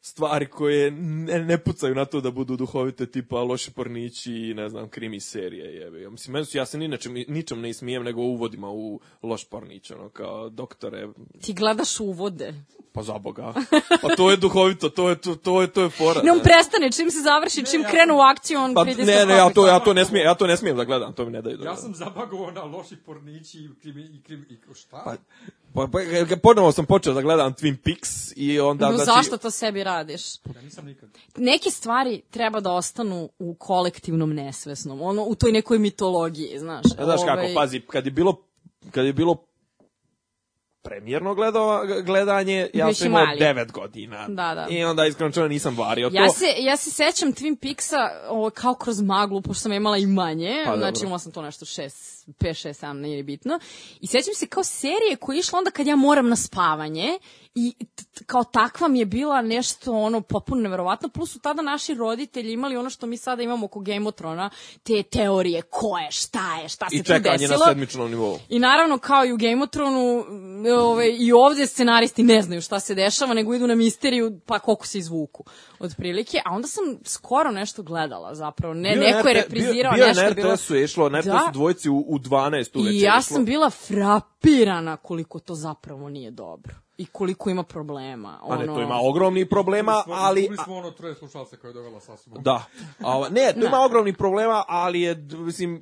stvari koje ne, ne pucaju na to da budu duhovite, tipa loši pornići i ne znam, krimi serije. Jebe. Ja, mislim, meni su, ja se ni ničem, ničem ne ismijem nego uvodima u loš pornić, ono, kao doktore, Ti gledaš uvode. Pa za Boga. Pa to je duhovito, to je, to, to je, to je fora. Ne, on prestane, čim se završi, čim krenu u akciju, on Pa, pritisne ne, ne, ja to, ja to ne smijem, ja to ne smijem da gledam, to mi ne daju da Ja sam zabagovao na loši pornići i krimi, i krimi, i šta? Pa, pa, pa, ponovo sam počeo da gledam Twin Peaks i onda, No, znači, zašto to sebi radiš? ja nisam nikad. Neke stvari treba da ostanu u kolektivnom nesvesnom, ono, u toj nekoj mitologiji, znaš. A Znaš kako, Ovaj, pazi, kad je bilo, kad je bilo premijerno gledao, gledanje, ja Bio sam imao mali. 9 godina. Da, da. I onda iskreno čovjek nisam vario Ja to. se, ja se sećam Twin Peaksa ovo, kao kroz maglu, pošto sam imala i manje, Pa, dobro. znači imala sam to nešto 6, 5, 6, 7, nije ni bitno. I sećam se kao serije koja je išla onda kad ja moram na spavanje i kao takva mi je bila nešto ono potpuno neverovatno, plus su tada naši roditelji imali ono što mi sada imamo oko Game of Thrones, te teorije ko je, šta je, šta se I tu čekanje na desilo. sedmičnom nivou. I naravno, kao i u Game of Throneu, ove, i ovdje scenaristi ne znaju šta se dešava, nego idu na misteriju, pa koliko se izvuku, otprilike. A onda sam skoro nešto gledala, zapravo. Ne, Bio neko je reprizirao bio, bio nešto. je na bilo... RTS-u je išlo, na RTS-u Da. dvojci u, u 12 uveče I ja išlo. sam bila frapirana koliko to zapravo nije dobro. I koliko ima problema. A ne, ono... to ima ogromnih problema, ali... Čuli smo ono troje slušalce koje je dovela sa sobom. Da. A, ne, to ima ogromnih problema, ali je, mislim,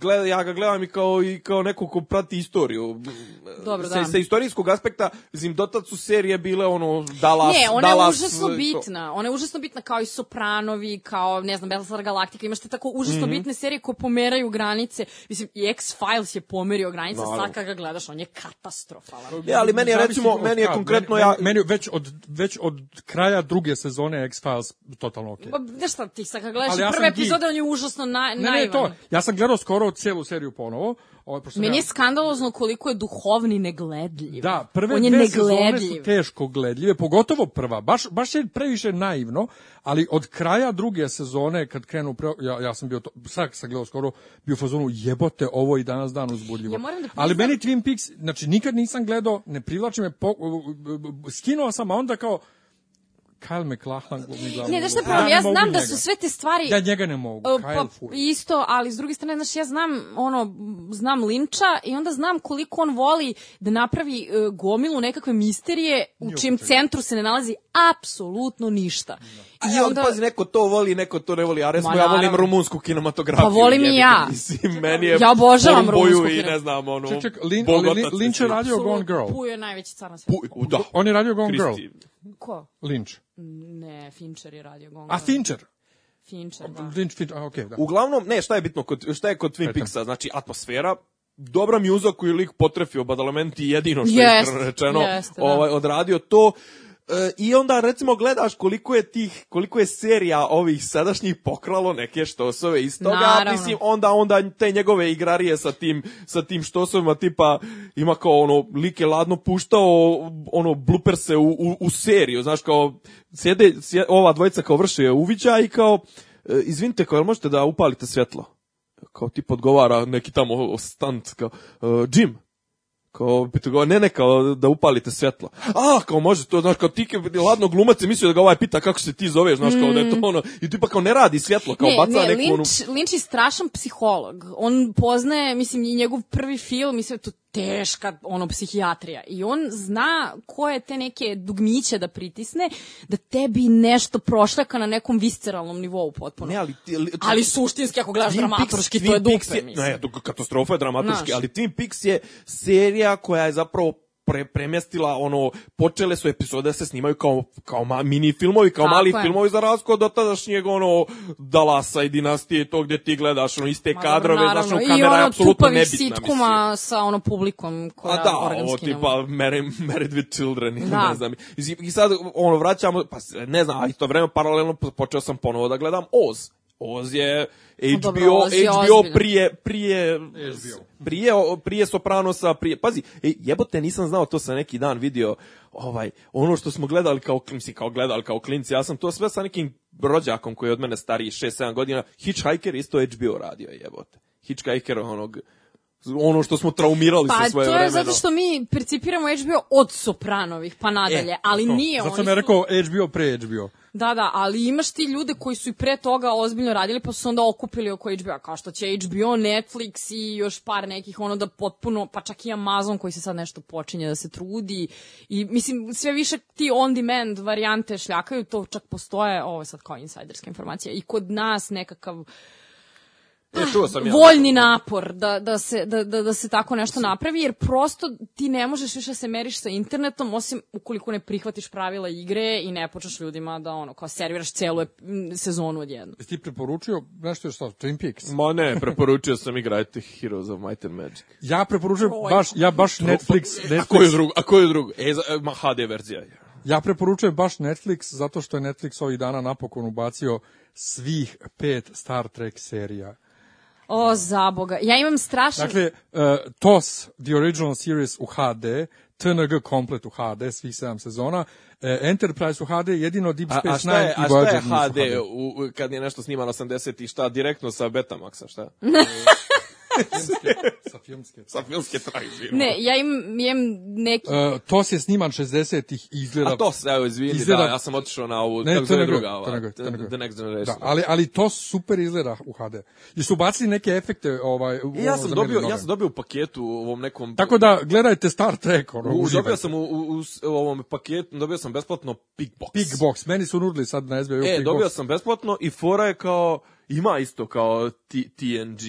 gleda, ja ga gledam i kao, i kao neko ko prati istoriju. Dobro, sa, da. sa istorijskog aspekta, mislim, dotad su serije bile ono Dallas, Ne, ona je Dallas, užasno to- bitna. Ona je užasno bitna kao i Sopranovi, kao, ne znam, Battlestar Galactica. Imaš te tako užasno Mhm. bitne serije koje pomeraju granice. Mislim, i X-Files je pomerio granice, Naravno. sad kad ga gledaš, on je katastrofalan. Je, ali meni je, recimo, meni je konkretno, meni, ja, Meni, meni već, od, već od kraja druge sezone X-Files totalno okej. Pa, znaš šta, ti sad kad gledaš Ali i ja prve epizode, on je užasno na, Ne, ne, to. Ja sam gledao skoro cijelu seriju ponovo. Ovo, pošto sam Meni je skandalozno koliko je duhovni negledljiv. Da, prve on je dve sezone su teško gledljive, pogotovo prva. Baš, baš je previše naivno, ali od kraja druge sezone, kad krenu, pre, ja, ja sam bio, to, sad sam gledao skoro, bio fazonu jebote, ovo i danas dan uzbudljivo. Ja da ali meni Twin Peaks, znači nikad nisam gledao, ne privlači me, po, skinuo sam, a onda kao, Kyle McLachlan glumi glavnu Ne, znaš šta problem, ja znam da su sve te stvari... Ja njega ne mogu, Kyle pa, isto, ali s druge strane, znaš, ja znam, ono, znam Linča i onda znam koliko on voli da napravi e, gomilu nekakve misterije u čijem centru se ne nalazi apsolutno ništa. I onda, pazi, neko to voli, neko to ne voli. A recimo, Ma, ja volim rumunsku kinematografiju. Pa volim i ja. Mislim, meni je Ja obožavam rumunsku i ne znam, ono... Ček, ček, Lin, Lin- je radio Gone Girl. Puj je najveći car na svijetu. Pu- da. On je radio Gone Girl. Ko? Lynch. Ne, Fincher je radio Gone A. Fincher. Fincher, da. Lynch, Fincher, a, okej, da. Uglavnom, ne, šta je bitno, kod, šta je kod Twin Peaksa? Znači, atmosfera, dobra mjuza koju je lik potrefio badalamenti jedino što je Jest, iskreno rečeno jeste, da. ovaj, odradio to E, I onda recimo gledaš koliko je tih koliko je serija ovih sadašnjih pokralo neke štosove iz toga, Naravno. mislim onda onda te njegove igrarije sa tim sa tim štosovima tipa ima kao ono lik je ladno puštao ono bluperse u, u, u seriju, znaš kao sjede, sje- ova dvojica kao vrše uviđaj i kao e, izvinite kao jel možete da upalite svjetlo kao tip odgovara neki tamo stant kao uh, Jim kao pita ga, ne ne kao da upalite svjetlo. A, kao može to, znaš, kao ti ladno glumac je mislio da ga ovaj pita kako se ti zoveš, znaš, kao da je to ono, i tipa kao ne radi svjetlo, kao ne, baca ne, neku onu... Lynch, Lynch je strašan psiholog. On poznaje, mislim, i njegov prvi film, mislim, to teška ono psihijatrija i on zna koje te neke dugmiće da pritisne da tebi nešto prošleka na nekom visceralnom nivou potpuno. Ne, ali, ti, ali, Ali suštinski ako gledaš Twin Peaks- dramaturški to Twin je dupe, Peaks je, mislim. Ne, to- katastrofa je dramaturški, Znaš. ali Twin Peaks je serija koja je zapravo pre, premjestila ono počele su epizode da se snimaju kao kao ma, mini filmovi kao Tako mali je. filmovi za razliku od tadašnjeg ono Dalasa i dinastije to gdje ti gledaš ono iste Ma, kadrove naravno. znaš ono I kamera je ono apsolutno nebitna mislim. sitkoma sa ono publikom koja A da, organski ovo tipa. Married, married with Children, ili Da. ne znam. I, I sad ono vraćamo, pa ne znam, a isto vreme paralelno po- počeo sam ponovo da gledam Oz. Oz je HBO, dobro, Oz je HBO prije, prije, prije, prije Sopranosa, prije, pazi, e, jebote, nisam znao, to sam neki dan vidio, ovaj, ono što smo gledali kao, mislim, kao gledali kao klinci, ja sam to sve sa nekim rođakom koji je od mene stariji 6-7 godina, Hitchhiker isto HBO radio, jebote. Hitchhiker onog, ono što smo traumirali Pa sa svoje to je vremeno. zato što mi percipiramo HBO od Sopranovih pa nadalje, E, ali To. nije. Zato sam ja rekao HBO pre HBO. Da, da, ali imaš ti ljude koji su i pre toga ozbiljno radili, pa su onda okupili oko HBO, kao što će HBO, Netflix i još par nekih ono da potpuno, pa čak i Amazon koji se sad nešto počinje da se trudi. I mislim sve više ti on demand varijante šljakaju, to čak postoje, ovo je sad kao insajderska informacija, i kod nas nekakav E, čuo sam ja. voljni napor da, da, se, da, da, da se tako nešto napravi, jer prosto ti ne možeš više da se meriš sa internetom, osim ukoliko ne prihvatiš pravila igre i ne počneš ljudima da ono, kao serviraš celu sezonu odjednom. Jesi ti preporučio nešto je šta, Twin Peaks? Ma ne, preporučio sam igrajte Heroes of Might and Magic. Ja preporučujem baš, ja baš Netflix, A koju Netflix, drugu? A koju drugu? E, ma HD verzija je. ja preporučujem baš Netflix zato što je Netflix ovih dana napokon ubacio svih pet Star Trek serija. O, zaboga. Ja imam strašan... Dakle, uh, TOS, The Original Series u HD, TNG komplet u HD, svih sedam sezona, uh, Enterprise u HD, jedino Deep A, Space a šta je, Nine a i šta Voyager je nisu HD u, u, kad je nešto snimano 80 i šta direktno sa Betamaxa, šta? Sa filmske. Sa filmske. Ne, ja imam, imam neki... Uh, TOS je sniman 60-ih i izgleda... A to se, evo, izvini, Izgleda- da, ja sam otišao na ovu, Ne, kako zove druga, ova, the, Next Generation. Da, ali, ali to super izgleda u HD. I su bacili neke efekte ovaj, u- ja sam dobio, nove. ja sam dobio u paketu u ovom nekom... Tako da, gledajte Star Trek, ono, u, dobio sam u, u, u, ovom paketu, dobio sam besplatno Pigbox. Big Box, meni su nudili sad na SBA E, dobio sam besplatno i fora je kao, ima isto kao TNG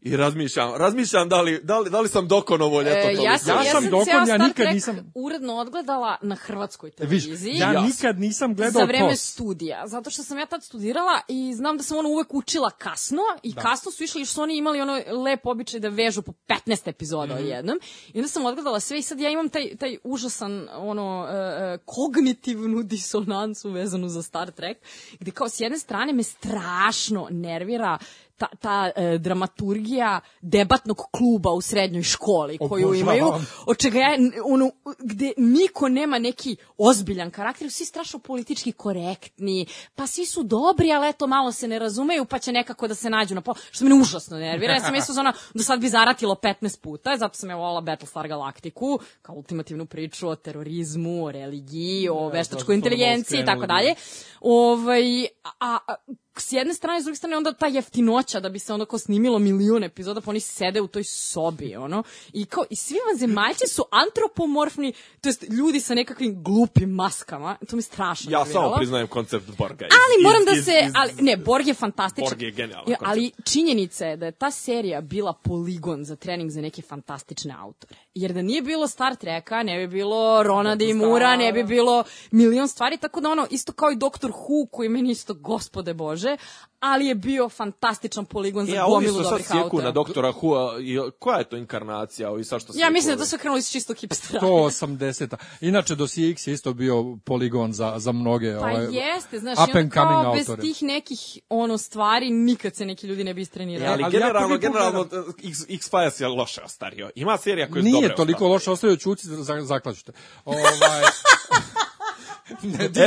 i razmišljam, razmišljam da li, da li, da li sam dokonovo ljeto E, to ja vidio. sam, Ja ja sam dokon, ja Star nikad Trek nisam- uredno odgledala na hrvatskoj E, Viš, televiziji. ja Ja. nikad nisam gledao za vreme TOS. studija, zato što sam ja tad studirala i znam da sam ono uvek učila kasno i kasno su išli, jer su oni imali ono lep običaj da vežu po 15 epizoda Mhm. odjednom. I onda sam odgledala sve i sad ja imam taj, taj užasan ono, e, e, kognitivnu disonancu vezanu za Star Trek, gde kao s jedne strane me strašno nervira ta, ta e, dramaturgija debatnog kluba u srednjoj školi koju Obožavam. imaju, od čega ja, ono, gde niko nema neki ozbiljan karakter, svi strašno politički korektni, pa svi su dobri, ali eto malo se ne razumeju, pa će nekako da se nađu na pol, što me užasno nervira. Ja sam mislila zona, do sad bi zaratilo 15 puta, zato sam ja volala Battlestar Galaktiku, kao ultimativnu priču o terorizmu, o religiji, o veštačkoj inteligenciji i tako dalje. Ovaj, a, a, s jedne strane, s druge strane, onda ta jeftinoća da bi se onda ko snimilo milion epizoda, pa oni sede u toj sobi, ono. I kao, i svi vanzemaljci su antropomorfni, to jest ljudi sa nekakvim glupim maskama. To mi strašno Ja samo priznajem koncept Borga. iz- Ali iz- moram da iz- se, iz- ali ne, Borg je fantastičan. Borg je genijalan. Ali činjenica je da je ta serija bila poligon za trening za neke fantastične autore. Jer da nije bilo Star Treka, ne bi bilo Rona D. Mura, ne bi bilo milion stvari, tako da ono, isto kao i Doktor Who, koji meni isto, gospode Bože, može, ali je bio fantastičan poligon za E, ovi gomilu su sad dobrih sjeku autora. na doktora Hua. I, koja je to inkarnacija? Ovi sad što Ja mislim da to su krenuli s čistog hipstera. 180. Inače, Dosije X je isto bio poligon za, za mnoge Pa ovaj, jeste, znaš, up and coming bez autore. tih nekih ono stvari nikad se neki ljudi ne bi istrenirali. E, ali, ali ja generalno, prvi put generalno X, X-Files je loše ostario. Ima serija koja je Nije dobre toliko loše ostavio čuci, za, zaklaćete. Ovaj,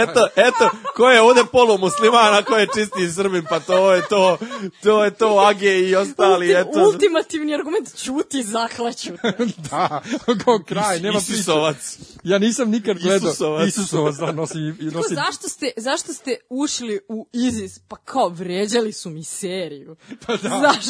Eto, eto, ko je ovde polumusliman, a ko je čisti srbin, pa to je to, to je to Age i ostali, Ulti- eto. ultimativni argument, čuti, zaklaću. da, kao kraj, nema priče. Isusovac. Ja nisam nikad gledao Isusovac. Isusovac da nosi nosi zašto, ste, zašto ste ušli u ISIS? Pa kao, vređali su mi seriju. Pa da. Znaš?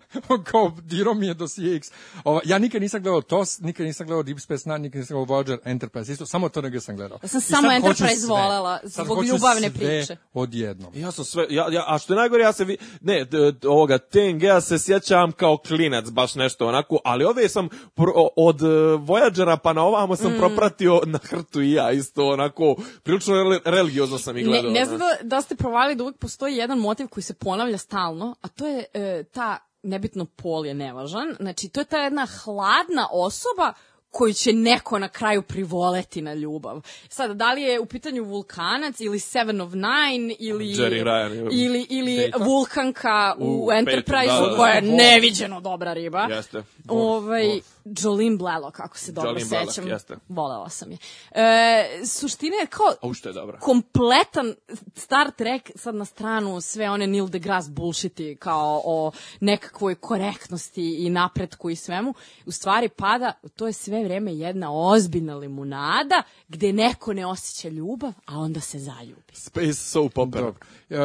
kao dirao mi je do CX. Ova, ja nikad nisam gledao TOS, nikad nisam gledao Deep Space Nine, nikad nisam gledao Voyager Enterprise, isto samo to nego sam gledao. Ja sam I samo sad hoću Enterprise sve. volela Sad zbog hoću ljubavne priče. odjednom. Ja sam sve, ja, ja, a što je najgore, ja se, vi, ne, d- d- ovoga TNG-a se sjećam kao klinac, baš nešto onako, ali ove sam pro, od uh, Voyagera pa na ovamo sam propratio na hrtu i ja, isto onako, prilično reli- religiozno sam i Ne, gledao. ne ono. znam da, da ste provali da uvijek postoji jedan motiv koji se ponavlja stalno, a to je e, ta, nebitno pol je nevažan, znači to je ta jedna hladna osoba koju će neko na kraju privoleti na ljubav. Sad, da li je u pitanju vulkanac ili Seven of Nine ili, Jerry Ryan. ili, ili vulkanka u, U Enterprise-u petom, da, da. koja je neviđeno dobra riba. Jeste. Ovaj, Jolene Blalock, ako se dobro Jolene Blalock, sećam. jeste. Volela sam je. E, suština je kao, u što je dobra? kompletan Star Trek sad na stranu sve one Neil deGrasse bullshiti kao o nekakvoj korektnosti i napretku i svemu, u stvari pada, to je sve vreme jedna ozbiljna limunada gde neko ne osjeća ljubav, a onda se zaljubi. Space soap opera. E,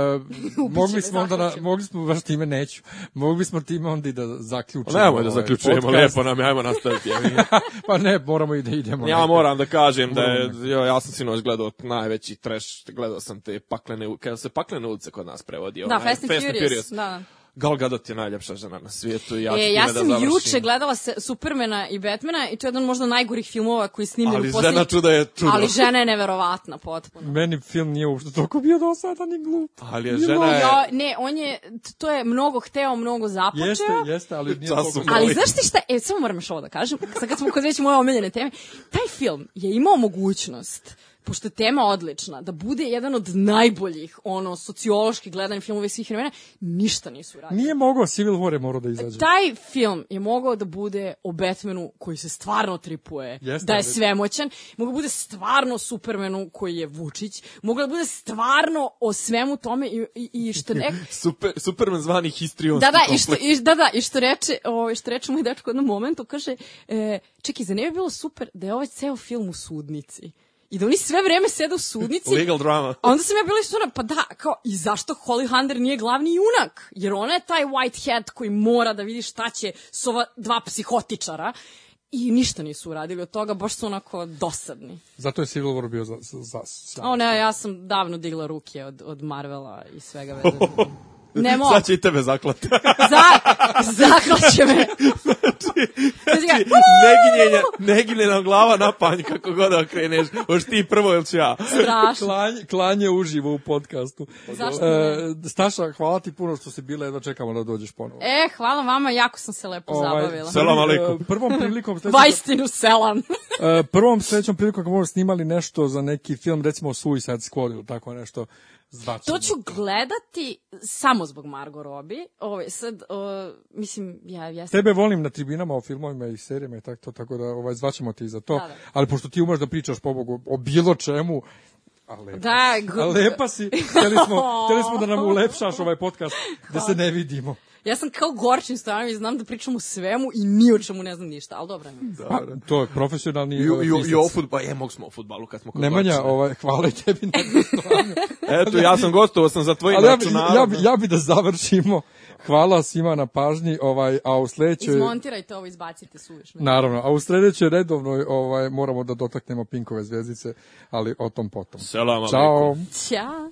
mogli smo onda, na, mogli smo, baš time neću, mogli smo time onda i da zaključimo. Nemoj da ovaj zaključujemo, lepo nam je, ajmo nastaviti. pa ne, moramo i da idemo. Ja moram da kažem da je, jo, ja sam sinoć gledao najveći trash, gledao sam te paklene, kada se paklene ulice kod nas prevodi. Da, onaj, Fast and Furious. Da. Gal Gadot je najljepša žena na svijetu i ja ću E, ja da sam završim. juče gledala se Supermana i Batmana i to je jedan možda najgorih filmova koji je snimljen Ali u posljednjih... žena čuda je čudo. Ali žena je neverovatna potpuno. Meni film nije uopšte toliko bio dosadan i glup. Ali je žena je... Ja, ne, on je, to je mnogo hteo, mnogo započeo. Jeste, jeste, ali nije toliko. Ali znaš ti šta, e, samo moram još ovo da kažem, sad kad smo kod već moje omiljene teme, taj film je imao mogućnost pošto je tema odlična, da bude jedan od najboljih, ono, sociološki gledanih filmova svih vremena, ništa nisu uradili. Nije mogao, Civil War je morao da izađe. Taj film je mogao da bude o Batmanu koji se stvarno tripuje, Jeste, da je ali- svemoćan, mogao da bude stvarno Supermanu koji je Vučić, mogao da bude stvarno o svemu tome i, i, i što ne... Super, Superman zvani histrionski Da, da, i što, i, da, da, i što reče, o, što reče moj dečko u jednom momentu, kaže, e, čekaj, za ne bi bilo super da je ovaj ceo film u sudnici? I da oni sve vreme sede u sudnici. Legal drama. A onda sam ja bila isto ona, pa da, kao, i zašto Holly Hunter nije glavni junak? Jer ona je taj white hat koji mora da vidi šta će s ova dva psihotičara. I ništa nisu uradili od toga, baš su onako dosadni. Zato je Civil War bio za, za, za, za. A ne, ja sam davno digla ruke od, od Marvela i svega vezano. Ne mogu. Sad će i tebe zaklati. Za, zaklaće me. Znači, ga, Znači, neginjenja, neginjena glava na panj, kako god da kreneš. Hoš ti prvo ili ću ja? strašno. Klanje, klanje uživo u podcastu. Zašto E, Staša, hvala ti puno što si bila, jedva čekamo da dođeš ponovo. E, hvala vama, jako sam se lepo zabavila. Selam aleikum. e, Prvom prilikom Vajstinu selam. e, prvom sledećom prilikom kad budemo snimali nešto za neki film, recimo Suicide Squad ili tako nešto. To ću gledati samo zbog Margot Robbie. Ovaj, sad, o, mislim, ja, ja sam... Tebe volim na tribinama o filmovima i serijama i tako, to, tako da ovaj, zvaćemo ti za to. Da, da. Ali pošto ti umeš da pričaš pobogu o bilo čemu, a lepa, Da, si. a lepa si. Hteli smo, hteli smo da nam ulepšaš ovaj podcast, da se ne vidimo. Ja sam kao Gorčin Stojanović, znam da pričam o svemu i ni o čemu ne znam ništa, ali dobro. ne. Pa, to je profesionalni I, i, i o futbalu, e, mogu smo o futbalu kad smo kod Nemanja, ovaj, hvala i tebi na gostovanju. Eto, ja sam gostovao sam za tvojim Ali ja, bi, računarom. ja, bi, ja bi da završimo. Hvala svima na pažnji, ovaj, a u sledećoj... Izmontirajte ovo, izbacite suvišno. Naravno, a u sledećoj redovnoj ovaj, moramo da dotaknemo Pinkove zvezdice, ali o tom potom. Selam Ćao. Ćao.